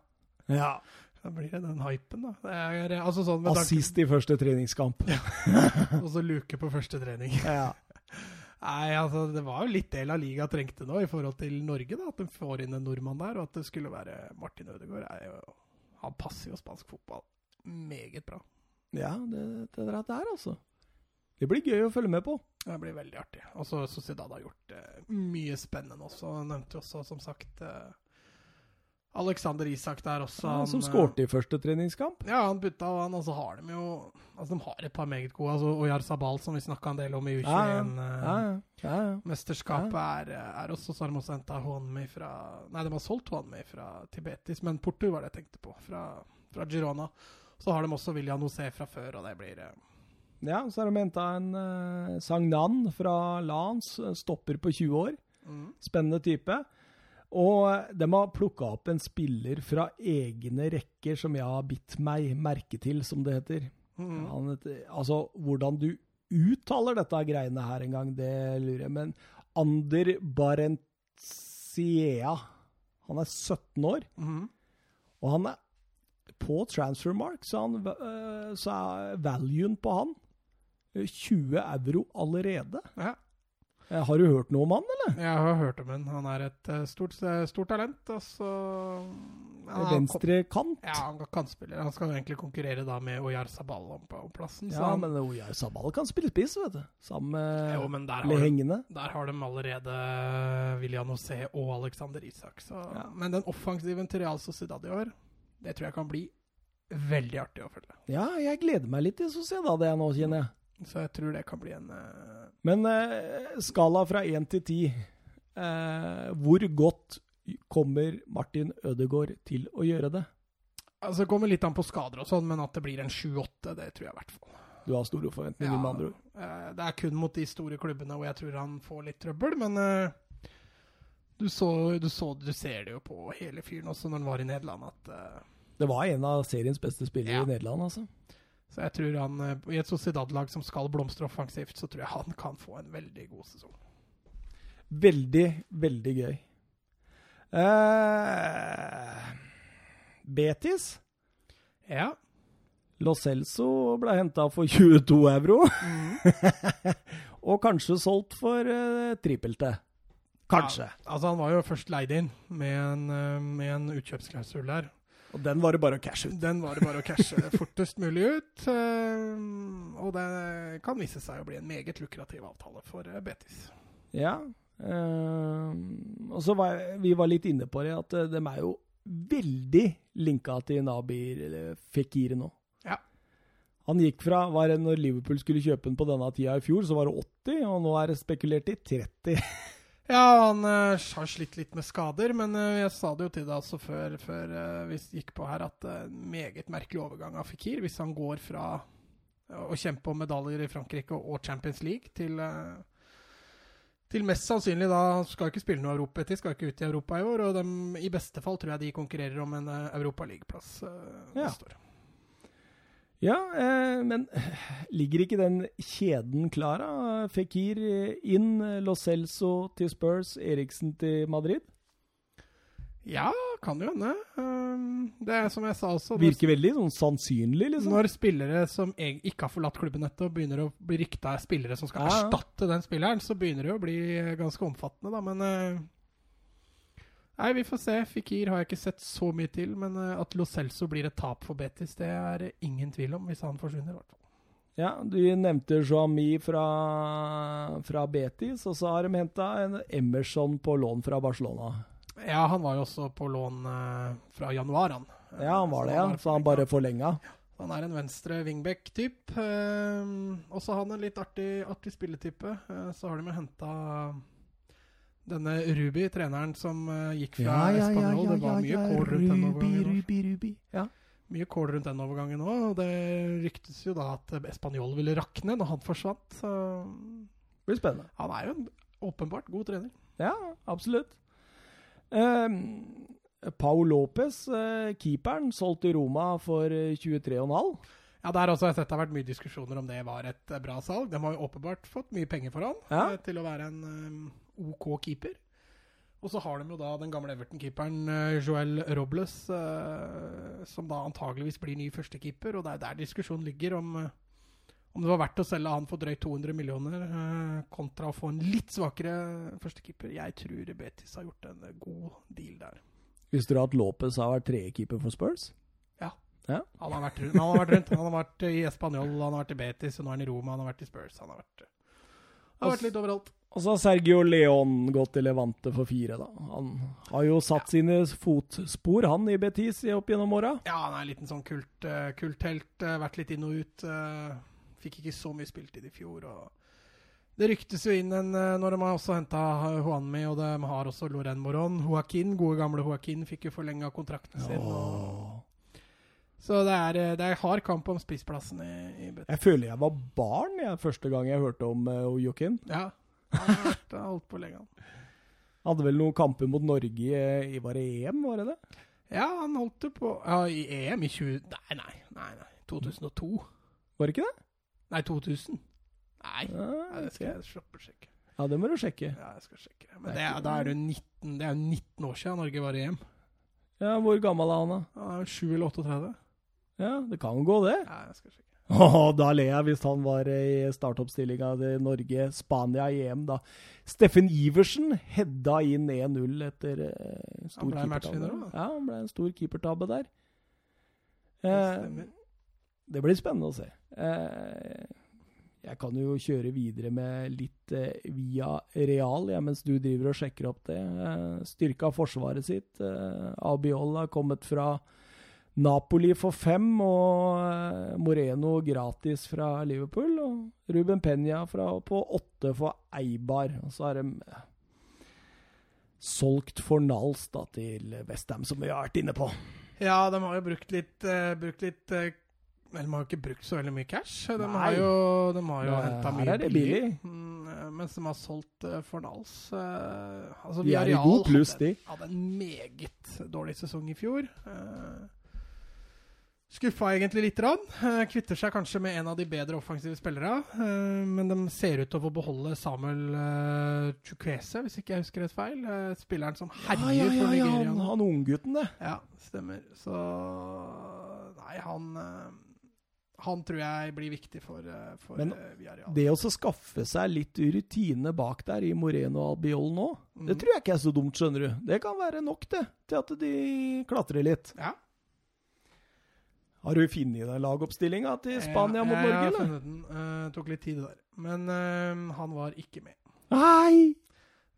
Ja. Da blir det den hypen, da. Det er, altså sånn Assist i første treningskamp. Og så luke på første trening. Ja. Nei, altså det var jo litt del av Liga trengte nå i forhold til Norge, da. At de får inn en nordmann der, og at det skulle være Martin Ødegaard. Er jo, han passer jo spansk fotball meget bra. Ja, det, det der, der, altså. Det blir gøy å følge med på. Det blir veldig artig. Og så Sociedad har gjort eh, mye spennende også. Han nevnte jo også, som sagt, eh, Alexander Isak der også. Han, som eh, skårte i første treningskamp. Ja, han putta, og han altså har dem jo Altså, de har et par meget gode. Altså, Oyar Sabal, som vi snakka en del om i U21-mesterskapet, ja. eh, Ja, ja. ja, ja. Mesterskapet er, er også så har de også henta Huanmi fra Nei, de har solgt Huanmi fra Tibetis, men Porto var det jeg tenkte på. Fra, fra Girona. Så har de også William Nosé fra før, og det blir eh, ja så har de henta en uh, Sagnan fra Lans, eh, stopper på 20 år. mm. Spennende type. Og eh, de har plukka opp en spiller fra egne rekker som jeg har bitt meg merke til, som det heter. Mm. Han heter altså, hvordan du uttaler dette greiene her en gang, det lurer jeg. Men Ander Barentsiea Han er 17 år, Mm. og han er på transfermark, så, han, øh, så er valuen på han 20 euro allerede. Ja. Eh, Har du hørt noe om han, eller? Jeg har hørt om han. Han er et eh, stort, stort talent. Og så ja, han kom- Venstre kant. Ja, han kan kantspiller. Han skal egentlig konkurrere da med Oyar Sabal om, om plassen. Ja, han- men Oyar Sabal kan spille spiss, vet du. Sammen med jo, der de, hengende. der har de allerede William José og Alexander Isak. Så. Ja. Men den offensiven til Real Sociedad i år, det tror jeg kan bli veldig artig å følge. Ja, jeg gleder meg litt til Sociedad, det jeg nå, kjenner jeg. Så jeg tror det kan bli en uh... Men uh, skala fra 1 til 10, Uh, hvor godt kommer Martin Ødegaard til å gjøre det? Altså Det kommer litt an på skader og sånn, men at det blir en 7-8, det tror jeg i hvert fall. Du har store forventninger, med andre ord. det er kun mot de store klubbene hvor jeg tror han får litt trøbbel, men du, så, du, så, du ser det jo på hele fyren også når han var i Nederland, at Det var en av seriens beste spillere Ja. i Nederland, altså. Så jeg tror han, eh, I et Sociedad-lag som skal blomstre offensivt, så tror jeg han kan få en veldig god sesong. Veldig, veldig gøy. Uh, Betis. Ja. Lo Celso ble henta for 22 euro. og kanskje solgt for uh, trippelte. Kanskje. Ja, altså Han var jo først leid inn med en, eh, med en utkjøpsklausul der. Og den var det bare å cashe ut. Den var det bare å cashe fortest mulig ut. eh, og det kan vise seg å bli en meget lukrativ avtale for eh, Betis. Ja. eh, og så var vi var litt inne på det, at de er jo veldig linka til Nabir eller Fikir nå. Ja. Han gikk fra var det Når Liverpool skulle kjøpe den på denne tida i fjor, så var det 80, og nå er det spekulert i 30. Ja, han uh, har slitt litt med skader, men uh, jeg sa det jo til deg også før, før uh, vi gikk på her, at uh, meget merkelig overgang av Fikir hvis han går fra å kjempe om medaljer i Frankrike og Champions League til til mest sannsynlig da Han skal ikke spille noe Europa etter, skal ikke ut i Europa i år. Og de, i beste fall tror jeg de konkurrerer om en uh, Europaligaplass uh, Ja. neste år. Ja, eh, men ligger ikke den kjeden klar, da? Fikir inn, Lo Celso til Spurs, Eriksen til Madrid? Ja, kan jo hende. Um, det er som jeg sa også Virker veldig sånn sannsynlig, liksom. Når spillere som ikke har forlatt klubben nettopp, begynner å bli rykta er spillere som skal Ja, ja. erstatte den spilleren, så begynner det å bli eh, ganske omfattende, da. Men eh, Nei, vi får se. Fikir har jeg ikke sett så mye til, men eh, at Lo Celso blir et tap for Betis, det er det ingen tvil om, hvis han forsvinner, i hvert fall. Ja, du nevnte Joami fra, fra Betis, og så har de henta en Emerson på lån fra Barcelona. Ja, han var jo også på lån eh, fra januar, han. Ja, han var det, ja. Så han bare forlenga. Han er en venstre wingback-typ. Eh, også han en litt artig, artig spilletype. Så har de jo henta denne Ruby, treneren som uh, gikk fra Español. det var mye kål rundt den overgangen. Ruby, Ruby. Ja. Mye kål rundt den overgangen òg. Og det ryktes jo da at Spanjol ville rakne når han forsvant. Så Det blir spennende. han er jo en åpenbart god trener. Ja, absolutt. Um, Pau Lopez, uh, keeperen, solgt til Roma for eh, 23,5. Ja, Der også har jeg sett det har vært mye diskusjoner om det var et eh, bra salg. De har jo åpenbart fått mye penger for han Ja. eh, til å være en eh, OK keeper. Og så har de jo da den gamle Everton-keeperen eh, Joel Robles, eh, som da antageligvis blir ny førstekeeper. Og det er der diskusjonen ligger om, eh, om det var verdt å selge han for drøyt 200 millioner kontra å få en litt svakere førstekeeper. Jeg tror Betis har gjort en god deal der. Visste du at Lopez har vært tredjekeeper for Spurs? Han har vært. Han har vært, rundt. Han har vært i Español, han har vært i Betis, nå er han i Roma, han har vært i Spurs. Han har vært, han har vært litt overalt. Og så har Sergio Leon gått til Levante for fire, da. Han har jo satt sine fotspor, han, i Betis opp gjennom åra. Ja, han er en liten sånn kult, uh, kulthelt. Uh, vært litt inn og ut. Uh, fikk ikke så mye spilt i fjor. og Det ryktes jo inn en, når de har også henta Juanmi, og de har også Loren Moron. Joaquin, gode gamle Joaquin, fikk jo forlenga kontrakten sin. Og, så det er, det er hard kamp om spissplassen i, i Betis. Jeg føler jeg var barn jeg, første gang jeg hørte om uh, Joaquin. Ja, han har vært, holdt på lenge. Hadde vel noen kamper mot Norge i, var det EM, var det det? Ja, han holdt det på Ja, i EM i 20... Nei, nei, nei. nei 2002. Var det ikke det? Nei, 2000. Nei, Ja, nei det skal jeg slappe sjekke. ja det må du sjekke. Ja, jeg skal sjekke. Men det, er- da er det jo 19, det er 19 år siden Norge var i EM. Ja, Hvor gammel er han, da? Han jo 7 eller 38. Ja, Det kan gå, det. Ja, jeg skal sjekke. Åh, da ler jeg hvis han var i startoppstillinga til Norge-Spania i EM, da. Steffen Iversen hedda inn 1-0 etter eh, stor Han ble keepertabbe. matchvinner også. Ja, han ble en stor keepertabbe der. Det Eh, det blir spennende å se. Eh, jeg kan jo kjøre videre med litt eh, via Real, ja, mens du driver og sjekker opp det. Eh, styrka forsvaret sitt. Eh, Abiol har kommet fra Napoli for fem, og eh, Moreno gratis fra Liverpool. Og Ruben Penya fra, på åtte for Eibar. Og så har de solgt solgt Fornals da, til Westham, som vi har vært inne på. Ja, de har jo brukt litt, uh, brukt litt uh, Vel, de har jo ikke brukt så veldig mye cash. De Nei. har jo, de har jo henta mye er det billig. Mm, eh, mens de har solgt uh, Fornals. eh, altså, De er i god pluss, de. hadde en meget dårlig sesong i fjor. Uh, skuffa egentlig lite grann. Eh, kvitter seg kanskje med en av de bedre offensive spillere. eh, men de ser ut til å få beholde Samuel uh, Chukwese, hvis ikke jeg husker rett feil. Eh, spilleren som herjer ja, ja, for ja, han, han unggutten, det. Ja, stemmer. Så Nei, han eh, Han tror jeg blir viktig for, eh, for Men eh, Villarreal. Det å skaffe seg litt rutine bak der i Moreno og Albiol nå, det Mhm. tror jeg ikke er så dumt, skjønner du. Det kan være nok, det, til at de klatrer litt. Ja. Har du funnet den lagoppstillinga til Spania mot Norge, Jeg har funnet den. Uh, tok litt tid det der. Men uh, han var ikke med. Nei!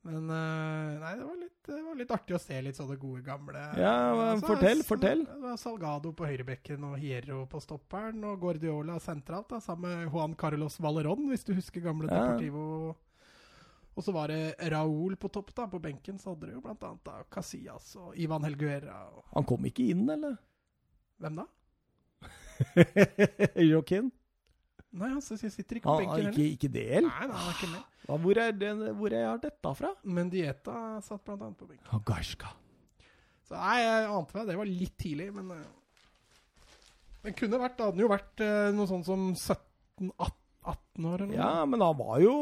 Men uh, nei, det var, litt, det var litt artig å se litt sånne gode gamle Ja, Altså, fortell, fortell. Salgado på høyrebekken og Hierro på stopperen og Guardiola sentralt, da, sammen med Juan Carlos Valerón, hvis du husker gamle Ja. Deportivo. Og så var det Raúl på topp, da. På benken så hadde du jo blant annet da Casillas og Ivan Helguera. Og, Han kom ikke inn, eller? hvem da? Joaquin? Nei, han sitter ikke på benken heller. ikke del? Nei, nei, han er ikke med. Hva, hvor, er den, hvor er dette fra? Men Dieta satt blant annet på benken. Hagashka. Så nei, jeg ante meg det var litt tidlig, men eh, Den kunne vært Det hadde jo vært eh, noe sånn som 17-18 år eller noe. Ja, men han var jo,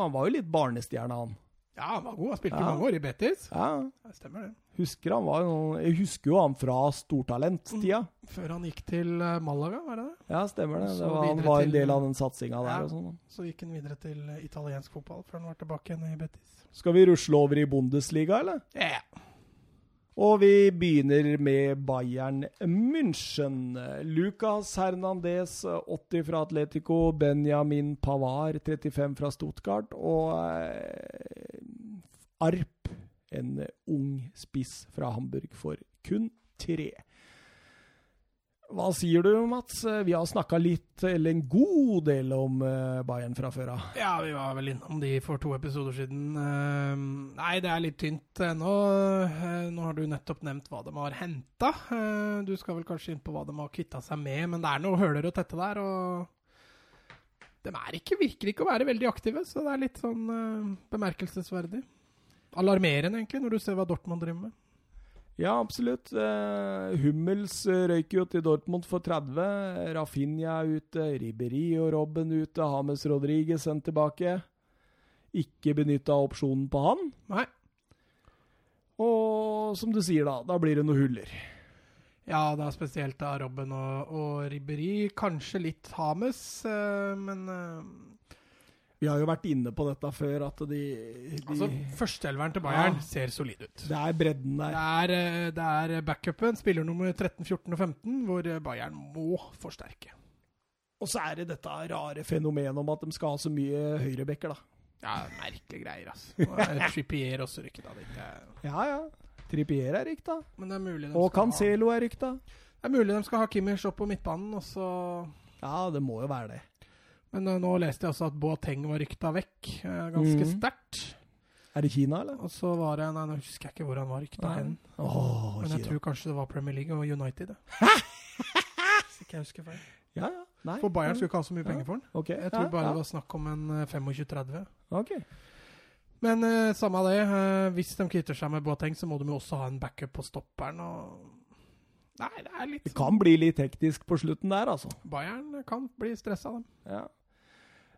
han var jo litt barnestjerne, han. Ja, han var god. Han spilte Ja. mange år i Betis. Ja, Det stemmer, det. Husker han var Jeg husker jo han fra stortalenttida. Før han gikk til eh, Malaga, var det det? Ja, stemmer det. Det var, han var en del av den satsinga der. Og sånn. Så gikk han videre til eh, italiensk fotball før han var tilbake igjen i Betis. Skal vi rusle over i Bundesliga, eller? Ja. Og vi begynner med Bayern München. Lucas Hernandez, 80 fra Atletico. Benjamin Pavar, 35 fra Stuttgart. Og eh, Arp, en ung spiss fra Hamburg, for kun tre. Hva sier du, Mats? Vi har snakka litt, eller en god del, om eh, Bayern fra før av. Ja, vi var vel innom de for to episoder siden. Eh, nei, det er litt tynt ennå. Eh, nå har du nettopp nevnt hva de har henta. du skal vel kanskje inn på hva de har kvitta seg med, men det er noe høler å tette der. Og de ikke, virker ikke å være veldig aktive, så det er litt sånn eh, bemerkelsesverdig. Alarmerende, egentlig, når du ser hva Dortmund driver med. Ja, absolutt. Uh, Hummels røyker røyk jo til Dortmund for 30. Rafinha er ute. Riberi og Robben ute. Hames Rodriguez sendt tilbake. Ikke benytta opsjonen på han. Nei. Og som du sier, da, da blir det noen huller. Ja, da spesielt da Robben og, og Riberi. Kanskje litt Hames, uh, men eh, Vi har jo vært inne på dette før, at de, de altså, Førsteelveren til Bayern Ja. ser solid ut. Det er bredden Det der. er, eh, det er backupen, spiller nummer 13, 14 og 15, hvor eh, Bayern må forsterke. Og så er det dette rare fenomenet om at de skal ha så mye høyrebacker, da. Ja, merkelige greier, altså. Er Trippier også rykket av Ja, ja. Trippier er rykta. Men det er mulig de Og ha Cancelo er rykta. Det er mulig de skal ha Kimmich opp på midtbanen, og så Ja, det må jo være det. Men uh, nå leste jeg også at Boateng var rykta vekk, uh, ganske mm. sterkt. Er det Kina, eller? Og så var det Nei, nå husker jeg ikke hvor han var rykta hen. Oh, Men jeg Kina. tror kanskje det var Premier League og United. Hvis ikke jeg husker feil. Ja, ja. Nei. For Bayern skulle ikke ha så mye Ja. penger for den. Ok, Jeg tror bare det var snakk om en eh, 25-30. Ok. Men uh, samme av det. uh, hvis de kvitter seg med Boateng, så må de jo også ha en backup på stopperen. og... Nei, det er litt Det kan bli litt hektisk på slutten der, altså. Bayern kan bli stressa, dem. Ja.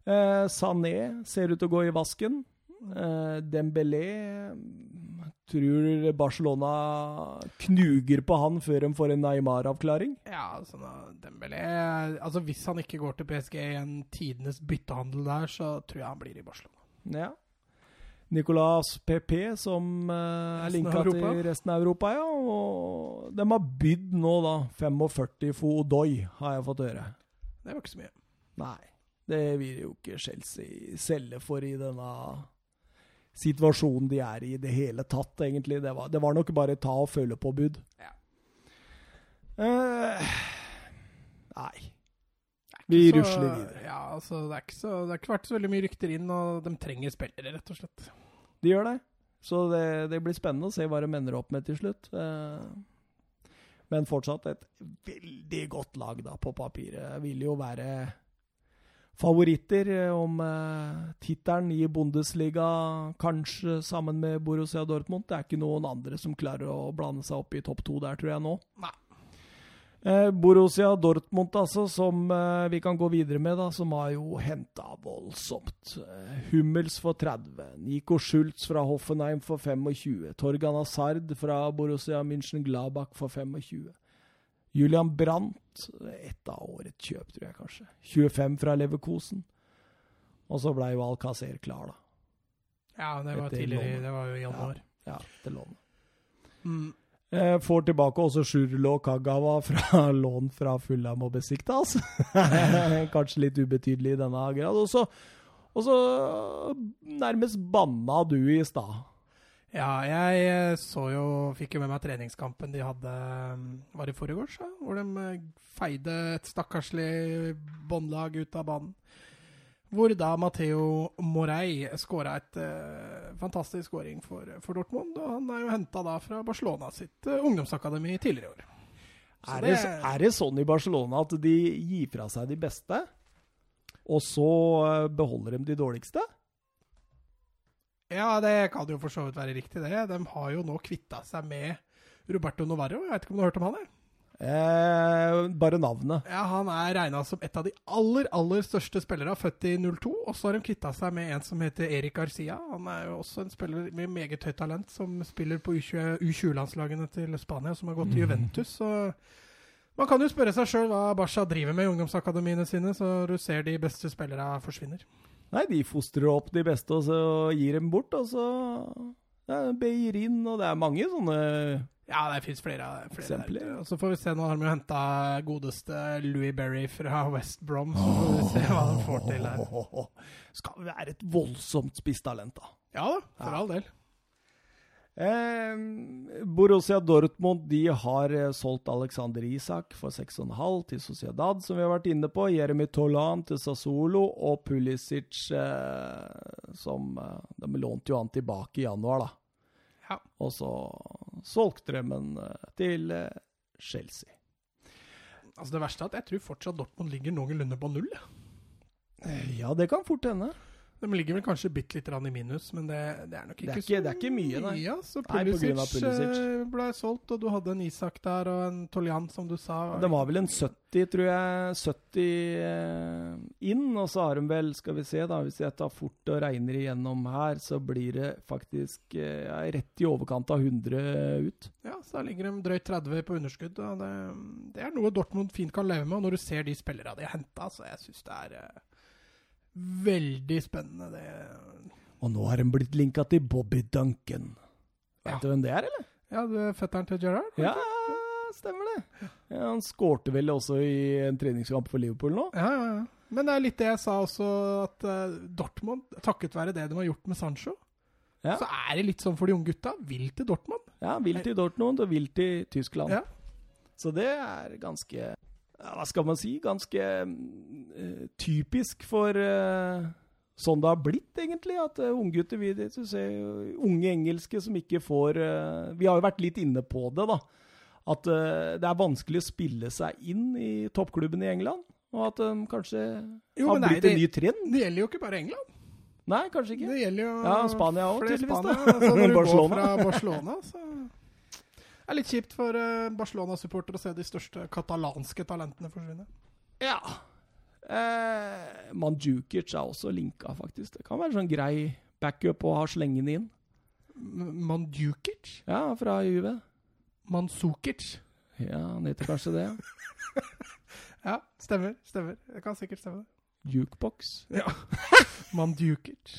Eh, Sané ser ut til å gå i vasken. Eh, Dembélé mm, tror Barcelona knuger på han før de får en Neymar-avklaring. Ja, altså, Dembélé Altså, hvis han ikke går til PSG i en tidenes byttehandel der, så tror jeg han blir i Barcelona. Ja. Nicolas PP, som eh, er linka til resten av Europa, ja. Og de har bydd nå, da, 45 for Odoi, har jeg fått høre. Det var ikke så mye. Nei, det vil jo ikke Chelsea selge for i denne situasjonen de er i i det hele tatt, egentlig. Det var, det var nok bare ta og føle på-bud. Ja. Uh, nei. Vi så- rusler videre. Ja, altså, det er, så, det er ikke vært så veldig mye rykter inn, og de trenger spillere, rett og slett. De gjør det. Så det, det blir spennende å se hva de ender opp med til slutt. Eh, Men fortsatt et veldig godt lag da, på papiret. Vil jo være favoritter eh, om eh, tittelen i Bundesliga, kanskje sammen med Borussia Dortmund. Det er ikke noen andre som klarer å blande seg opp i topp to der, tror jeg nå. Nei. Eh, Borussia Dortmund, altså, som eh, vi kan gå videre med, da, som har jo henta voldsomt. Eh, Hummels for 30, Nico Schultz fra Hoffenheim for 25, Torgan Hazard fra Borussia München-Glabach for 25. Julian Brandt, ett av årets kjøp, tror jeg kanskje. 25 fra Leverkosen. Og så ble jo Alcacer klar, da. Ja, det var Etter tidligere. lånet. Det var jo i januar. Ja, til lånet. Mm. Jeg får tilbake også Shurlo Kagawa fra lån fra Fulham og Besiktas. Kanskje litt ubetydelig i denne grad. Og så nærmest banna du i stad. Ja, jeg eh, så jo Fikk jo med meg treningskampen de hadde mm, Var det i forgårs, da? Hvor de eh, feide et stakkarslig båndlag ut av banen. Hvor da Matheo Morey skåra et uh, fantastisk skåring for, for Dortmund. Og han er jo henta da fra Barcelona sitt uh, ungdomsakademi tidligere i år. Er det, er det sånn i Barcelona at de gir fra seg de beste, og så eh, beholder de de dårligste? Ja, det kan jo for så vidt være riktig, det. De har jo nå kvitta seg med Roberto Novarro. Jeg vet ikke om du har hørt om han? eller? Eh, bare navnet. Ja, Han er regna som et av de aller aller største spillere, født i 02. Og så har de kvitta seg med en som heter Erik Garcia. Han er jo også en spiller med meget høyt talent, som spiller på U20-landslagene til Spania, som har gått til Juventus. Så man kan jo spørre seg sjøl hva Barca driver med i ungdomsakademiene sine, så du ser de beste spillerne forsvinner. Nei, de fostrer opp de beste, og så gir dem bort, og så ja, Beirin, og det er mange sånne Ja, det fins flere, flere der. Og så får vi se, nå har de henta godeste Louis Berry fra West Brom, så får vi se hva de får til der. Skal være et voldsomt spisstalent, da. Ja da, for Ja. all del. Eh, Borussia Dortmund de har eh, solgt Alexander Isak for 6,5 til Sociedad, som vi har vært inne på. Jeremy Tolan til Sassolo og Pulisic, eh, som eh, De lånte jo han tilbake i januar, da. Ja. Og så solgte de han eh, til Chelsea. Altså Det verste er at jeg tror fortsatt Dortmund ligger noenlunde på null. Ja, det kan fort hende. De ligger vel kanskje bitte litt i minus, men det, det er nok Det ikke, er ikke- det er ikke mye, nei. Ja, så Nei, grunn av Pulisic, Pulisic. eh, ble solgt, og du hadde en Isak der og en Toljan, som du sa. Det var vel en 70, tror jeg. 70 eh, inn, og så har de vel, skal vi se da, hvis jeg tar fort og regner igjennom her, så blir det faktisk eh, ja, rett i overkant av 100 ut. Ja, så da ligger de drøyt 30 på underskudd. Det, det er noe Dortmund fint kan leve med. Og når du ser de spillerne de har henta, så jeg syns det er veldig spennende. Det, Og nå har den blitt linka til Bobby Duncan. Vet Ja. du hvem det er, eller? ja, det er fetteren til Gerrard? Ja, stemmer det. Ja, han skårte vel også i en treningskamp for Liverpool nå. Ja, ja, ja. Men det er litt det jeg sa også, at eh, Dortmund, takket være det de har gjort med Sancho, Ja. så er det litt sånn for de unge gutta. Vil til Dortmund. Ja, vil til Dortmund og vil til Tyskland. Ja. Så det er ganske Hva skal man si? Ganske eh, typisk for eh, sånn det har blitt, egentlig. At uh, unggutter vi, det- ser, Unge engelske som ikke får uh, Vi har jo vært litt inne på det, da. At uh, det er vanskelig å spille seg inn i toppklubben i England. Og at de kanskje Jo, har nei, blitt det- en ny trend. Det gjelder jo ikke bare England. Nei, kanskje ikke. Det gjelder jo Ja, Spania flere tydeligvis. Spania. Altså, når du Barcelona. går fra Barcelona, så er litt kjipt for uh, Barcelona-supportere å se de største katalanske talentene forsvinne. Ja. Eh, Mandzukic er også linka, faktisk. Det kan være sånn grei backup å ha slengende inn. Mandzukic? Ja, fra Juve. Manzukic? Ja, han heter kanskje det. Ja, stemmer. stemmer. Det kan sikkert stemme. Jukebox. Ja. Mandzukic.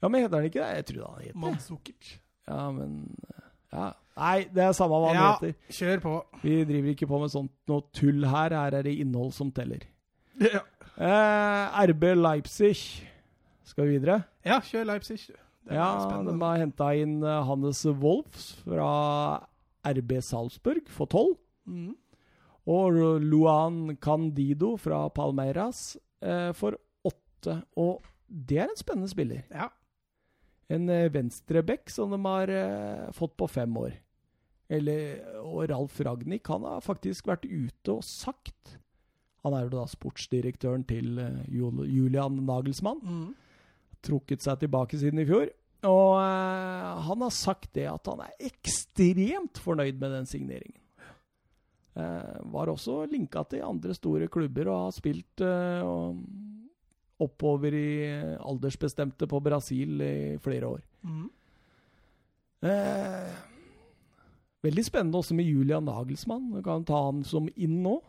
Ja, men heter han ikke det? Jeg tror han heter det. Manzukic. Ja, men ja. Nei, det er samme hva han Ja. heter. Kjør på. Vi driver ikke på med sånt noe tull her. Her er det innhold som teller. Ja, Eh, RB Leipzig. Skal vi videre? ja kjør Leipzig. Det Ja, spennende. de har henta inn eh, Hannes Wolfs fra RB Salzburg for tolv. Mhm. Og Luan Candido fra Palmeiras eh, for åtte. Og det er en spennende spiller. Ja. En eh, venstreback som de har eh, fått på fem år. Eller, og Ralf Ragnhild han har faktisk vært ute og sagt Han er jo da sportsdirektøren til eh, Julian Nagelsmann. Mm. Trukket seg tilbake siden i fjor. Og eh, han har sagt det at han er ekstremt fornøyd med den signeringen. Eh, var også linka til andre store klubber og har spilt eh, og oppover i eh, aldersbestemte på Brasil i flere år. Mm. Eh, veldig spennende også med Julian Nagelsmann. Du kan ta han som inn nå.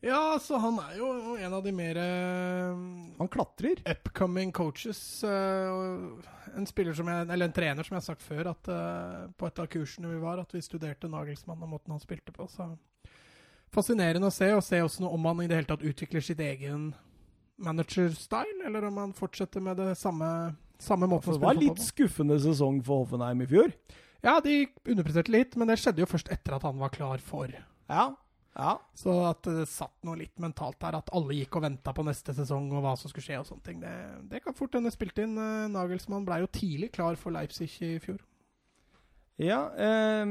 Ja, så han er jo en av de mer eh, Han klatrer. upcoming coaches. eh, en spiller som jeg, eller en trener som jeg har sagt før, at på et av kursene vi var, at vi studerte Nagelsmann og måten han spilte på. Så fascinerende å se, og se også noe om han i det hele tatt utvikler sitt egen manager-style, eller om han fortsetter med det samme, samme måten å Det var litt skuffende sesong for Hoffenheim i fjor. Ja, de underpresterte litt, men det skjedde jo først etter at han var klar for. Ja. ja. Så at det satt noe litt mentalt der, at alle gikk og venta på neste sesong og hva som skulle skje og sånne ting. Det, det kan fort hende spilt inn. Eh, Nagelsmann ble jo tidlig klar for Leipzig i fjor. Ja, eh,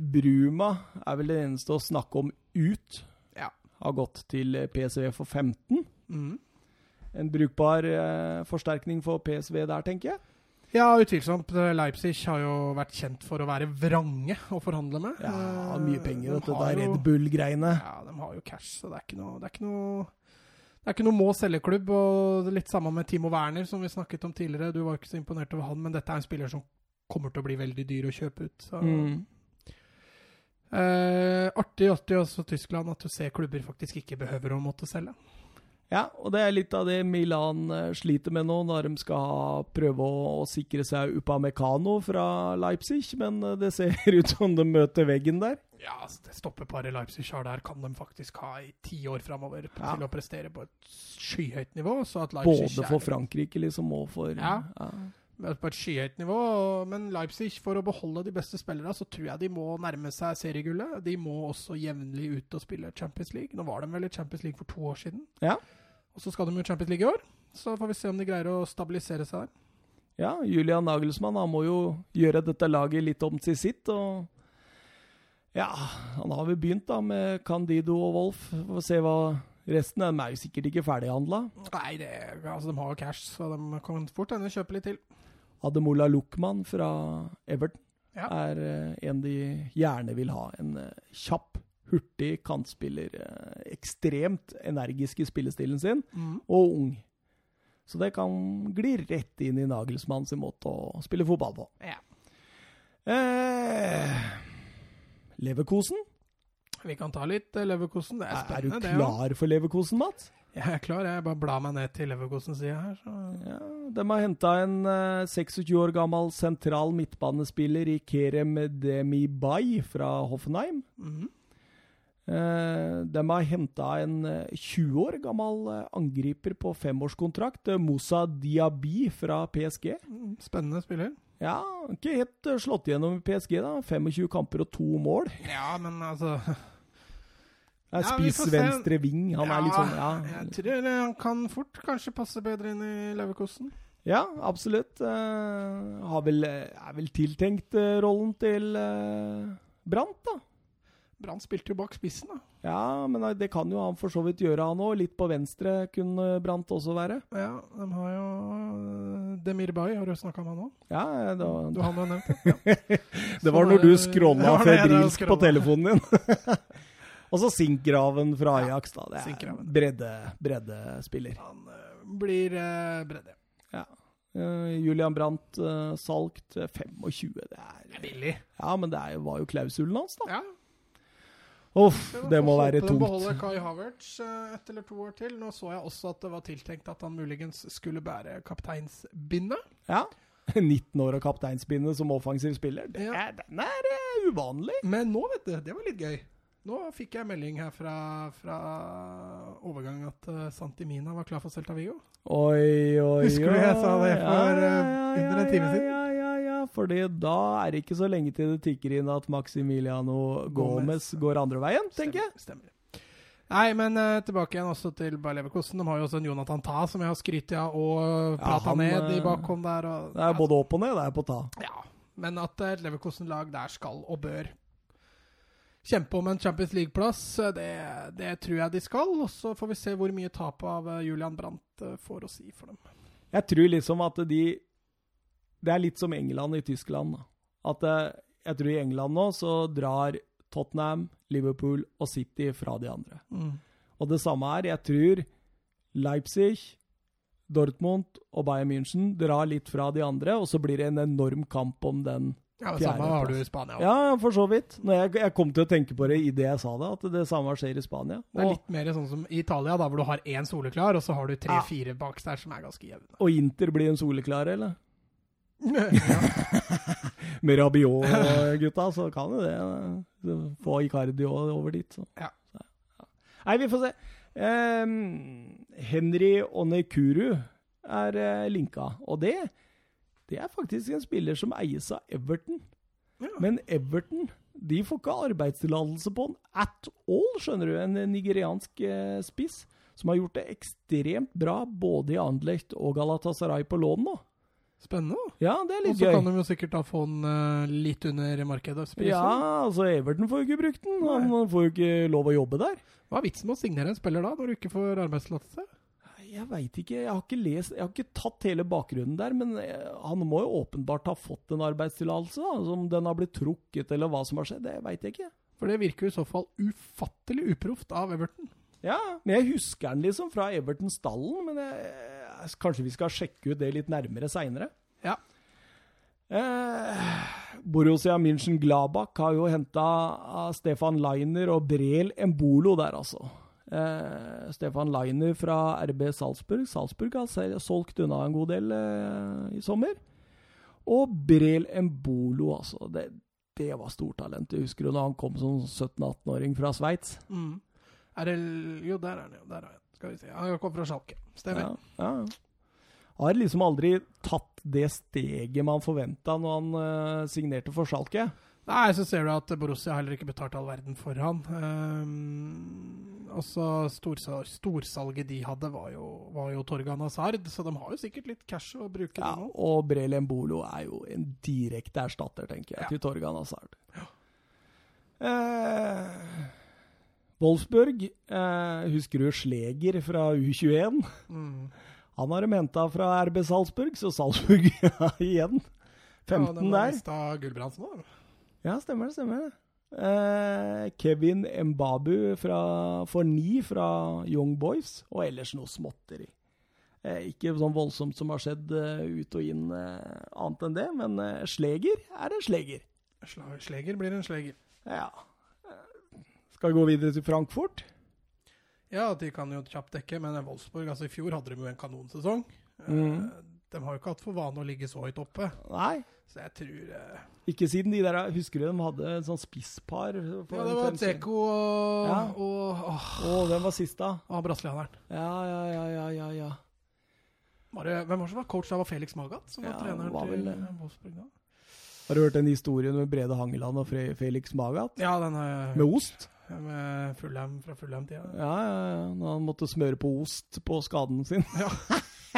Bruma er vel det eneste å snakke om ut. Ja. Har gått til PSV for 15. Mm. En brukbar eh, forsterkning for PSV der, tenker jeg. Ja, utvilsomt. Eh, Leipzig har jo vært kjent for å være vrange å forhandle med. Ja, Eh, mye penger, de vet du. Det er Red Bull-greiene. Ja, de har jo cash, så det er ikke noe Det er ikke noe, det er ikke noe må selge-klubb. Og det er litt samme med Timo Werner, som vi snakket om tidligere. Du var ikke så imponert over han, men dette er en spiller som kommer til å bli veldig dyr å kjøpe ut. Så. Mm. Eh, artig, artig også Tyskland at du ser klubber faktisk ikke behøver å måtte selge. Ja, og det er litt av det Milan eh, sliter med nå, når de skal prøve å, å sikre seg Upamecano fra Leipzig, men eh, det ser ut som de møter veggen der. Ja, altså, det stoppeparet Leipzig har der, kan de faktisk ha i ti år framover Ja. til å prestere på et skyhøyt nivå. Så at Leipzig Både for Frankrike liksom, og for Ja. ja. På et skyhøyt nivå. Men Leipzig, for å beholde de beste spillerne, så tror jeg de må nærme seg seriegullet. De må også jevnlig ut og spille Champions League. Nå var de vel i Champions League for to år siden. Ja. Og så skal de jo Champions League i år. Så får vi se om de greier å stabilisere seg der. Ja, Julian Nagelsmann han må jo gjøre dette laget litt om til sitt. og ja, Han har vel begynt da med Candido og Wolf. Får se hva Resten er jo sikkert ikke ferdighandla. Nei, det, altså, de har jo cash, så de kan fort hende kjøpe litt til. Ademola Luckman fra Everton Ja. er eh, en de gjerne vil ha. En eh, kjapp, hurtig kantspiller. eh, ekstremt energisk i spillestilen sin, Mm. og ung. Så det kan gli rett inn i Nagelsmann sin måte å spille fotball på. Ja. Eh, Leverkosen? Vi kan ta litt Leverkosen. Det er spennende. er du klar for Leverkosen, Mats? Jeg er klar. Jeg bare blar meg ned til Leverkosen-sida her. Så. Ja, de har henta en eh, 26 år gammel sentral midtbanespiller i Kerem Demirbay fra Hoffenheim. Mhm. Eh, de har henta en eh, 20 år gammel eh, angriper på femårskontrakt, eh, Moussa Diaby fra PSG. Mm, Spennende spiller. Ja, ikke helt eh, slått igjennom i PSG, da. 25 kamper og to mål. Ja, men altså Ja, Spiss venstre ving. Han er litt sånn, ja. Jeg tror eh, han kan fort kanskje passe bedre inn i Leverkosten. Ja, absolutt. Uh, har vel, er vel tiltenkt uh, rollen til uh, Brandt, da. Brann spilte jo bak spissen, da. Ja, men eh, det kan jo han for så vidt gjøre, han òg. Litt på venstre kunne Brandt også være. Ja, de har jo eh, Demir Bay, har du snakka med han òg? Ja, det var... Du har han nevnt det? det var når du jeg febrilsk på telefonen din. Og så Sinkgraven fra Ajax, da. Det er bredde, breddespiller. Han eh, blir uh, bredde. Ja. Uh, Julian Brandt uh, solgt eh, 25. Det er Det er billig. Ja, men det er, var jo klausulen hans, da. Ja. Uff, det må være tungt. beholder Kai Havertz et ett eller to år til. Nå så jeg også at det var tiltenkt at han muligens skulle bære kapteinsbindet. Ja. 19 år og kapteinsbindet som offensiv spiller. Det Ja. er, den er uh, uvanlig. Men nå, vet du, det var litt gøy. Nå fikk jeg melding her fra, fra overgang at uh, Santimina var klar for Celta Vigo. Oi, oi, Husker du jeg sa det for, Ja, eh, ja, under en ja, time ja, siden? Ja, ja, ja, fordi da er det ikke så lenge til det tikker inn at Maximiliano Gomez Gomez. går andre veien, tenker jeg. Stemmer. Nei, men uh, tilbake igjen også til Bayer Leverkosten. De har jo også en Jonathan Ta som jeg har skrytt av og Ja, prata ned i eh, bakhånd der. Og, Det er både opp og ned, det er på ta. Ja, men at et Leverkosten-lag der skal og bør kjempe om en Champions League-plass, eh, det, det tror jeg de skal. Og så får vi se hvor mye tapet av eh, Julian Brandt eh, får å si for dem. Jeg tror liksom at de Det er litt som England i Tyskland. At jeg tror i England nå så drar Tottenham, Liverpool og City fra de andre. Og det samme er, jeg tror Leipzig, Dortmund og Bayern München drar litt fra de andre, og så blir det en enorm kamp om den. Ja, det samme har du i Spania også. Ja, for så vidt. Når jeg, jeg kom til å tenke på det idet jeg sa det, at det samme skjer i Spania. Det er litt mer sånn som i Italia, da, hvor du har én soleklar, og så har du tre-fire bak der som er ganske jevne. og Inter blir en soleklar, eller? ja. Med Rabiot-gutta, så kan jo det eh, få Icardi over dit. Så. Ja. Så, ja. Nei, vi får se. Um, Henry Onekuru er uh, linka, og det, det er faktisk en spiller som eies av Everton. Ja. Men Everton de får ikke arbeidstillatelse på han at all, skjønner du. En nigeriansk eh, spiss som har gjort det ekstremt bra både i Anderlecht og Galatasaray på lån nå. Spennende. Ja, det er Og litt så gøy. kan de jo sikkert da få den uh, litt under markedet. prisen. Ja, altså Everton får jo ikke brukt den. Han får jo ikke lov å jobbe der. Hva er vitsen med å signere en spiller da, når du ikke får arbeidstillatelse? Jeg veit ikke. Jeg har ikke lest Jeg har ikke tatt hele bakgrunnen der, men eh, han må jo åpenbart ha fått en arbeidstillatelse. Om den har blitt trukket, eller hva som har skjedd, det veit jeg ikke. For det virker jo i så fall ufattelig uproft av Everton. Ja, men jeg husker den liksom fra Everton-stallen, men jeg, kanskje vi skal sjekke ut det litt nærmere seinere. Ja. Eh, Borussia München-Glabach har jo henta Stefan Leiner og Brel Embolo der, altså. Eh, Stefan Leiner fra RB Salzburg. Salzburg har solgt unna en god del eh, i sommer. Og Brel Embolo, altså. Det, det var stortalent. Jeg husker du da han kom som 17-18-åring fra Sveits? Mm. Er det Jo, der er han, jo. Der er han. Skal vi se. Han kom fra Schalke. Stemmer. Ja. ja. Har liksom aldri tatt det steget man forventa når han eh, signerte for Schalke. Nei, så ser du at Borussia heller ikke betalte all verden for han. Um, også storsal storsalget de hadde, var jo, var jo Torgan Hazard, så de har jo sikkert litt cash å bruke Ja, nå. og Brelem Bolo er jo en direkte erstatter, tenker jeg, Ja. til Torgan Hazard. Eh, Wolfsburg, eh, husker du Sleger fra U21? Mm. Han har de henta fra RB Salzburg, så Salzburg igjen. 15 ja, den der. mista Gulbrandsen nå. Ja, stemmer det. stemmer det. Eh, Kevin Mbabu fra, for ni fra Young Boys, og ellers noe småtteri. Eh, ikke sånn voldsomt som har skjedd eh, ut og inn, eh, annet enn det, men eh, Sleger er en sleger. Sleger blir en sleger. Ja. Skal vi gå videre til Frankfurt? Ja, de kan jo kjapt dekke, men Wolfsburg altså I fjor hadde de jo en kanonsesong. Mm. De har jo ikke hatt for vane å ligge så høyt oppe, Nei. Så jeg tror eh, Ikke siden de der Husker du de hadde en sånn spisspar? Ja, det var Teko og, Ja. og, åh, og hvem var sist, da? Ah, brasilianeren. Ja, ja, ja, ja, ja. ja. Var det, hvem var det som var coach Det Var Felix Magath som var Ja, treneren var vel til. Wolfsburg da? Har du hørt den historien med Brede Hangeland og Fre Felix Magath? Ja, den har jeg Med hørt. ost? Med Fulham fra Fulham-tida. Ja, ja, ja. Når han måtte smøre på ost på skaden sin. Ja,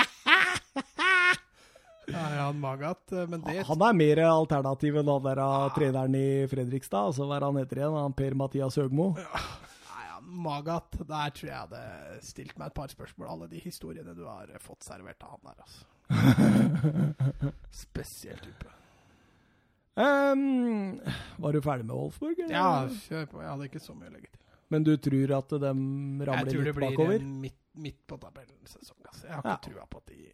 ja, Magath, Magat? men det Han er mer alternativ enn han der av treneren i Fredrikstad. Altså, hva er han heter igjen? Han Per-Mathias Høgmo? Nei, ja, Magath, der tror jeg jeg hadde stilt meg et par spørsmål. Alle de historiene du har fått servert av han der, altså. Spesiell type. Um, var du ferdig med Wolfsburg? eller? Ja, kjør på. Jeg hadde ikke så mye å legge til. Men du tror at de Jeg ramler tror det litt blir bakover? en midt, midt på tabellen-sesong. Altså. Jeg har Ja. ikke trua på at de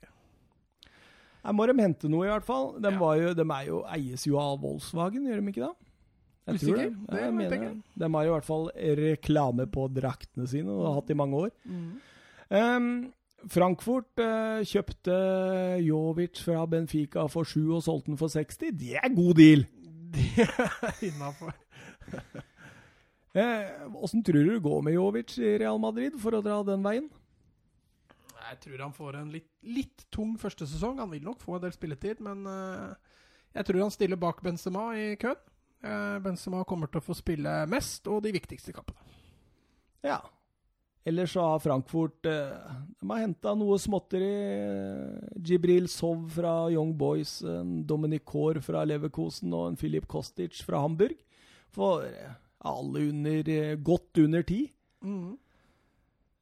Her må de hente noe, i hvert fall. De, Ja. var jo, de er jo, eies jo av Volkswagen, gjør de ikke det? Jeg tror det. Det jeg mener jeg. De har i hvert fall reklame på draktene sine, og har hatt i mange år. Mm. Um, Frankfurt uh, kjøpte Jovic fra Benfica for 7 og solgte den for 60. Det er god deal! Det er innafor. Åssen tror du det går med Jovic i Real Madrid for å dra den veien? Jeg tror han får en litt, litt tung første sesong. Han vil nok få en del spilletid, men eh, jeg tror han stiller bak Benzema i køen. Eh, Benzema kommer til å få spille mest og de viktigste kampene. Ja. Ellers så har Frankfurt eh, De har henta noe småtteri. Jibril Sov fra Young Boys, en Dominic Kaur fra Leverkosen og en Filip Kostic fra Hamburg. For alle under godt under ti.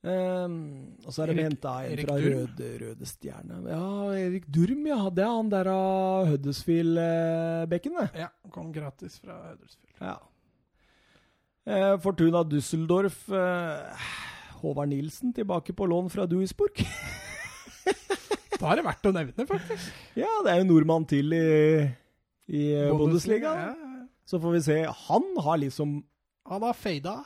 Um, og så er det henta en Erik fra Røde, Røde Stjerne. Ja, Erik Durm, ja. Det er han der av Huddersfield-bekken, det. Ja, kom gratis fra Huddersfield. Ja. Uh, Fortuna Düsseldorf Uh, Håvard Nilsen tilbake på lån fra Duisburg. Da er det verdt å nevne, faktisk. ja, det er jo nordmann til i, i Bundesliga. Ja, ja. Så får vi se. Han har liksom Han har fada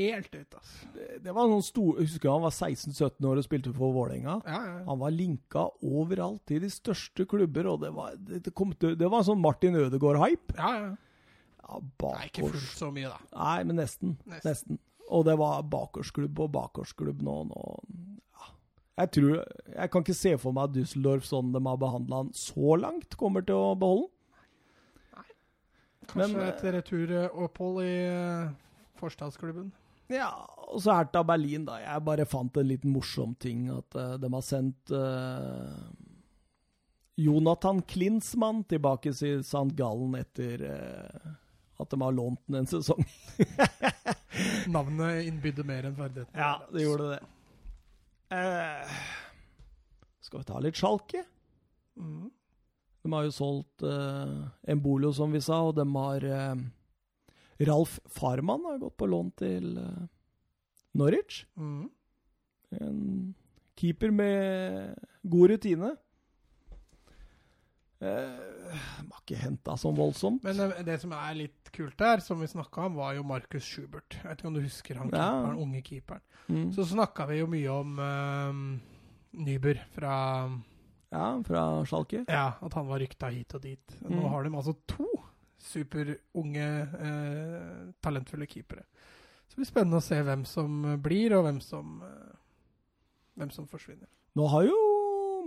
helt ut, altså. Det var noen store, Jeg husker han var 16-17 år og spilte for Vålerenga. Ja, ja. Han var linka overalt i de største klubber, og det var, det, det kom til, det var sånn Martin Ødegaard-hype. ja, ja. Ja, Nei, ikke fullt så mye, da. Nei, men nesten. Nesten. Nesten. Og det var bakgårdsklubb og bakgårdsklubb nå. nå. Ja. Jeg tror Jeg kan ikke se for meg at Düsseldorf, sånn de har behandla han så langt, kommer til å beholde den. Kanskje Men, et returopphold i uh, forstadsklubben. Ja, og så Hertha Berlin, da. Jeg bare fant en liten morsom ting. At uh, de har sendt uh, Jonathan Klinsmann tilbake til St. Gallen etter uh, at de har lånt den en sesong. Navnet innbydde mer enn ferdigheten. Ja, det gjorde det. Uh, skal vi ta litt sjalke? Mm. De har jo solgt uh, Embolo, som vi sa, og de har eh, Ralf Farman har gått på lån til eh, Norwich. Mm. En keeper med god rutine. Eh, var har ikke henta sånn voldsomt. Men det, det som er litt kult der, som vi snakka om, var jo Markus Schubert. Jeg vet ikke om du husker han Ja. keeperen, unge keeperen. Mm. Så snakka vi jo mye om um, Nyber fra Ja, fra Schalke. Ja, at han var rykta hit og dit. Nå Mm. har de altså to superunge, eh, talentfulle keepere. Så det blir spennende å se hvem som blir, og hvem som, eh, hvem som forsvinner. Nå har jo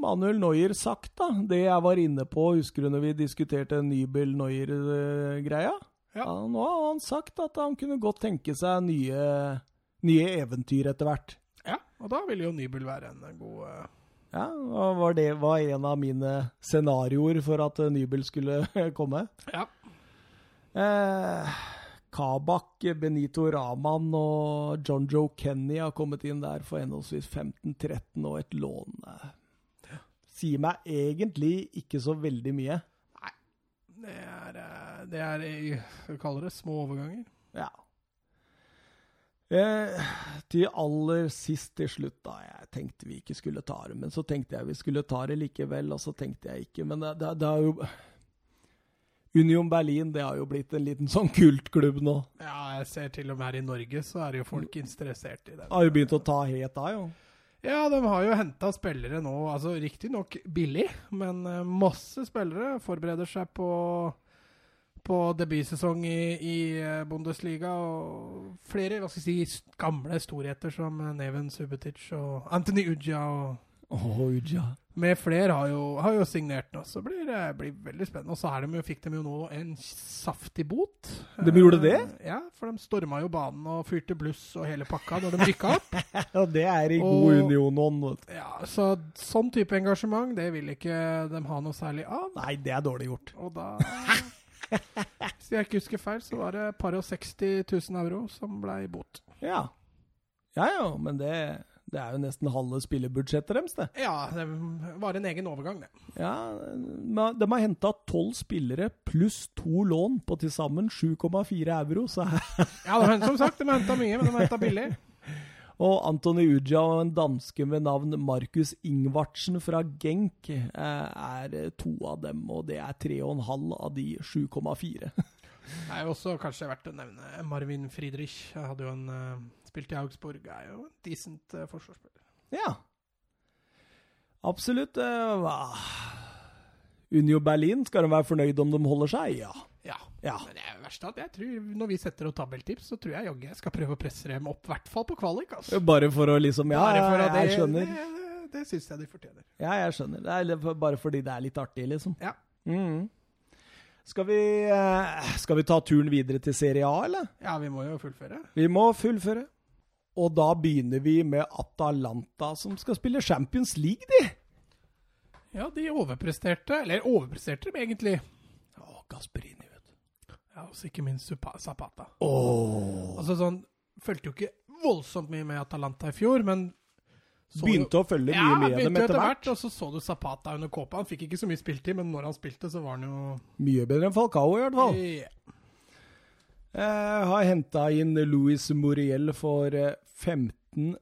Manuel Neuer sagt da, det jeg var inne på, husker du når vi diskuterte Nybel-Neuer-greia? Ja. Nå har han sagt at han kunne godt tenke seg nye, nye eventyr etter hvert. Ja, og da vil jo Nybel være en eh, god eh, Ja, og var det var en av mine scenarioer for at eh, Nybel skulle komme. Ja. Eh, Kabak, Benito Raman og John Joe Kenny har kommet inn der for henholdsvis 15-13 og et lån. Eh, Sier meg egentlig ikke så veldig mye. Det er, eh, det er jeg kaller det små overganger? Ja. Eh, til aller sist til slutt, da. Jeg tenkte vi ikke skulle ta det, men så tenkte jeg vi skulle ta det likevel, og så tenkte jeg ikke. Men det, det, det har jo Union Berlin det har jo blitt en liten sånn kultklubb nå. Ja, jeg ser til og med her i Norge så er jo folk interessert i det. Har jo begynt å ta het av, jo. Ja, de har jo henta spillere nå, altså riktignok billig, men eh, masse spillere forbereder seg på på debutsesong i, i eh, Bundesliga. Og flere hva skal jeg si, gamle storheter som eh, Neven Subotic og Anthony Uja og Oh, Uja. Med flere har jo, har jo signert nå, så blir det blir veldig spennende. Og så de fikk de jo nå en saftig bot. De gjorde det? Eh, Ja, for de storma jo banen og fyrte bluss og hele pakka da de rykka opp. Ja, det er i god Og- union-ånd. vet du. Ja, Så sånn type engasjement, det vil ikke de ha noe særlig av. Nei, det er dårlig gjort. Og da Hvis jeg ikke husker feil, så var det par og 60 000 euro som ble bot. Ja. Ja ja, men det, det er jo nesten halve spillebudsjettet deres, det. Ja, det var en egen overgang, det. Ja, De har henta tolv spillere pluss to lån på til sammen 7,4 euro. Så. Ja, de, som sagt, de har henta mye, men de har henta billig. Og Antony Uja og en danske med navn Markus Ingvartsen fra Genk eh, er to av dem, og det er 3,5 av de 7,4. Det er jo også kanskje verdt å nevne Marvin Friedrich. Jeg hadde jo en uh, Spilt i Augsburg, er jo en decent uh, forsvarsspiller. Ja. Absolutt. Uh, Unio Berlin, skal de være fornøyd om de holder seg? Ja. Ja. Ja. Men det er jo verst at jeg tror, når vi setter opp tabelltips, så tror jeg jaggu jeg skal prøve å presse dem opp, i hvert fall på kvalik. Altså. Bare for å liksom Ja, jeg det- skjønner. Det, det, det syns jeg de fortjener. Ja, jeg skjønner. Det er bare fordi det er litt artig, liksom. Ja. Mm. Skal vi eh, Skal vi ta turen videre til Serie A, eller? Ja, vi må jo fullføre. Vi må fullføre. Og da begynner vi med Atalanta, som skal spille Champions League, de. Ja, de overpresterte, eller overpresterte dem egentlig. Å, Gasperini, vet du. Ja, også ikke minst Zapata. Åh. Altså sånn, Fulgte jo ikke voldsomt mye med Atalanta i fjor, men Begynte å følge ja, mye med begynte dem jo etter hvert. Og så så du Zapata under kåpa. Han fikk ikke så mye spiltid, men når han spilte, så var han jo Mye bedre enn Falcao, i hvert fall. Ja. Jeg har henta inn Louis Muriel for eh, 15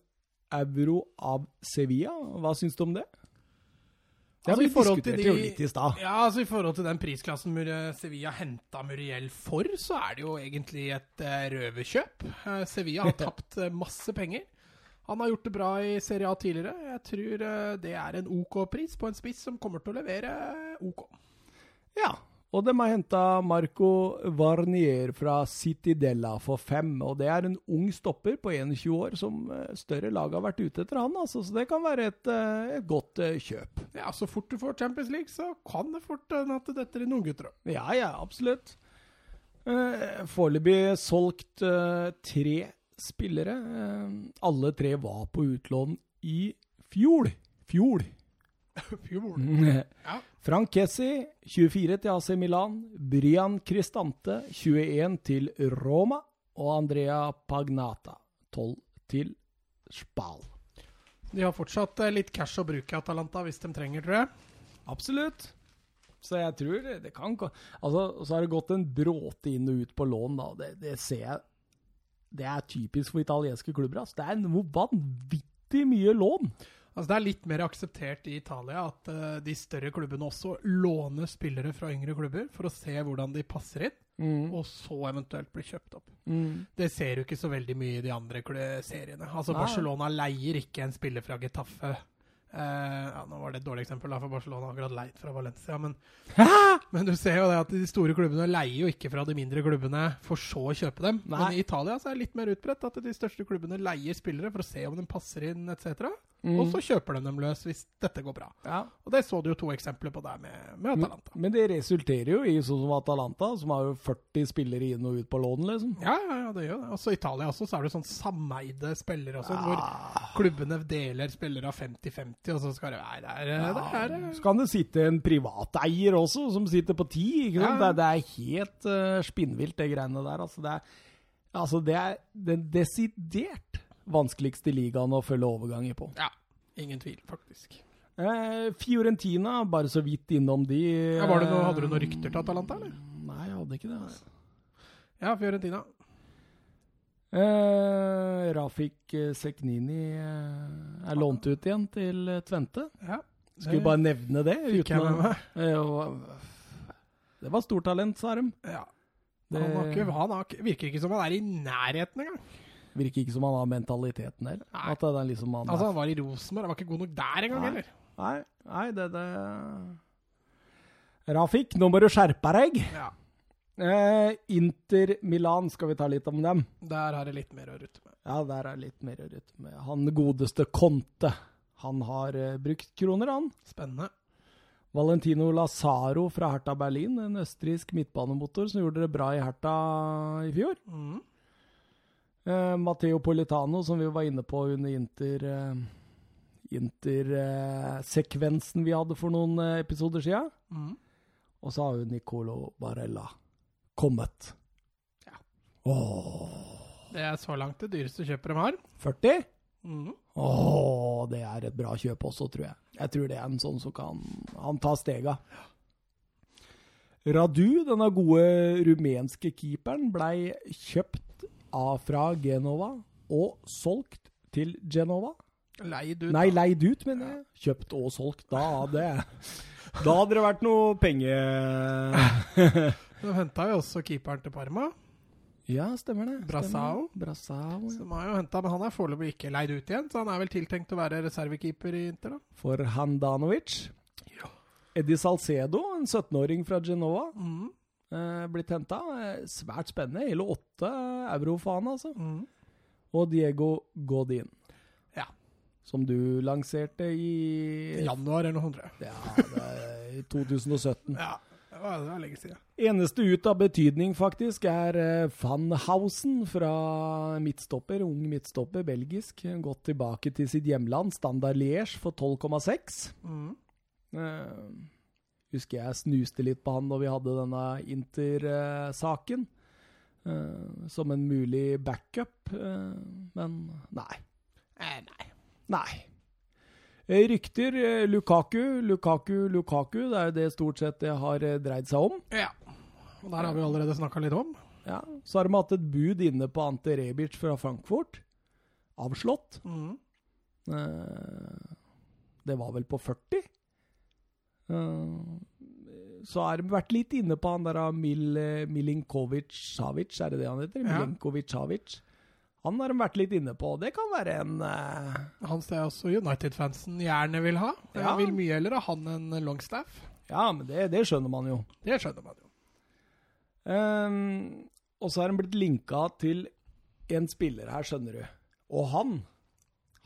euro av Sevilla. Hva syns du om det? Ja, Altså, vi diskutert forhold til diskuterte jo litt i stad. Ja, altså I forhold til den prisklassen Sevilla henta Muriel for, så er det jo egentlig et uh, røverkjøp. Eh, Sevilla har tapt eh, masse penger. Han har gjort det bra i Serie A tidligere. Jeg tror eh, det er en OK pris på en spiss som kommer til å levere eh, OK. Ja. Og de har henta Marco Varnier fra Citidella for fem. Og det er en ung stopper på 21 år som eh, større lag har vært ute etter han, altså. Så det kan være et, eh, et godt eh, kjøp. Ja, Så fort du får Champions League, så kan det fort hende at det detter inn unggutter. Ja, ja, absolutt. Uh, Foreløpig solgt eh, tre spillere. Eh, alle tre var på utlån i fjor. Fjol. Ja. Frank Kessi, 24 til AC Milan. Brian Cristante, 21 til Roma. Og Andrea Pagnata, 12 til Spal. De har fortsatt eh, litt cash å bruke i Atalanta hvis de trenger, tror jeg. Absolutt. Så jeg tror det kan Altså, så har det gått en bråte inn og ut på lån, da. Det, det ser jeg Det er typisk for italienske klubber. Altså. Det er noe vanvittig mye lån. Altså Det er litt mer akseptert i Italia at uh, de større klubbene også låner spillere fra yngre klubber for å se hvordan de passer inn, og så eventuelt bli kjøpt opp. Mm. Det ser du ikke så veldig mye i de andre seriene. Altså Nei. Barcelona leier ikke en spiller fra Getafe. Uh, ja, nå var det et dårlig eksempel, da, for Barcelona har akkurat leid fra Valencia. Men, men du ser jo det at de store klubbene leier jo ikke fra de mindre klubbene for så å kjøpe dem. Nei. Men i Italia så er det litt mer utbredt at de største klubbene leier spillere for å se om de passer inn etc. Mm. og så kjøper de dem løs hvis dette går bra. Ja. Og det så du jo to eksempler på der med, med Atalanta. Men det resulterer jo i sånn som Atalanta, som har jo 40 spillere inn og ut på lån, liksom. Ja, ja, ja, det gjør det. Også i Italia også, så er det sånn sameide spillere også, ja. hvor klubbene deler spillere av 50-50, og så skal det være der, ja. det er Så kan det sitte en privateier også, som sitter på ti. Ikke sant? Ja. Det, det er helt uh, spinnvilt, det greiene der. Altså, det er, altså, det er den desidert vanskeligste ligaen å følge overganger på. Ja, ingen tvil, faktisk. Eh, Fiorentina, bare så vidt innom de. Ja, var det noe, eh, hadde du noen rykter til Atalanta, eller? Nei, jeg hadde ikke det. altså. Ja, Fiorentina. Eh, Rafik eh, Seknini eh, er lånt ut igjen til eh, Tvente. Ja. Skulle bare nevne det. fikk jeg med meg. Eh, Det var stortalent, sa de. Ja. Det Han, har ikke, han har, ikke- virker ikke som han er i nærheten engang. Virker ikke som han har mentaliteten heller. At det er liksom han Altså, han var i Rosenborg, han var ikke god nok der engang heller. Nei, nei, det, det Rafik, nå må du skjerpe deg. Ja. Eh, Inter Milan, skal vi ta litt om dem? Der har det litt mer å rutte med. Ja, der er litt mer å rutte med. Han godeste Conte, han har eh, brukt kroner, han. Spennende. Valentino Lazaro fra Hertha Berlin, en østerriksk midtbanemotor som gjorde det bra i Hertha i fjor. Mm. Eh, Matteo Politano, som vi var inne på under Inter Uh, Intersekvensen vi hadde for noen eh, episoder siden. Mm. Og så har jo Nicolo Barella kommet. Ja. Åh, Det er så langt det dyreste kjøpet de har. 40? Mm. Åh, det er et bra kjøp også, tror jeg. Jeg tror det er en sånn som kan Han tar stega. Radu, denne gode rumenske keeperen, blei kjøpt fra Genova og solgt til Genova. Leid ut. Nei, leid ut, mener jeg. Kjøpt og solgt. Da hadde Da hadde det vært noe penge... De henta jo også keeperen til Parma. Ja, stemmer det. Brassao. Brassao, ja. Som har jo hentet, men han er foreløpig ikke leid ut igjen, så han er vel tiltenkt å være reservekeeper i Inter, da. For Handanovic. Ja. Eddie Salcedo, en 17-åring fra Genova, Mm. Eh, blitt henta. Svært spennende. Hele åtte eurofaen, altså. Mm. Og Diego Godin. Ja. Som du lanserte i Januar eller noe sånt, tror jeg. Ja, det i 2017. Ja, det var, det var lenge siden. Eneste ut av betydning, faktisk, er eh, Van Hausen fra midtstopper. Ung midtstopper, belgisk. Gått tilbake til sitt hjemland, Standard Liège, for 12,6. Mm. Eh, husker jeg snuste litt på han da vi hadde denne Inter-saken. eh, som en mulig backup, eh, men nei. Eh, nei. Nei. Rykter Lukaku, Lukaku, Lukaku. Det er jo det stort sett det har dreid seg om. Ja. Og der har vi allerede snakka litt om. Ja, Så har de hatt et bud inne på Ante Rebic fra Frankfurt. Avslått. Mm. Eh, det var vel på 40. Eh, så har de vært litt inne på han der Mil, Milinkovic-Savic, er det det han heter? Ja. Milinkovic-Savic. Han har de vært litt inne på. Det kan være en uh... Han ser også United-fansen gjerne vil ha. Jeg Ja. vil mye heller ha han enn Longstaff. Ja, men det, det skjønner man jo. Det skjønner man jo. Um, og så har han blitt linka til en spiller her, skjønner du. Og han,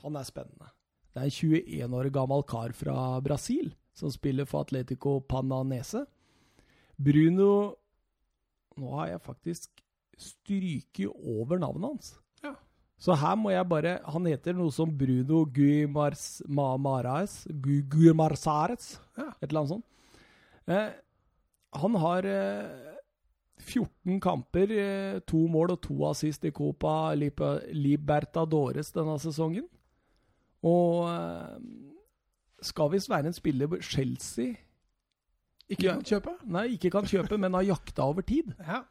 han er spennende. Det er en 21 år gammel kar fra Brasil som spiller for Atletico Pananese. Bruno Nå har jeg faktisk stryket over navnet hans. Ja. Så her må jeg bare Han heter noe som Bruno Guimars, Ma, Maraes, Gu, Guimarsares, Ja. et eller annet sånt. Eh, han har eh, 14 kamper, eh, to mål og to assist i Copa Libertadores denne sesongen. Og eh, skal visst være en spiller Chelsea Ikke kan kjøpe? Nei, ikke kan kjøpe, men har jakta over tid. Ja.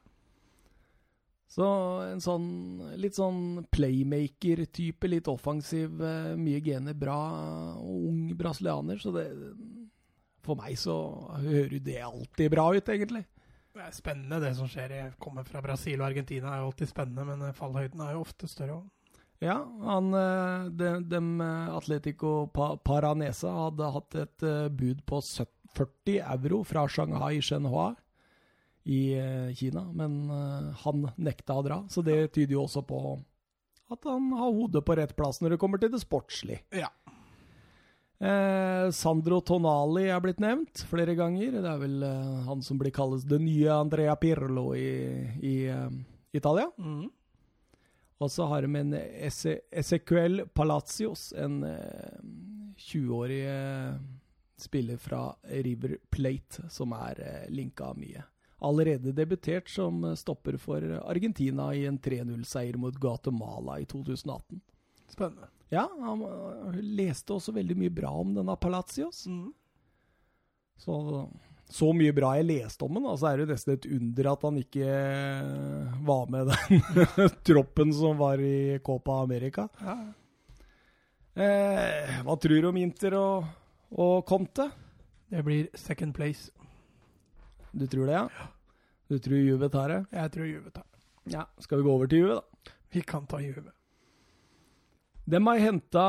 Så en sånn litt sånn playmaker-type, litt offensiv, eh, mye gener, bra ung brasilianer. Så det For meg så hører det alltid bra ut, egentlig. Det er spennende det som skjer. Jeg kommer fra Brasil og Argentina, er jo alltid spennende, men fallhøyden er jo ofte større òg. Ja, han, de, de, eh, Atletico Paranesa hadde hatt et eh, bud på 40 euro fra Shanghai Shenhua i eh, Kina, men eh, han nekta å dra. Så det tyder jo også på at han har hodet på rett plass når det kommer til det sportslige. Ja. Eh, Sandro Tonali er blitt nevnt flere ganger. Det er vel eh, han som blir kalles det nye Andrea Pirlo i, i eh, Italia. Mm. Og så har de en Ese- Ezequiel Palacios, en eh, 20-årig eh, spiller fra River Plate, som er eh, linka mye. Allerede debutert som eh, stopper for Argentina i en 3-0-seier mot Guatemala i 2018. Spennende. Ja, han leste også veldig mye bra om denne Palacios. Mm. Så, så mye bra jeg leste om den, altså er det nesten et under at han ikke øh, var med den troppen som var i Copa America. Ja. Eh, hva tror du om Inter og, og Conte? Det blir second place. Du tror det, ja? Du tror Juve tar det? Jeg tror Juve tar. det. Ja. Skal vi gå over til Juve, da? Vi kan ta Juve. De har henta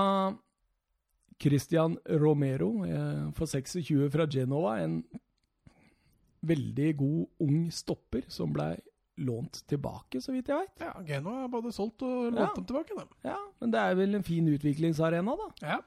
Christian Romero eh, for 26 fra Genova. En veldig god ung stopper som ble lånt tilbake, så vidt jeg veit. Ja, Geno har både solgt og lånt Ja. dem tilbake, dem. Ja, men det er vel en fin utviklingsarena, da. Ja.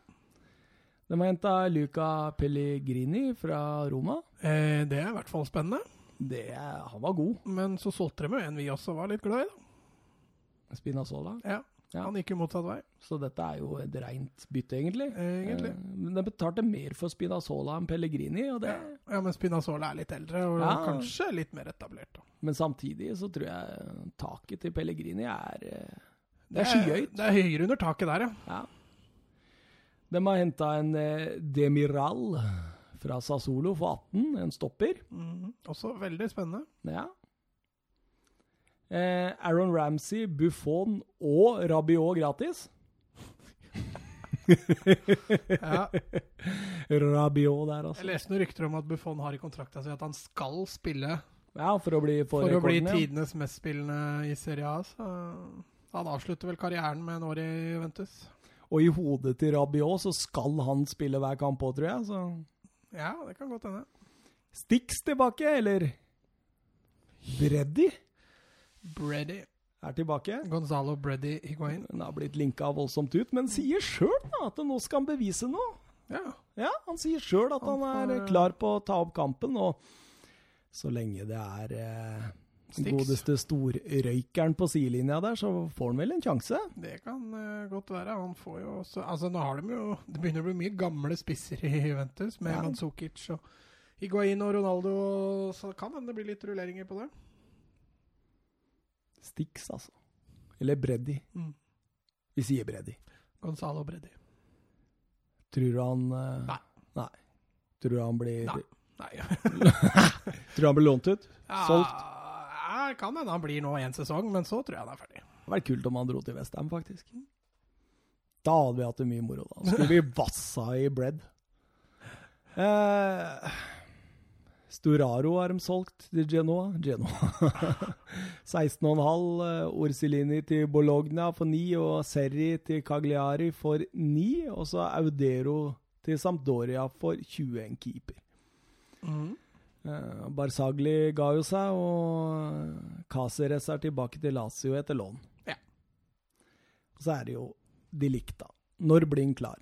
De har henta Luca Pellegrini fra Roma. Eh, det er i hvert fall spennende. Det, han var god. Men så solgte de jo en vi også var litt glad i, da. Spinazzola. Ja. Ja. Han gikk jo motsatt vei, Så dette er jo et reint bytte, egentlig. egentlig. Eh, Men de betalte mer for Spinazzola enn Pellegrini, og det, Ja, ja men Spinazzola er litt eldre, og Ja. kanskje litt mer etablert. da. men samtidig så tror jeg taket til Pellegrini er eh, Det er skyhøyt. Det er høyere under taket der, ja. Ja. De har henta en eh, Demiral fra Sassolo for 18, en stopper. Mhm. Også veldig spennende. Ja. Eh, Aaron Ramsey, Buffon og Rabiot gratis. Ja. Rabiot der, Jeg altså. leste noen rykter om at Buffon har i kontrakta si at han skal spille Ja, for å bli for, for å bli tidenes mestspillende i Serie A. Så han avslutter vel karrieren med en år i Juventus. Og i hodet til Rabiot så skal han spille hver kamp òg, tror jeg. Så Ja, det kan godt hende. Stix tilbake, eller Breddy Brady. er tilbake. Gonzalo Brady Higuain. Den har blitt linka voldsomt ut, men sier sjøl at nå skal han bevise noe. Ja. Ja, han sier sjøl at han, Han er får- klar på å ta opp kampen, og så lenge det er eh, godeste storrøykeren på sidelinja der, så får han vel en sjanse. Det kan eh, godt være. Han får jo også Altså, nå har de jo Det begynner å bli mye gamle spisser i Juventus, med Ja. Manzukic og Higuain og Ronaldo, så kan hende det blir litt rulleringer på det. Stix, altså. Eller Breddy. Mm. Vi sier Breddy. Gonzalo Breddy. Tror du han uh, Nei. Nei. Tror du han blir Nei. Nei. Tror du han blir lånt ut? Solgt? Ja, kan hende han blir nå én sesong, men så tror jeg han er ferdig. Det hadde vært kult om han dro til Westham, faktisk. Da hadde vi hatt det mye moro. da. Skulle vi vassa i bread. Eh, Storaro har de solgt til Genoa. Genoa. 16,5. eh, Orsilini til Bologna for 9, og Serri til Cagliari for 9. Og så Audero til Sampdoria for 21 keeper. Mhm. Eh, Barzagli ga jo seg, og Caceres er tilbake til Lazio etter lån. Ja. Og så er det jo de likta. Når blir han klar?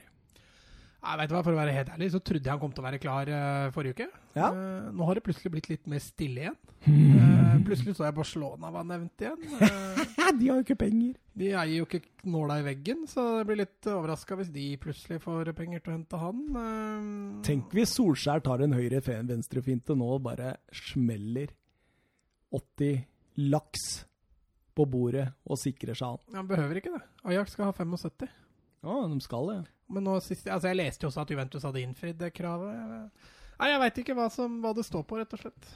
Nei, vet du hva, For å være helt ærlig, så trodde jeg han kom til å være klar uh, forrige uke. Ja. Uh, nå har det plutselig blitt litt mer stille igjen. Uh, plutselig så jeg Barcelona var nevnt igjen. De har jo ikke penger. de eier jo ikke nåla i veggen, så jeg blir litt overraska hvis de plutselig får penger til å hente han. Tenk hvis Solskjær tar en høyre venstrefinte nå og bare smeller 80 laks på bordet og sikrer seg han. Han behøver ikke det. Ajax skal ha 75. Ja, de skal det. Men nå sist, altså jeg leste jo også at Juventus hadde innfridd det kravet. Nei, Jeg veit ikke hva, som, hva det står på, rett og slett.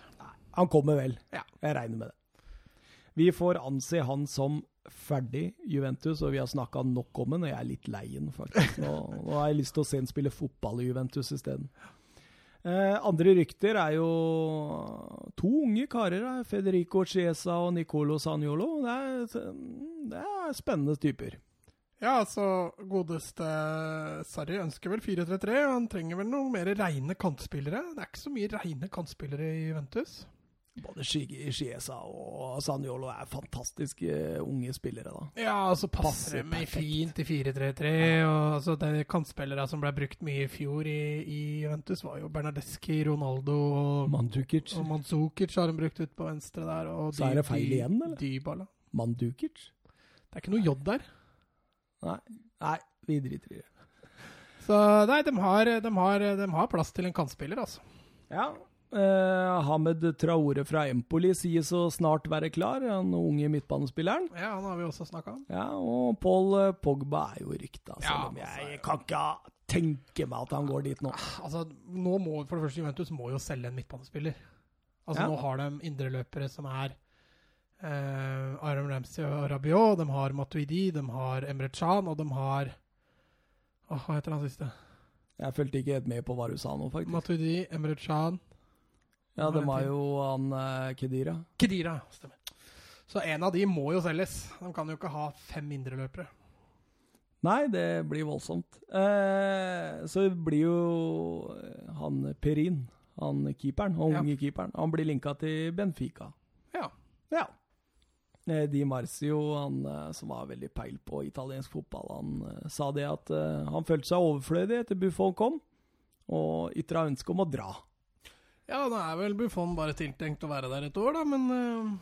Han kommer vel. Ja. Jeg regner med det. Vi får anse han som ferdig Juventus, og vi har snakka nok om den, og jeg er litt lei den, faktisk. Nå, nå har jeg lyst til å se han spille fotball i Juventus isteden. Eh, andre rykter er jo to unge karer. Federico Chiesa og Nicolo Sagnolo. Det er, det er spennende typer. Ja, altså, godeste Sarri ønsker vel 4-3-3, og han trenger vel noe mer reine kantspillere. Det er ikke så mye reine kantspillere i Juventus. Både Chiesa og Sanjolo er fantastiske unge spillere, da. Ja, og så passer det meg fint i 4-3-3. og altså De kantspillere som ble brukt mye i fjor i, i Juventus, var jo Bernadeschi, Ronaldo og, Mandzukic. og Mandzukic har de brukt ut på venstre der. Og Så er det feil igjen, eller? Dybala. Mandzukic? Det er ikke noe J der. Nei. Nei, vi driter i det. Så nei, de har, de har, de har plass til en kantspiller, altså. Ja. Eh, Hamed Traore fra Empoli sies å snart være klar, den unge midtbanespilleren. Ja, han har vi også snakka om. Ja, og Paul eh, Pogba er jo rykta, selv Ja, om jeg altså, kan ikke tenke meg at han går dit nå. Altså, nå må, For det første, Juventus må jo selge en midtbanespiller. Altså, Ja. Nå har de indreløpere som er eh, Aram Ramsey og Rabiot. De har Matuidi, de har Emre Can, og de har oh, Hva heter han siste? Jeg fulgte ikke helt med på hva du sa nå, faktisk. Matuidi, Emre Can Ja, de det var det? jo han eh, Kedira. Kedira. Stemmer. Så en av de må jo selges. De kan jo ikke ha fem indreløpere. Nei, det blir voldsomt. Eh, så blir jo eh, han Perin, han keeperen, han Ja. unge keeperen, han blir linka til Benfica. Ja. Ja. Eh, Di Marcio, han eh, som var veldig peil på italiensk fotball, han eh, sa det at han følte seg overflødig etter Buffon kom, og ytra ønske om å dra. Ja, da er vel Buffon bare tiltenkt å være der et år, da, men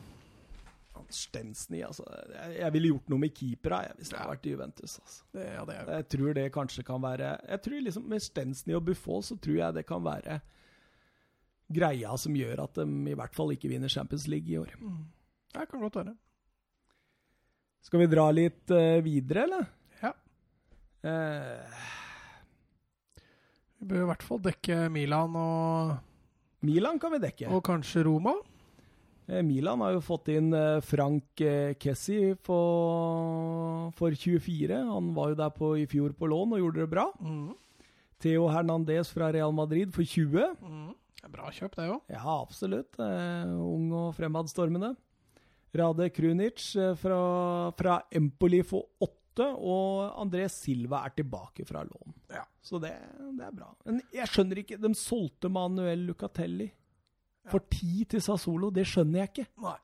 Stensny, altså. Jeg, jeg ville gjort noe med keepera hvis det hadde vært i Juventus. altså. det, ja, det Jeg tror det kanskje kan være Jeg tror liksom Med Stensny og Buffon så tror jeg det kan være greia som gjør at de i hvert fall ikke vinner Champions League i år. Det kan godt være. Skal vi dra litt uh, videre, eller? Ja. Uh, Vi bør i hvert fall dekke Milan og, Milan kan vi dekke. og kanskje Roma. Eh, Milan har jo fått inn Frank Kessi for, for 24. Han var jo der på, i fjor på lån og gjorde det bra. Mm. Theo Hernandez fra Real Madrid for 20. Mm. Det bra kjøp, det òg. Ja, absolutt. Ung og fremadstormende. Rade Krunic eh, fra, fra Empoli for 8. Og André Silva er tilbake fra lån. Ja. Så det, det er bra. Men jeg skjønner ikke De solgte Manuel Lucatelli for 10 til Sassolo. Det skjønner jeg ikke. Nei.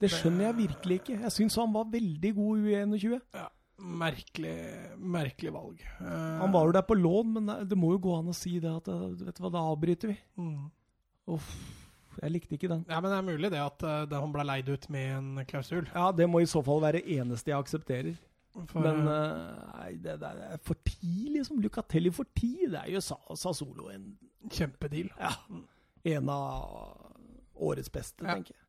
Det skjønner jeg virkelig ikke. Jeg syns han var veldig god i U21. Ja. Merkelig, merkelig valg. Uh, Han var jo der på lån, men det må jo gå an å si det at eh, vet du hva, da avbryter vi. mm. Uff, jeg likte ikke den. Ja, men det er mulig det at uh, det han ble leid ut med en klausul. Ja, det må i så fall være eneste jeg aksepterer. For, Men eh, eh, nei, det, det er for tidlig liksom. Lucatelli for tid. Det er jo Sa Sassolo en, kjempedeal. ja, en av årets beste, Ja. tenker jeg.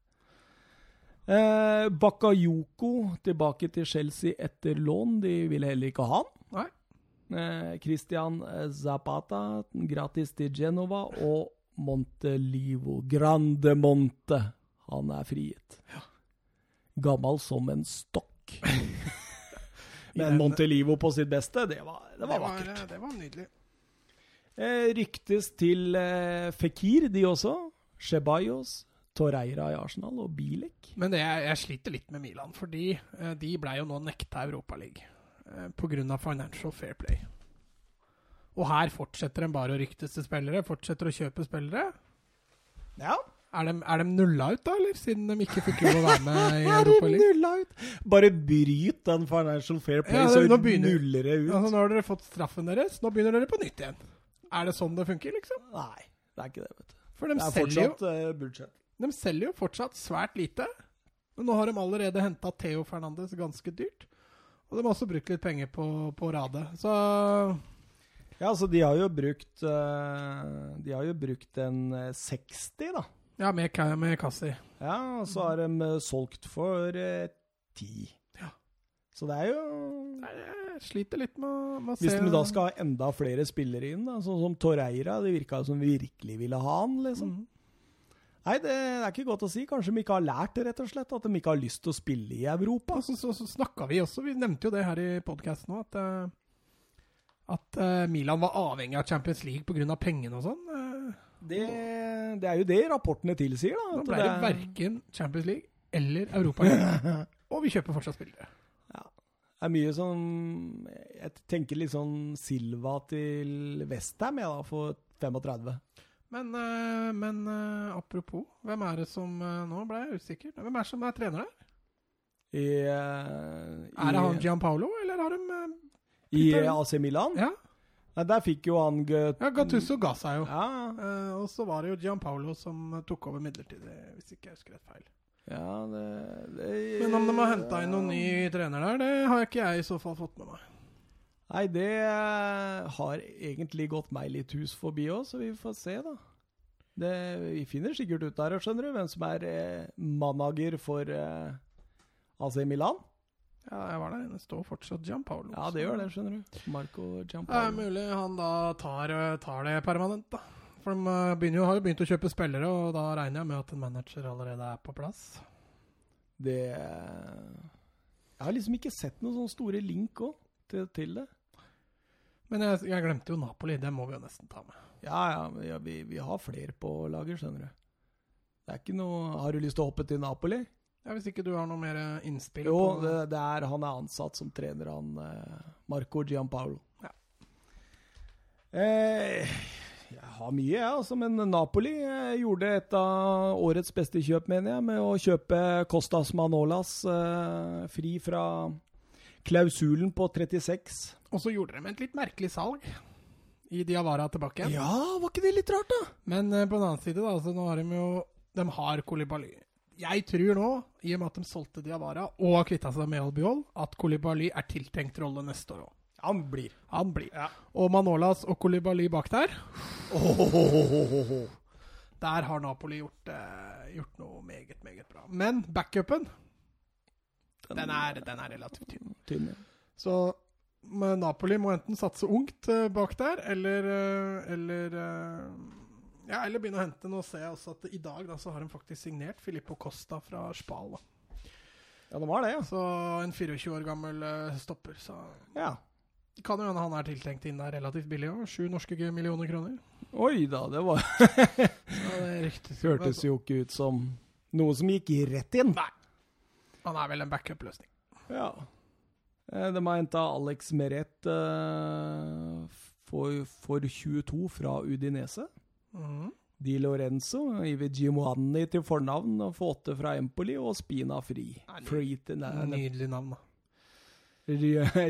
Eh, Bakayoko tilbake til Chelsea etter lån. De ville heller ikke ha han. Nei. Eh, Christian Zapata gratis til Genova. Og Montelivo Grande Monte. Han er frigitt. Gammel som en stokk. Men Montelivo på sitt beste, det var, det var vakkert. Det var nydelig. Eh, ryktes til eh, Fikir, de også. Chebayos, Torreira i Arsenal og Bilek. Men det, jeg, jeg sliter litt med Milan, fordi eh, de ble jo nå nekta Europaligaen eh, pga. Financial Fair Play. Og her fortsetter de bare å ryktes til spillere, fortsetter å kjøpe spillere. Ja, Er de, er de nulla ut, da, eller? Siden de ikke fikk lov å være med i det Europaligaen? nulla ut? Bare bryt den Financial Fair Play, Ja, så det- nå begynner- nuller det ut. Altså, nå har dere fått straffen deres, nå begynner dere på nytt igjen. Er det sånn det funker, liksom? Nei, det er ikke det, vet du. For de Det er jo, fortsatt bullshit. budsjett. de selger jo fortsatt svært lite. Men nå har de allerede henta Theo Fernandes ganske dyrt. Og de har også brukt litt penger på, på Rade. Så Ja, altså, de har jo brukt eh, De har jo brukt en eh, 60, da. ja, med, med Kassi. Ja, og så har de eh, solgt for eh, 10. Ja. Så det er jo Nei, Jeg sliter litt med, med å se Hvis de da skal ha enda flere spillere inn, da, sånn som Torreira Det virka som vi virkelig ville ha han, liksom. Mm. Nei, det, er ikke godt å si. Kanskje de ikke har lært det, rett og slett. At de ikke har lyst til å spille i Europa. Så, så, så snakka vi også, vi nevnte jo det her i podkasten òg, at, eh, at eh, Milan var avhengig av Champions League pga. pengene og sånn. Eh, Det, det er jo det rapportene tilsier, da. Nå ble det det verken Champions League eller Europa. og vi kjøper fortsatt spillere. Det er mye sånn Jeg tenker litt sånn Silva til Westham, jeg, da, for 35. Men, eh, men apropos, hvem er det som Nå ble jeg usikker. Hvem er det som er trener der? I, eh, Er det i- han Gianpaolo, eller har de I AC Milan? Ja, Nei, der fikk jo han ja Gattusso ga seg jo. Ja, Eh, og så var det jo Gianpaolo som eh, tok over midlertidig, hvis ikke jeg husker rett feil. ja det, det Men om de har henta inn noen ny trener der, det har ikke jeg i så fall fått med meg. Nei, det eh, har egentlig gått meg litt hus forbi òg, så vi får se, da. Det, vi finner sikkert ut der, skjønner du, hvem som er eh, manager for eh, AC Milan. Ja, jeg var der inne. Står fortsatt Gianpaolo. Ja, det gjør det, skjønner du. Marco Det er mulig han da tar, eh, tar det permanent, da. For de eh, jo, har jo begynt å kjøpe spillere, og da regner jeg med at en manager allerede er på plass. Det Jeg har liksom ikke sett noen sånne store link òg til, til det. Men jeg, jeg glemte jo Napoli, det må vi jo nesten ta med. Ja, ja, ja vi, vi har flere på lager, skjønner du. Det er ikke noe Har du lyst til å hoppe til Napoli? Ja, Hvis ikke du har noe mer eh, innspill Jo, på det, det er han er ansatt som trener, han eh, Marco Giampaolo. Ja. Eh, jeg har mye, jeg, altså, men Napoli eh, gjorde et av årets beste kjøp, mener jeg, med å kjøpe Costas Manolas eh, fri fra klausulen på 36. Og så gjorde de et litt merkelig salg i Diawara tilbake. Ja, var ikke det litt rart, da? Men eh, på den annen side, da, så nå har de jo De har Kolibali. Jeg tror nå, i og med at de solgte Diawara og har kvitta seg med Albiol, at Kolibali er tiltenkt rolle neste år òg. Han blir. Han blir. Og Manolas og Kolibali bak der, der har Napoli gjort, eh, gjort noe meget, meget bra. Men backupen, den er, den er relativt tynn. tynn. ja. Så Napoli må enten satse ungt eh, bak der, eller eh, Eller eh, Ja, eller begynne å hente. Nå ser jeg også at i dag da, så har de faktisk signert Filippo Costa fra Spal. Da. Ja, de har det, ja. Så en 24 år gammel uh, stopper. Så ja. det kan jo hende han er tiltenkt inn der relativt billig òg. Sju norske millioner kroner. Oi da, det var ja, det ryktes Hørtes jo ikke ut som noe som gikk rett inn. Nei. Han er vel en backup-løsning. Ja. Eh, De har henta Alex Meret uh, for, for 22 fra Udinese. Mhm. Di Lorenzo, Ivi Giovanni til fornavn, og Fåte fra Empoli, og Spina Fri. Free til nei, Nydelig navn, da.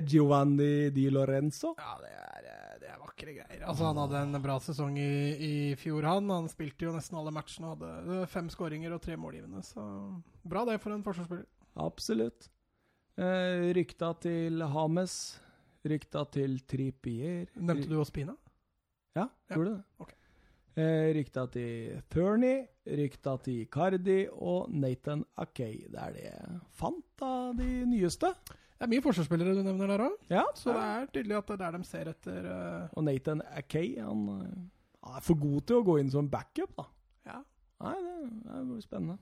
Giovanni Di Lorenzo. Ja, det er, det er vakre greier. Altså, Han hadde en bra sesong i, i fjor, han. Han spilte jo nesten alle matchene og hadde eh, fem skåringer og tre målgivende. Så bra det for en forsvarsspiller. Absolutt. Eh, rykta til Hames. Rykta til Trippier. Nevnte du Ospina? Ja, Ja, gjorde det. ok. Eh, rykta til Thurney, rykta til Cardi og Nathan Akay. Det er det jeg fant av de nyeste. Det er mye forsvarsspillere du nevner der òg, Ja, så det er tydelig at det er der de ser etter Uh... Og Nathan Akay, han, eh, han er for god til å gå inn som backup, da. Ja. Nei, det, det blir spennende.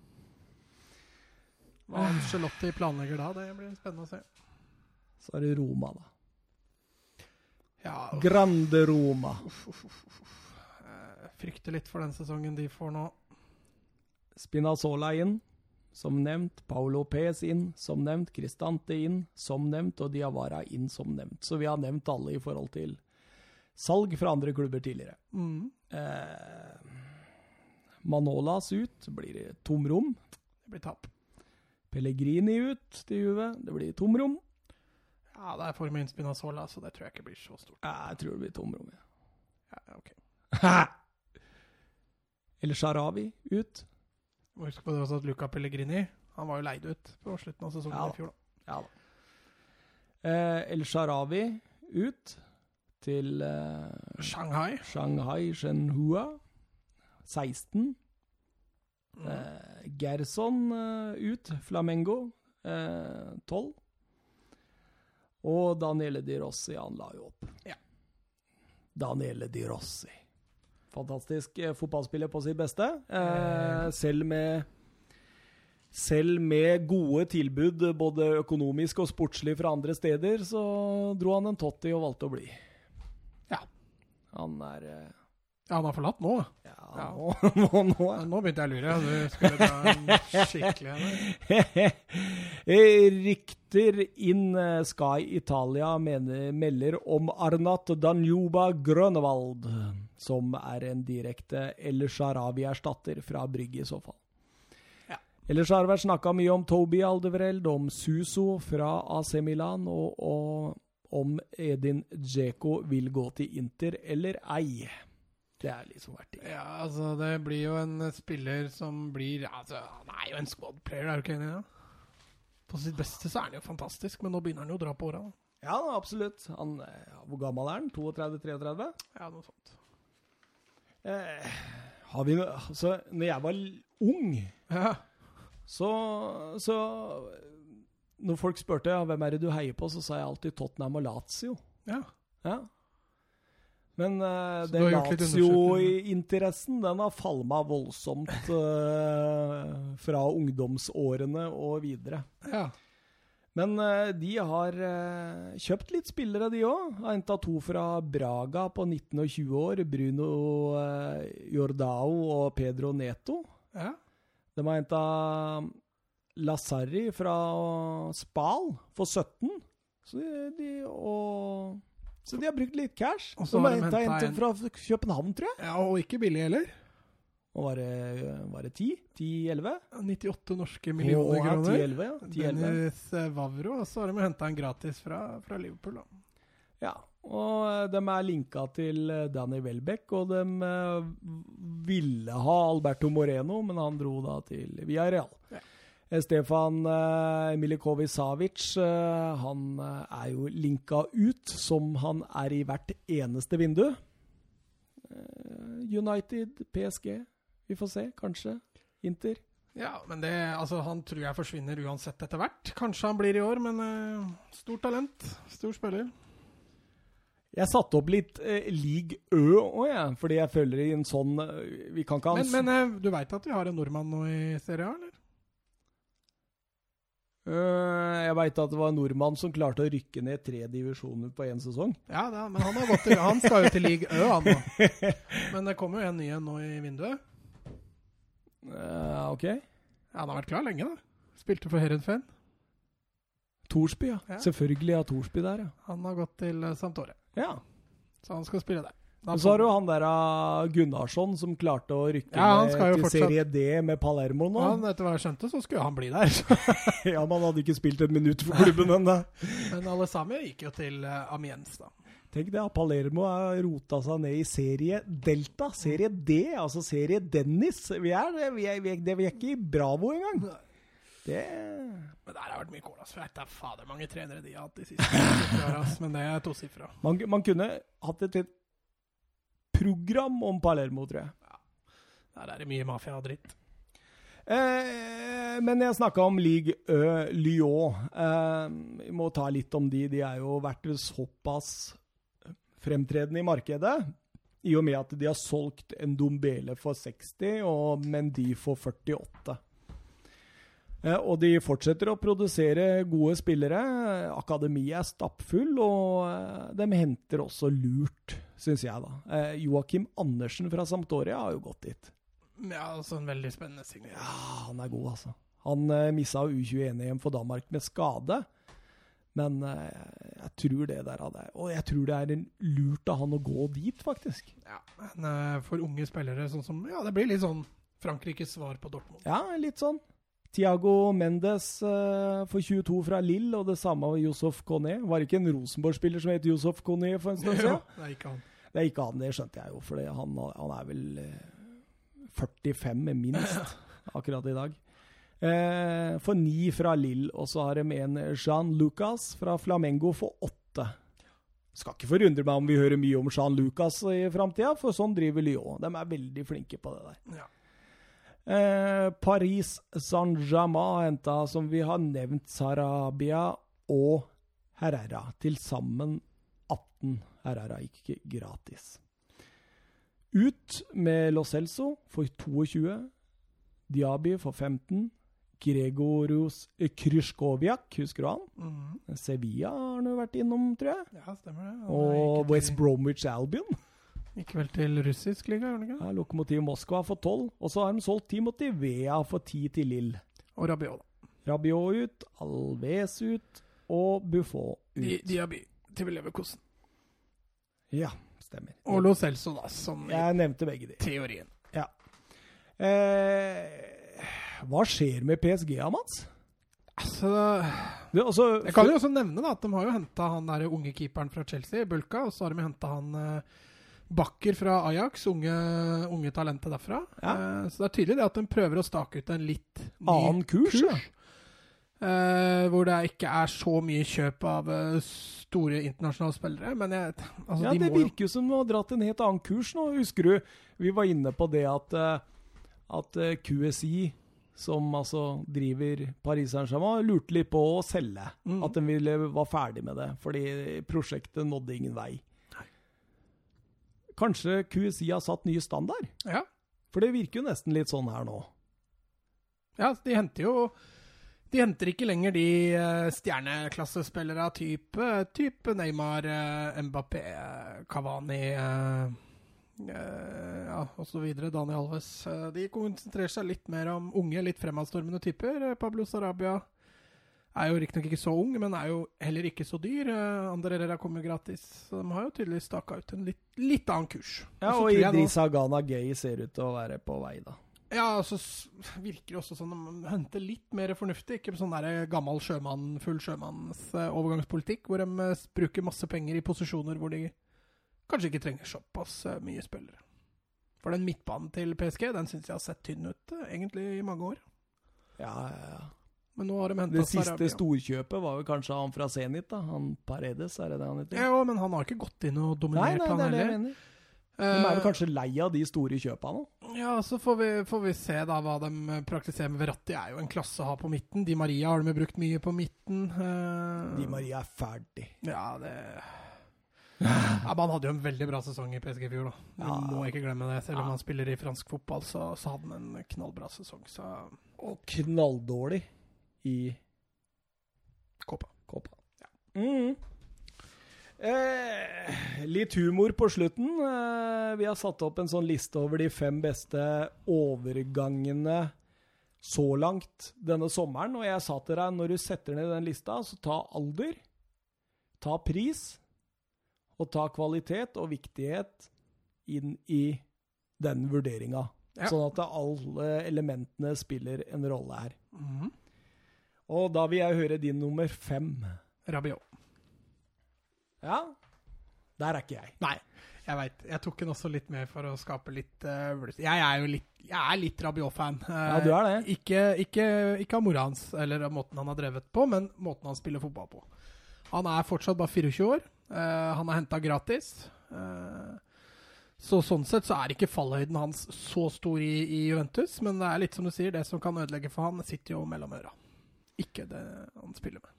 Hva Charlotte planlegger da, det blir spennende å se. Så er det Roma, da. Ja, Grande Roma. uff, uff, uff. Jeg frykter litt for den sesongen de får nå. Spinazzola inn, som nevnt. Paulo Pez inn, som nevnt. Cristante inn, som nevnt. Og Diawara inn, som nevnt. Så vi har nevnt alle i forhold til salg fra andre klubber tidligere. Mm. Eh, Manolas ut, blir det tomrom. Det blir tap. Pellegrini ut til Juve, det blir tomrom. Ja, det er vi inn Spinazzola, så det tror jeg ikke blir så stort. Jeg tror det blir tomrom, ja. Ja, ok. Eller Sharawi ut. Må huske på det også at Luca Pellegrini han var jo leid ut på slutten av sesongen Ja. i fjor. da. Ja da. Eh, El Sharawi ut til eh, Shanghai. Shanghai Shenhua 16. Mm. Eh, Gerson eh, ut, Flamengo eh, 12. Og Daniele Di Rossi, han la jo opp. Ja. Daniele Di Rossi. Fantastisk eh, fotballspiller på sitt beste. Eh, Eh. selv med selv med gode tilbud, både økonomisk og sportslig fra andre steder, så dro han en Totti og valgte å bli. Ja. Han er eh, Ja, han har forlatt nå. Ja, Ja. Nå, nå, nå Ja, Nå begynte jeg å lure. Du skulle ta en skikkelig. Rykter inn Sky Italia mener, melder om Arnat Danjuba Grønevald. Som er en direkte El Sharawi-erstatter fra Brygge, i så fall. Ja. Ellers har det vært snakka mye om Toby Aldevreld, om Suso fra AC Milan, og, og om Edin Dzeko vil gå til Inter eller ei. Det er liksom verdt det. Ja, altså, det blir jo en spiller som blir altså, Han er jo en squad player, er du ikke enig i det? På sitt beste så er han jo fantastisk, men nå begynner han jo å dra på åra. Ja, absolutt. Han, ja, hvor gammel er han? 32-33? Ja, noe sånt. Eh, har vi Altså, når jeg var ung, Ja. så, så Når folk spurte ja, hvem er det du heier på, så sa jeg alltid Tottenham og Lazio. ja. Ja. Men uh, den Lazio-interessen den har falma voldsomt uh, fra ungdomsårene og videre. ja. Men eh, de har eh, kjøpt litt spillere, de òg. Har henta to fra Braga på 19 og 20 år. Bruno uh, Jordao og Pedro Neto. ja. De har henta Lasarri fra Spal for 17. Så de, og, så de har brukt litt cash. Og så de har henta en fra København, tror jeg. ja og ikke billig heller. Og var det, var det 10? 10-11? 98 norske millioner Åh, kroner. 10-11, ja. 10-11. Dennis Wavro, Vavro, og så har de henta en gratis fra, fra Liverpool. da. Ja, og eh, de er linka til eh, Danny Welbeck, og de eh, ville ha Alberto Moreno, men han dro da til Villarreal. Ja. Eh, Stefan Milikovic Savic, eh, han eh, er jo linka ut, som han er i hvert eneste vindu. Eh, United, PSG, vi får se, kanskje. Inter. Ja, men det, altså, han tror jeg forsvinner uansett etter hvert. Kanskje han blir i år, men uh, stort talent. Stor spiller. Jeg satte opp litt eh, League Ø òg, jeg, fordi jeg føler i en sånn eh, Vi kan ikke ha Men, men uh, du veit at vi har en nordmann nå i Serie A, eller? Jeg veit at det var en nordmann som klarte å rykke ned tre divisjoner på én sesong. Ja, da, men han, har gått til, han skal jo til league Ø, han nå. Men det kommer jo en ny en nå i vinduet. Uh, ok. Ja, Han har vært klar lenge, da. Spilte for Herenfen. Thorsby, ja. Ja. Selvfølgelig er Thorsby der, ja. Han har gått til Santore. Ja. så han skal spille der. Og så har du han der av Gunnarsson som klarte å rykke Ja, han ned til fortsatt- Serie D med Palermo nå. han, Etter hva jeg skjønte, så skulle han bli der. ja, Man hadde ikke spilt et minutt for klubben ennå. Men alle sammen gikk jo til Amiens, da. Tenk det, Palermo har rota seg ned i serie Delta. Serie D, altså serie Dennis. Vi er, vi er, vi er, vi er ikke i Bravo engang. Det Men der har vært mye. Altså. Jeg vet da fader mange trenere de har hatt de siste åra, men det er tosifra. Man, man kunne hatt et litt program om Palermo, tror jeg. Der er det mye mafia og dritt. Eh, men jeg snakka om Ligue Ø Lyon. Eh, vi må ta litt om de. De er jo vært såpass fremtredende i markedet. I og med at de har solgt en Dombele for 60 og Mendy for 48. Eh, og de fortsetter å produsere gode spillere. Akademiet er stappfull, og eh, de henter også lurt, syns jeg, da. Eh, Joakim Andersen fra Sampdoria har jo gått dit. Ja, altså en veldig spennende signering. Ja, han er god, altså. Han missa U21-EM for Danmark med skade. Men eh, jeg tror det der hadde Og jeg tror det er en lurt av han å gå dit, faktisk. Ja, men eh, for unge spillere sånn som Ja, det blir litt sånn Frankrikes svar på Dortmund. Ja, litt sånn. Tiago Mendes uh, for 22 fra Lill, og det samme med Josef Kone. Var det ikke en Rosenborg-spiller som het Josef Kone for en stund siden? det er ikke han. Det er ikke han, det skjønte jeg jo, for han, han er vel eh, 45 minst akkurat i dag. Eh, for ni fra Lill, og så har de en Jean Lucas fra Flamengo for åtte. Skal ikke forundre meg om vi hører mye om Jean Lucas i framtida, for sånn driver Lyon. De er veldig flinke på det der. Ja. Eh, Paris Saint-Germain henta, som vi har nevnt, Sarabia og Herrera. Til sammen 18. Herrera gikk gratis. Ut med Lo Celso for 22. Diaby for 15. Gregorus Kryskoviak, husker du han? Mm. Sevilla har han jo vært innom, tror jeg. ja, stemmer det. Og West Bromwich Albion. Gikk vel til russisk liga, ikke? Ja, Lokomotiv Moskva for 12. Og så har de solgt Timothy Vea for 10 til Lill. Og Rabiot, da. Rabiot ut, Alves ut og Buffon ut. Di- Diaby til Leverkosen. Ja. Stemmer. Og Lo Celso, da, som Jeg nevnte begge de. teorien. Eh, hva skjer med PSG, da, Mats? Altså, det, altså, jeg kan jo også nevne da, at de har jo henta han der unge keeperen fra Chelsea, Bulka, og så har de henta han eh, Bakker fra Ajax, unge, unge talentet derfra. Ja. Eh, så det er tydelig det at de prøver å stake ut en litt annen kurs, ja. Eh, hvor det ikke er så mye kjøp av eh, store internasjonale spillere. Men jeg, altså, ja, de det virker jo som de har dratt en helt annen kurs nå. Husker du, vi var inne på det at, eh, at eh, QSI, som altså driver Paris Saint-Germain, lurte litt på å selge. Mm. At de ville var ferdig med det, fordi prosjektet nådde ingen vei. Kanskje QSI har satt ny standard? Ja. For det virker jo nesten litt sånn her nå. Ja, de henter jo De henter ikke lenger de uh, stjerneklassespillere av type, type Neymar, uh, Mbappé, Kavani Cavani uh, ja, osv. Daniel Alves. Uh, de konsentrerer seg litt mer om unge, litt fremadstormende typer. Pablo Sarabia er jo riktignok ikke så ung, men er jo heller ikke så dyr. Andre Herrera kommer jo gratis. Så de har jo tydeligvis staka ut en litt, litt annen kurs. Ja, og Idrisa Ghana Gay ser ut til å være på vei, da. Ja, så s- virker det også som de henter litt mer fornuftig. Ikke sånn der gammel sjømann, full sjømanns eh, overgangspolitikk, hvor de eh, bruker masse penger i posisjoner hvor de kanskje ikke trenger såpass eh, mye spillere. For den midtbanen til PSG, den syns jeg har sett tynn ut eh, egentlig i mange år. Ja, ja, ja. Men nå har de henta Det siste storkjøpet var jo kanskje han fra Zenit, da. Han Paredes, er det det han heter? Ja, men han har ikke gått inn og nei, dominert, nei, det han er heller. De er vel Eh, kanskje lei av de store kjøpa nå? Ja, så får vi, får vi se da hva de praktiserer med Verratti. er jo en klasse å ha på midten. Di Maria har de brukt mye på midten. Di Maria er ferdig. Ja, det ja, men Han hadde jo en veldig bra sesong i PSG i fjor, da. Vi Ja. må ikke glemme det. Selv om Ja. han spiller i fransk fotball, så, så hadde han en knallbra sesong. Så Og knalldårlig i Kåpa. Kåpa. Mm. Eh, litt humor på slutten. Eh, vi har satt opp en sånn liste over de fem beste overgangene så langt denne sommeren. Og jeg sa til deg, når du setter ned den lista, så ta alder, ta pris, og ta kvalitet og viktighet inn i den vurderinga. Ja. Sånn at alle elementene spiller en rolle her. Mhm. Og da vil jeg høre din nummer fem. Rabiot. Ja, der er ikke jeg. Nei, jeg veit. Jeg tok den også litt med for å skape litt uh, Jeg er jo litt, jeg er litt Rabiot-fan. Eh, Ja, du er det. Ikke, ikke, ikke av mora hans eller av måten han har drevet på, men måten han spiller fotball på. Han er fortsatt bare 24 år. Eh, han er henta gratis. Eh, så sånn sett så er ikke fallhøyden hans så stor i, i Juventus, men det er litt som du sier, det som kan ødelegge for han, sitter jo mellom øra. Ikke det han spiller med.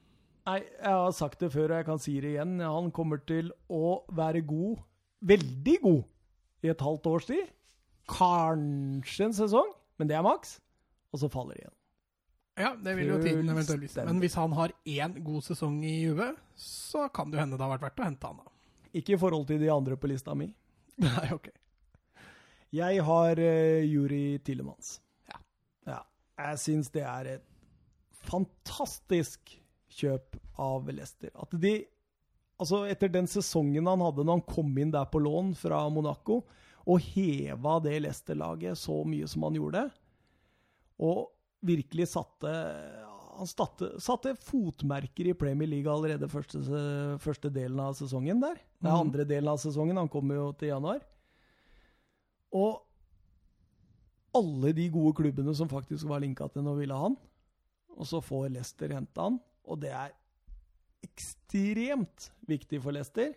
Nei, jeg har sagt det før, og jeg kan si det igjen. Han kommer til å være god, veldig god, i et halvt års tid. Kanskje en sesong, men det er maks. Og så faller det igjen. Ja, det vil jo tiden eventuelt vise. Men hvis han har én god sesong i Juve, så kan det jo hende det har vært verdt å hente han, da. Ikke i forhold til de andre på lista mi. Nei, ok. Jeg har uh, Juri Tillemans. Ja. ja. Jeg syns det er et fantastisk kjøp av Leicester. At de Altså, etter den sesongen han hadde når han kom inn der på lån fra Monaco, og heva det Leicester-laget så mye som han gjorde, og virkelig satte Han satte, satte fotmerker i Premier League allerede første, første delen av sesongen der. Den Mhm. andre delen av sesongen. Han kommer jo til januar. Og alle de gode klubbene som faktisk var linka til nå, ville han. Og så får Leicester hente han, og det er ekstremt viktig for Leicester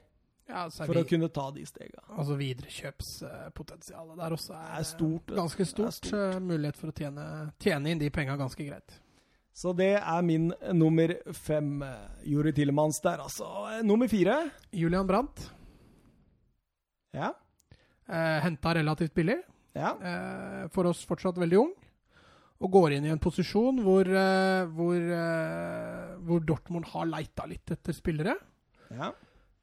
Ja, altså, for for å kunne ta de stega. altså viderekjøpspotensialet der også er, er stort. ganske stort. er stort. eh, Mulighet for å tjene, tjene inn de penga ganske greit. Så det er min nummer fem. eh, Juri Tillemanns der, altså. Eh, Nummer fire Julian Brandt Ja. eh, henta relativt billig. ja. eh, for oss fortsatt veldig ung. Og går inn i en posisjon hvor, eh, hvor, eh, hvor Dortmund har leita litt etter spillere. ja.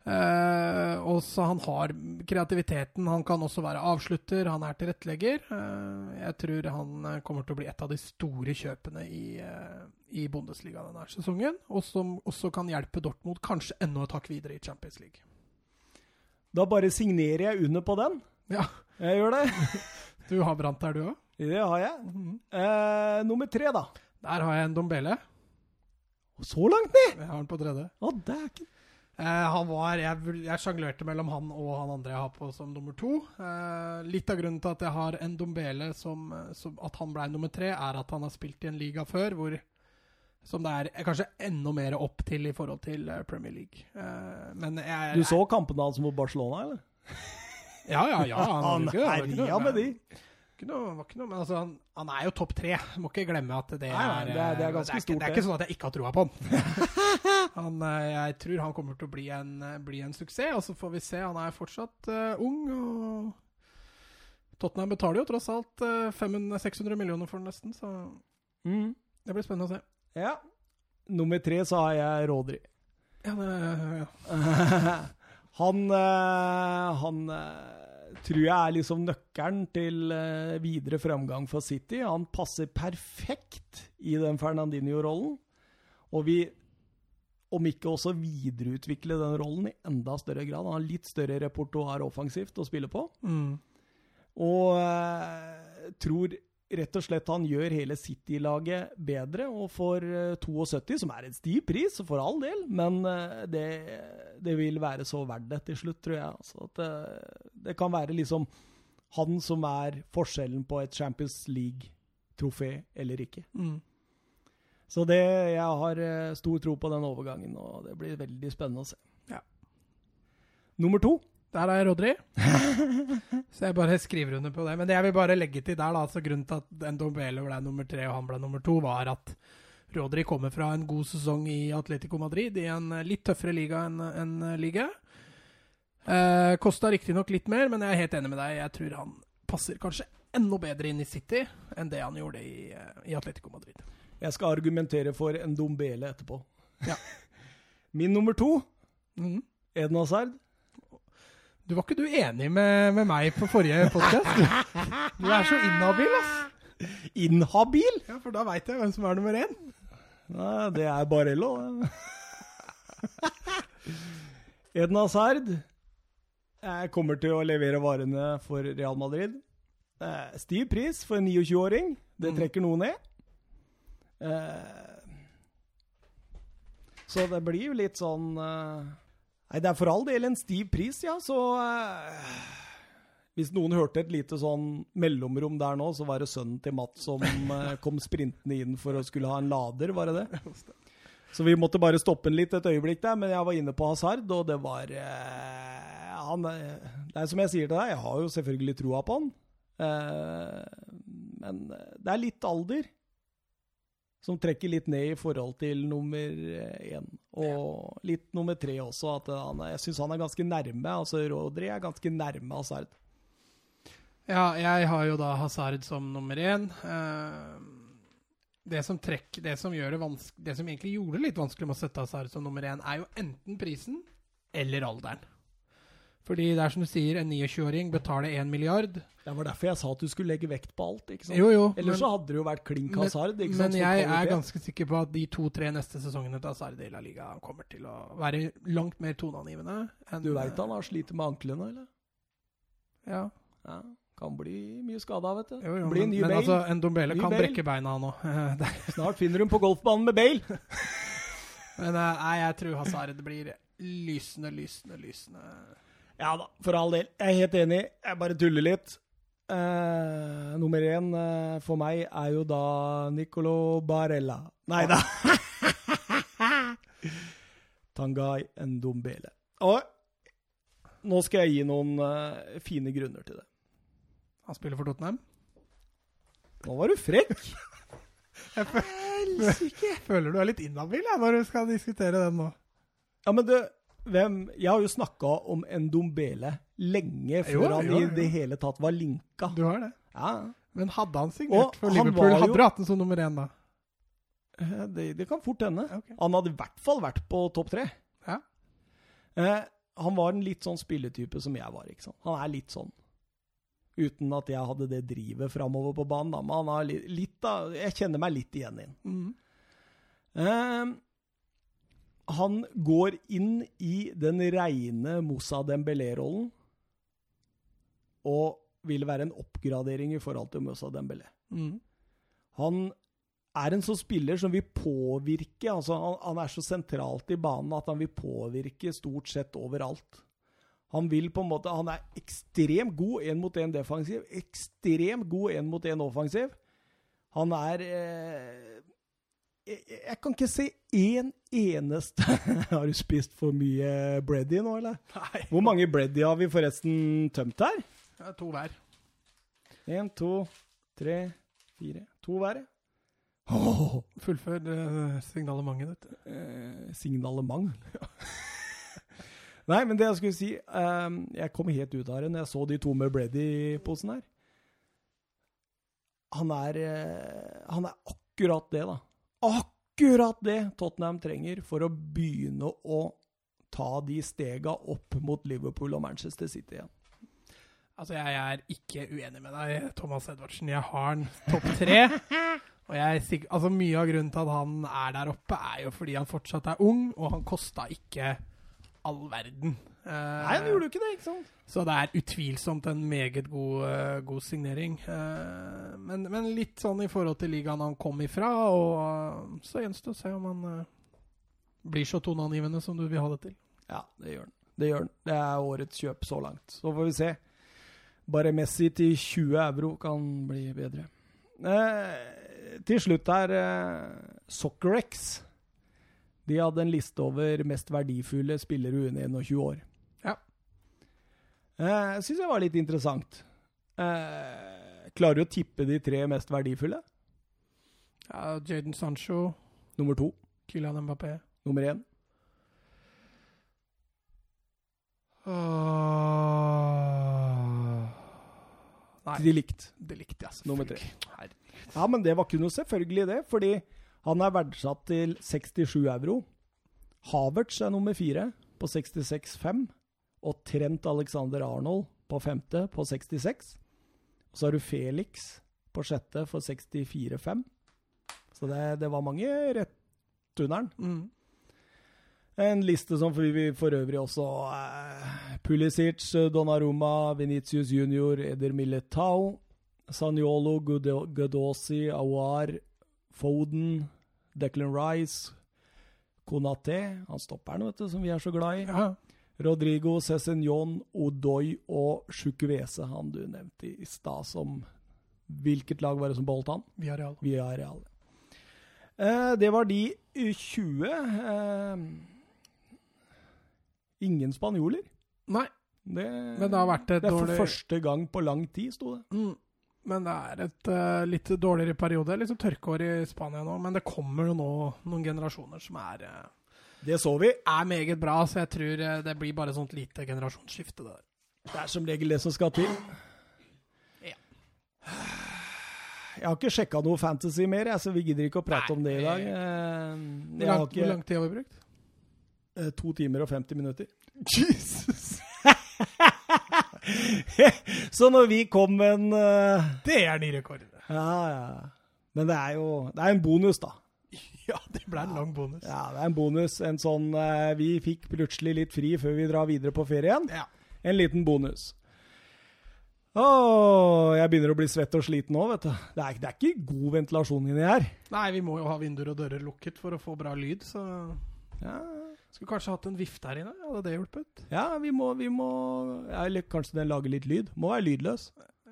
Eh, og så han har kreativiteten. Han kan også være avslutter, han er tilrettelegger. Uh, jeg tror han eh, kommer til å bli et av de store kjøpene i, uh, i Bundesliga denne sesongen. Og som også kan hjelpe Dortmund kanskje enda et hakk videre i Champions League. Da bare signerer jeg under på den. Ja. Jeg gjør det. Du har brant der, du òg? Det har jeg. Mhm. Eh, nummer tre, da. Der har jeg en Dombele. Så langt ned! Jeg har den på tredje. Å, dæken. Eh, han var Jeg, jeg sjanglerte mellom han og han andre jeg har på som nummer to. Eh, litt av grunnen til at jeg har en Dombele som, eh, som At han ble nummer tre, er at han har spilt i en liga før hvor som det er kanskje enda mer opp til i forhold til eh, Premier League. Eh, men jeg Du så kampene hans mot Barcelona, eller? Ja, ja, ja. Han noe- herja med de. Ikke noe, var ikke noe, men altså, han, han er jo topp tre. Må ikke glemme at det Nei, nei, er det er- det er ganske ikke, stort, Det er ikke sånn at jeg ikke har troa på han. han. eh, Jeg tror han kommer til å bli en, eh, bli en suksess, og så får vi se. Han er fortsatt uh, ung, og Tottenham betaler jo tross alt eh, 500, 600 millioner for den nesten, så Mm. det blir spennende å se. Ja. Nummer tre så har jeg Rodri. Ja, det, ja. han uh, han eh, tror jeg er liksom nøkkelen til eh, videre framgang for City. Han passer perfekt i den Fernandinho-rollen. Og vi, om ikke også videreutvikle den rollen i enda større grad. Han har litt større repertoar offensivt å spille på. Mm. Og eh, tror rett og slett han gjør hele City-laget bedre. Og for eh, 72, som er en stiv pris, for all del, men eh, det, det vil være så verdt det til slutt, tror jeg. Altså, det, det kan være liksom han som er forskjellen på et Champions League-trofé eller ikke. Mm. Så det, jeg har eh, stor tro på den overgangen, og det blir veldig spennende å se. Ja. Nummer to. Der er Rodri. Så jeg bare skriver under på det. Men det jeg vil bare legge til der, da, altså grunnen til at Ndombele ble nummer tre og han ble nummer to, var at Rodri kommer fra en god sesong i Atletico Madrid, i en eh, litt tøffere liga enn en liga. Eh, Kosta riktignok litt mer, men jeg er helt enig med deg. Jeg tror han passer kanskje enda bedre inn i City enn det han gjorde i, eh, i Atletico Madrid. Jeg skal argumentere for en Dombele etterpå. Ja. Min nummer to, Mhm. Eden Hazard. Du Var ikke du enig med, med meg på forrige podkast? Du er så inhabil, ass. Inhabil? Ja, For da veit jeg hvem som er nummer én. Nei, det er Barello. Edna Hazard eh, kommer til å levere varene for Real Madrid. Eh, Stiv pris for en 29-åring. Det Mm. trekker noe ned. Eh, så det blir jo litt sånn Nei, det er for all del en stiv pris, ja, så uh, Hvis noen hørte et lite sånn mellomrom der nå, så var det sønnen til Matt som uh, kom sprintende inn for å skulle ha en lader, var det det? Så vi måtte bare stoppe den litt et øyeblikk der, men jeg var inne på Hazard, og det var uh, han, Det er som jeg sier til deg, jeg har jo selvfølgelig troa på han. Men det er litt alder som trekker litt ned i forhold til nummer én. Og litt nummer tre også. At han, jeg syns han er ganske nærme. altså Rodri er ganske nærme Hazard. Ja, jeg har jo da Hazard som nummer én. Eh, det som trekk, det som gjør det vanske, det som egentlig gjorde det litt vanskelig med å sette Hazard som nummer én, er jo enten prisen eller alderen. Fordi det er som du sier, en 29-åring betaler 1 milliard. Det var derfor jeg sa at du skulle legge vekt på alt. ikke sant? Jo, jo. Ellers men- så hadde det jo vært klink Men- Hazard. Men jeg er ganske sikker på at de to-tre neste sesongene til Hazard i La Liga kommer til å være langt mer toneangivende. enn- Du veit han har slitt med anklene, eller? Ja. Ja, Kan bli mye skada, vet du. Jo, jo, bli en men, ny men Bale. altså, en Dombele kan Bale. brekke beina nå. Snart finner hun på golfbanen med Bale. Men eh, nei, jeg tror Hazard blir lysende, lysende, lysende Ja da, for all del. Jeg er helt enig. Jeg bare tuller litt. Uh, nummer én uh, for meg er jo da Nicolo Barella. Nei da. Tangai Ndombele. Og nå skal jeg gi noen uh, fine grunner til det. Han spiller for Tottenham. Nå var du frekk! Føler du er litt inhabil jeg, når du skal diskutere den nå. Ja, men du, hvem Jeg har jo snakka om Ndombele lenge før Jo, han jo, i det hele tatt var linka. Du har det. Ja, Men hadde han signert for Liverpool? Hadde du hatt ham som nummer én da? eh, det, det kan fort hende. Okay. Han hadde i hvert fall vært på topp tre. Ja. Eh, han var en litt sånn spilletype som jeg var. ikke sant? Han er litt sånn. Uten at jeg hadde det drivet framover på banen. da, Men han har litt, litt av Jeg kjenner meg litt igjen i. Mhm. Eh, han går inn i den reine Moussa Dembélé-rollen og vil være en oppgradering i forhold til Moussa Dembélé. Mm. Han er en sånn spiller som vil påvirke altså han, han er så sentralt i banen at han vil påvirke stort sett overalt. Han vil på en måte, han er ekstremt god én mot én defensiv, ekstremt god én mot én offensiv. Han er eh, jeg, jeg kan ikke se én eneste Har du spist for mye bready nå, eller? Nei. Hvor mange bready har vi forresten tømt her? Ja, to hver. Én, to, tre, fire. To hver, Oh. Fullfør uh, signalementet ditt. Uh, signalement. Nei, men det jeg skulle si um, Jeg kom helt ut av det når jeg så de to med Breddy-posen her. Han er uh, Han er akkurat det, da. Akkurat det Tottenham trenger for å begynne å ta de stega opp mot Liverpool og Manchester City igjen. Altså, jeg er ikke uenig med deg, Thomas Edvardsen. Jeg har han topp tre. Og jeg er sikker, altså Mye av grunnen til at han er der oppe, er jo fordi han fortsatt er ung, og han kosta ikke all verden. Eh, Nei, han gjorde jo ikke det, ikke sant? Så det er utvilsomt en meget god, eh, god signering. Eh, men, men litt sånn i forhold til ligaen han kom ifra, og så gjenstår å se om han blir så toneangivende som du vil ha det til. Ja, det gjør han. Det gjør han. Det er årets kjøp så langt. Så får vi se. Bare Messi til 20 euro kan bli bedre. Eh, til slutt her eh, SoccerX. De hadde en liste over mest verdifulle spillere under 21 år. Ja. Eh, jeg syns det var litt interessant. Eh, klarer du å tippe de tre mest verdifulle? Ja, Jaden Sancho, Nummer to. Kylian Mbappé Nummer én. Nei, De likt. det likte ja. Nummer tre. Ja, men det var ikke noe selvfølgelig det, fordi han er verdsatt til 67 euro. Havertz er nummer fire på 66,5, og Trent Alexander Arnold på femte på 66. Så har du Felix på sjette for 64,5. Så det, det var mange rett under den. Mm. En liste som vi vi for øvrig også eh, Pulisic, Donnarumma, Venitius Junior, Eder Militao, Saniolo, Gudo- Gudosi, Awar, Foden, Declan Rice, Konaté Han stopperen, vet du, som vi er så glad i. Ja. Rodrigo, Cézignon, Odoi og Chukwese, han du nevnte i stad, som Hvilket lag var det som beholdt han? Via Real. Via Real. Eh, det var de 20. Eh, ingen spanjoler. Nei, Det, men det har vært et dårlig det er for dårlig første gang på lang tid, sto det. mm. Men det er et uh, litt dårligere periode. Litt sånn tørkeår i Spania nå. Men det kommer jo nå noen generasjoner som er, eh, Det så vi. er meget bra, så jeg tror eh, det blir bare sånt lite generasjonsskifte. Det der. Det er som regel det som skal til. Ja. Jeg har ikke sjekka noe fantasy mer, jeg, så vi gidder ikke å prate Nei, om det i dag. Eh, Hvor, lang, hvor lang tid har vi brukt? eh, To timer og 50 minutter. Jesus! så når vi kom med en uh... Det er ny rekord. Ja, ja. Men det er jo Det er en bonus, da. Ja, det ble en lang bonus. Ja, det er en bonus. En sånn eh, Vi fikk plutselig litt fri før vi drar videre på ferien. Ja. En liten bonus. Åh, jeg begynner å bli svett og sliten nå, vet du. Det er, det er ikke god ventilasjon inni her. Nei, vi må jo ha vinduer og dører lukket for å få bra lyd, så Ja, Skulle kanskje hatt en vifte her inne? Hadde det hjulpet? ja vi må, vi må Eller kanskje den lager litt lyd. Må være lydløs.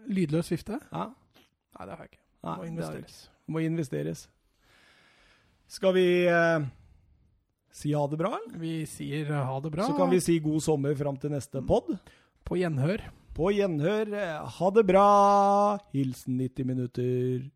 Lydløs vifte? Ja. Nei, det har jeg ikke. Nei, Må det er- investeres. må investeres. Skal vi eh, si ha det bra, eller? Vi sier ha det bra. Så kan vi si god sommer fram til neste pod. På gjenhør. På gjenhør. eh, Ha det bra. Hilsen 90 minutter.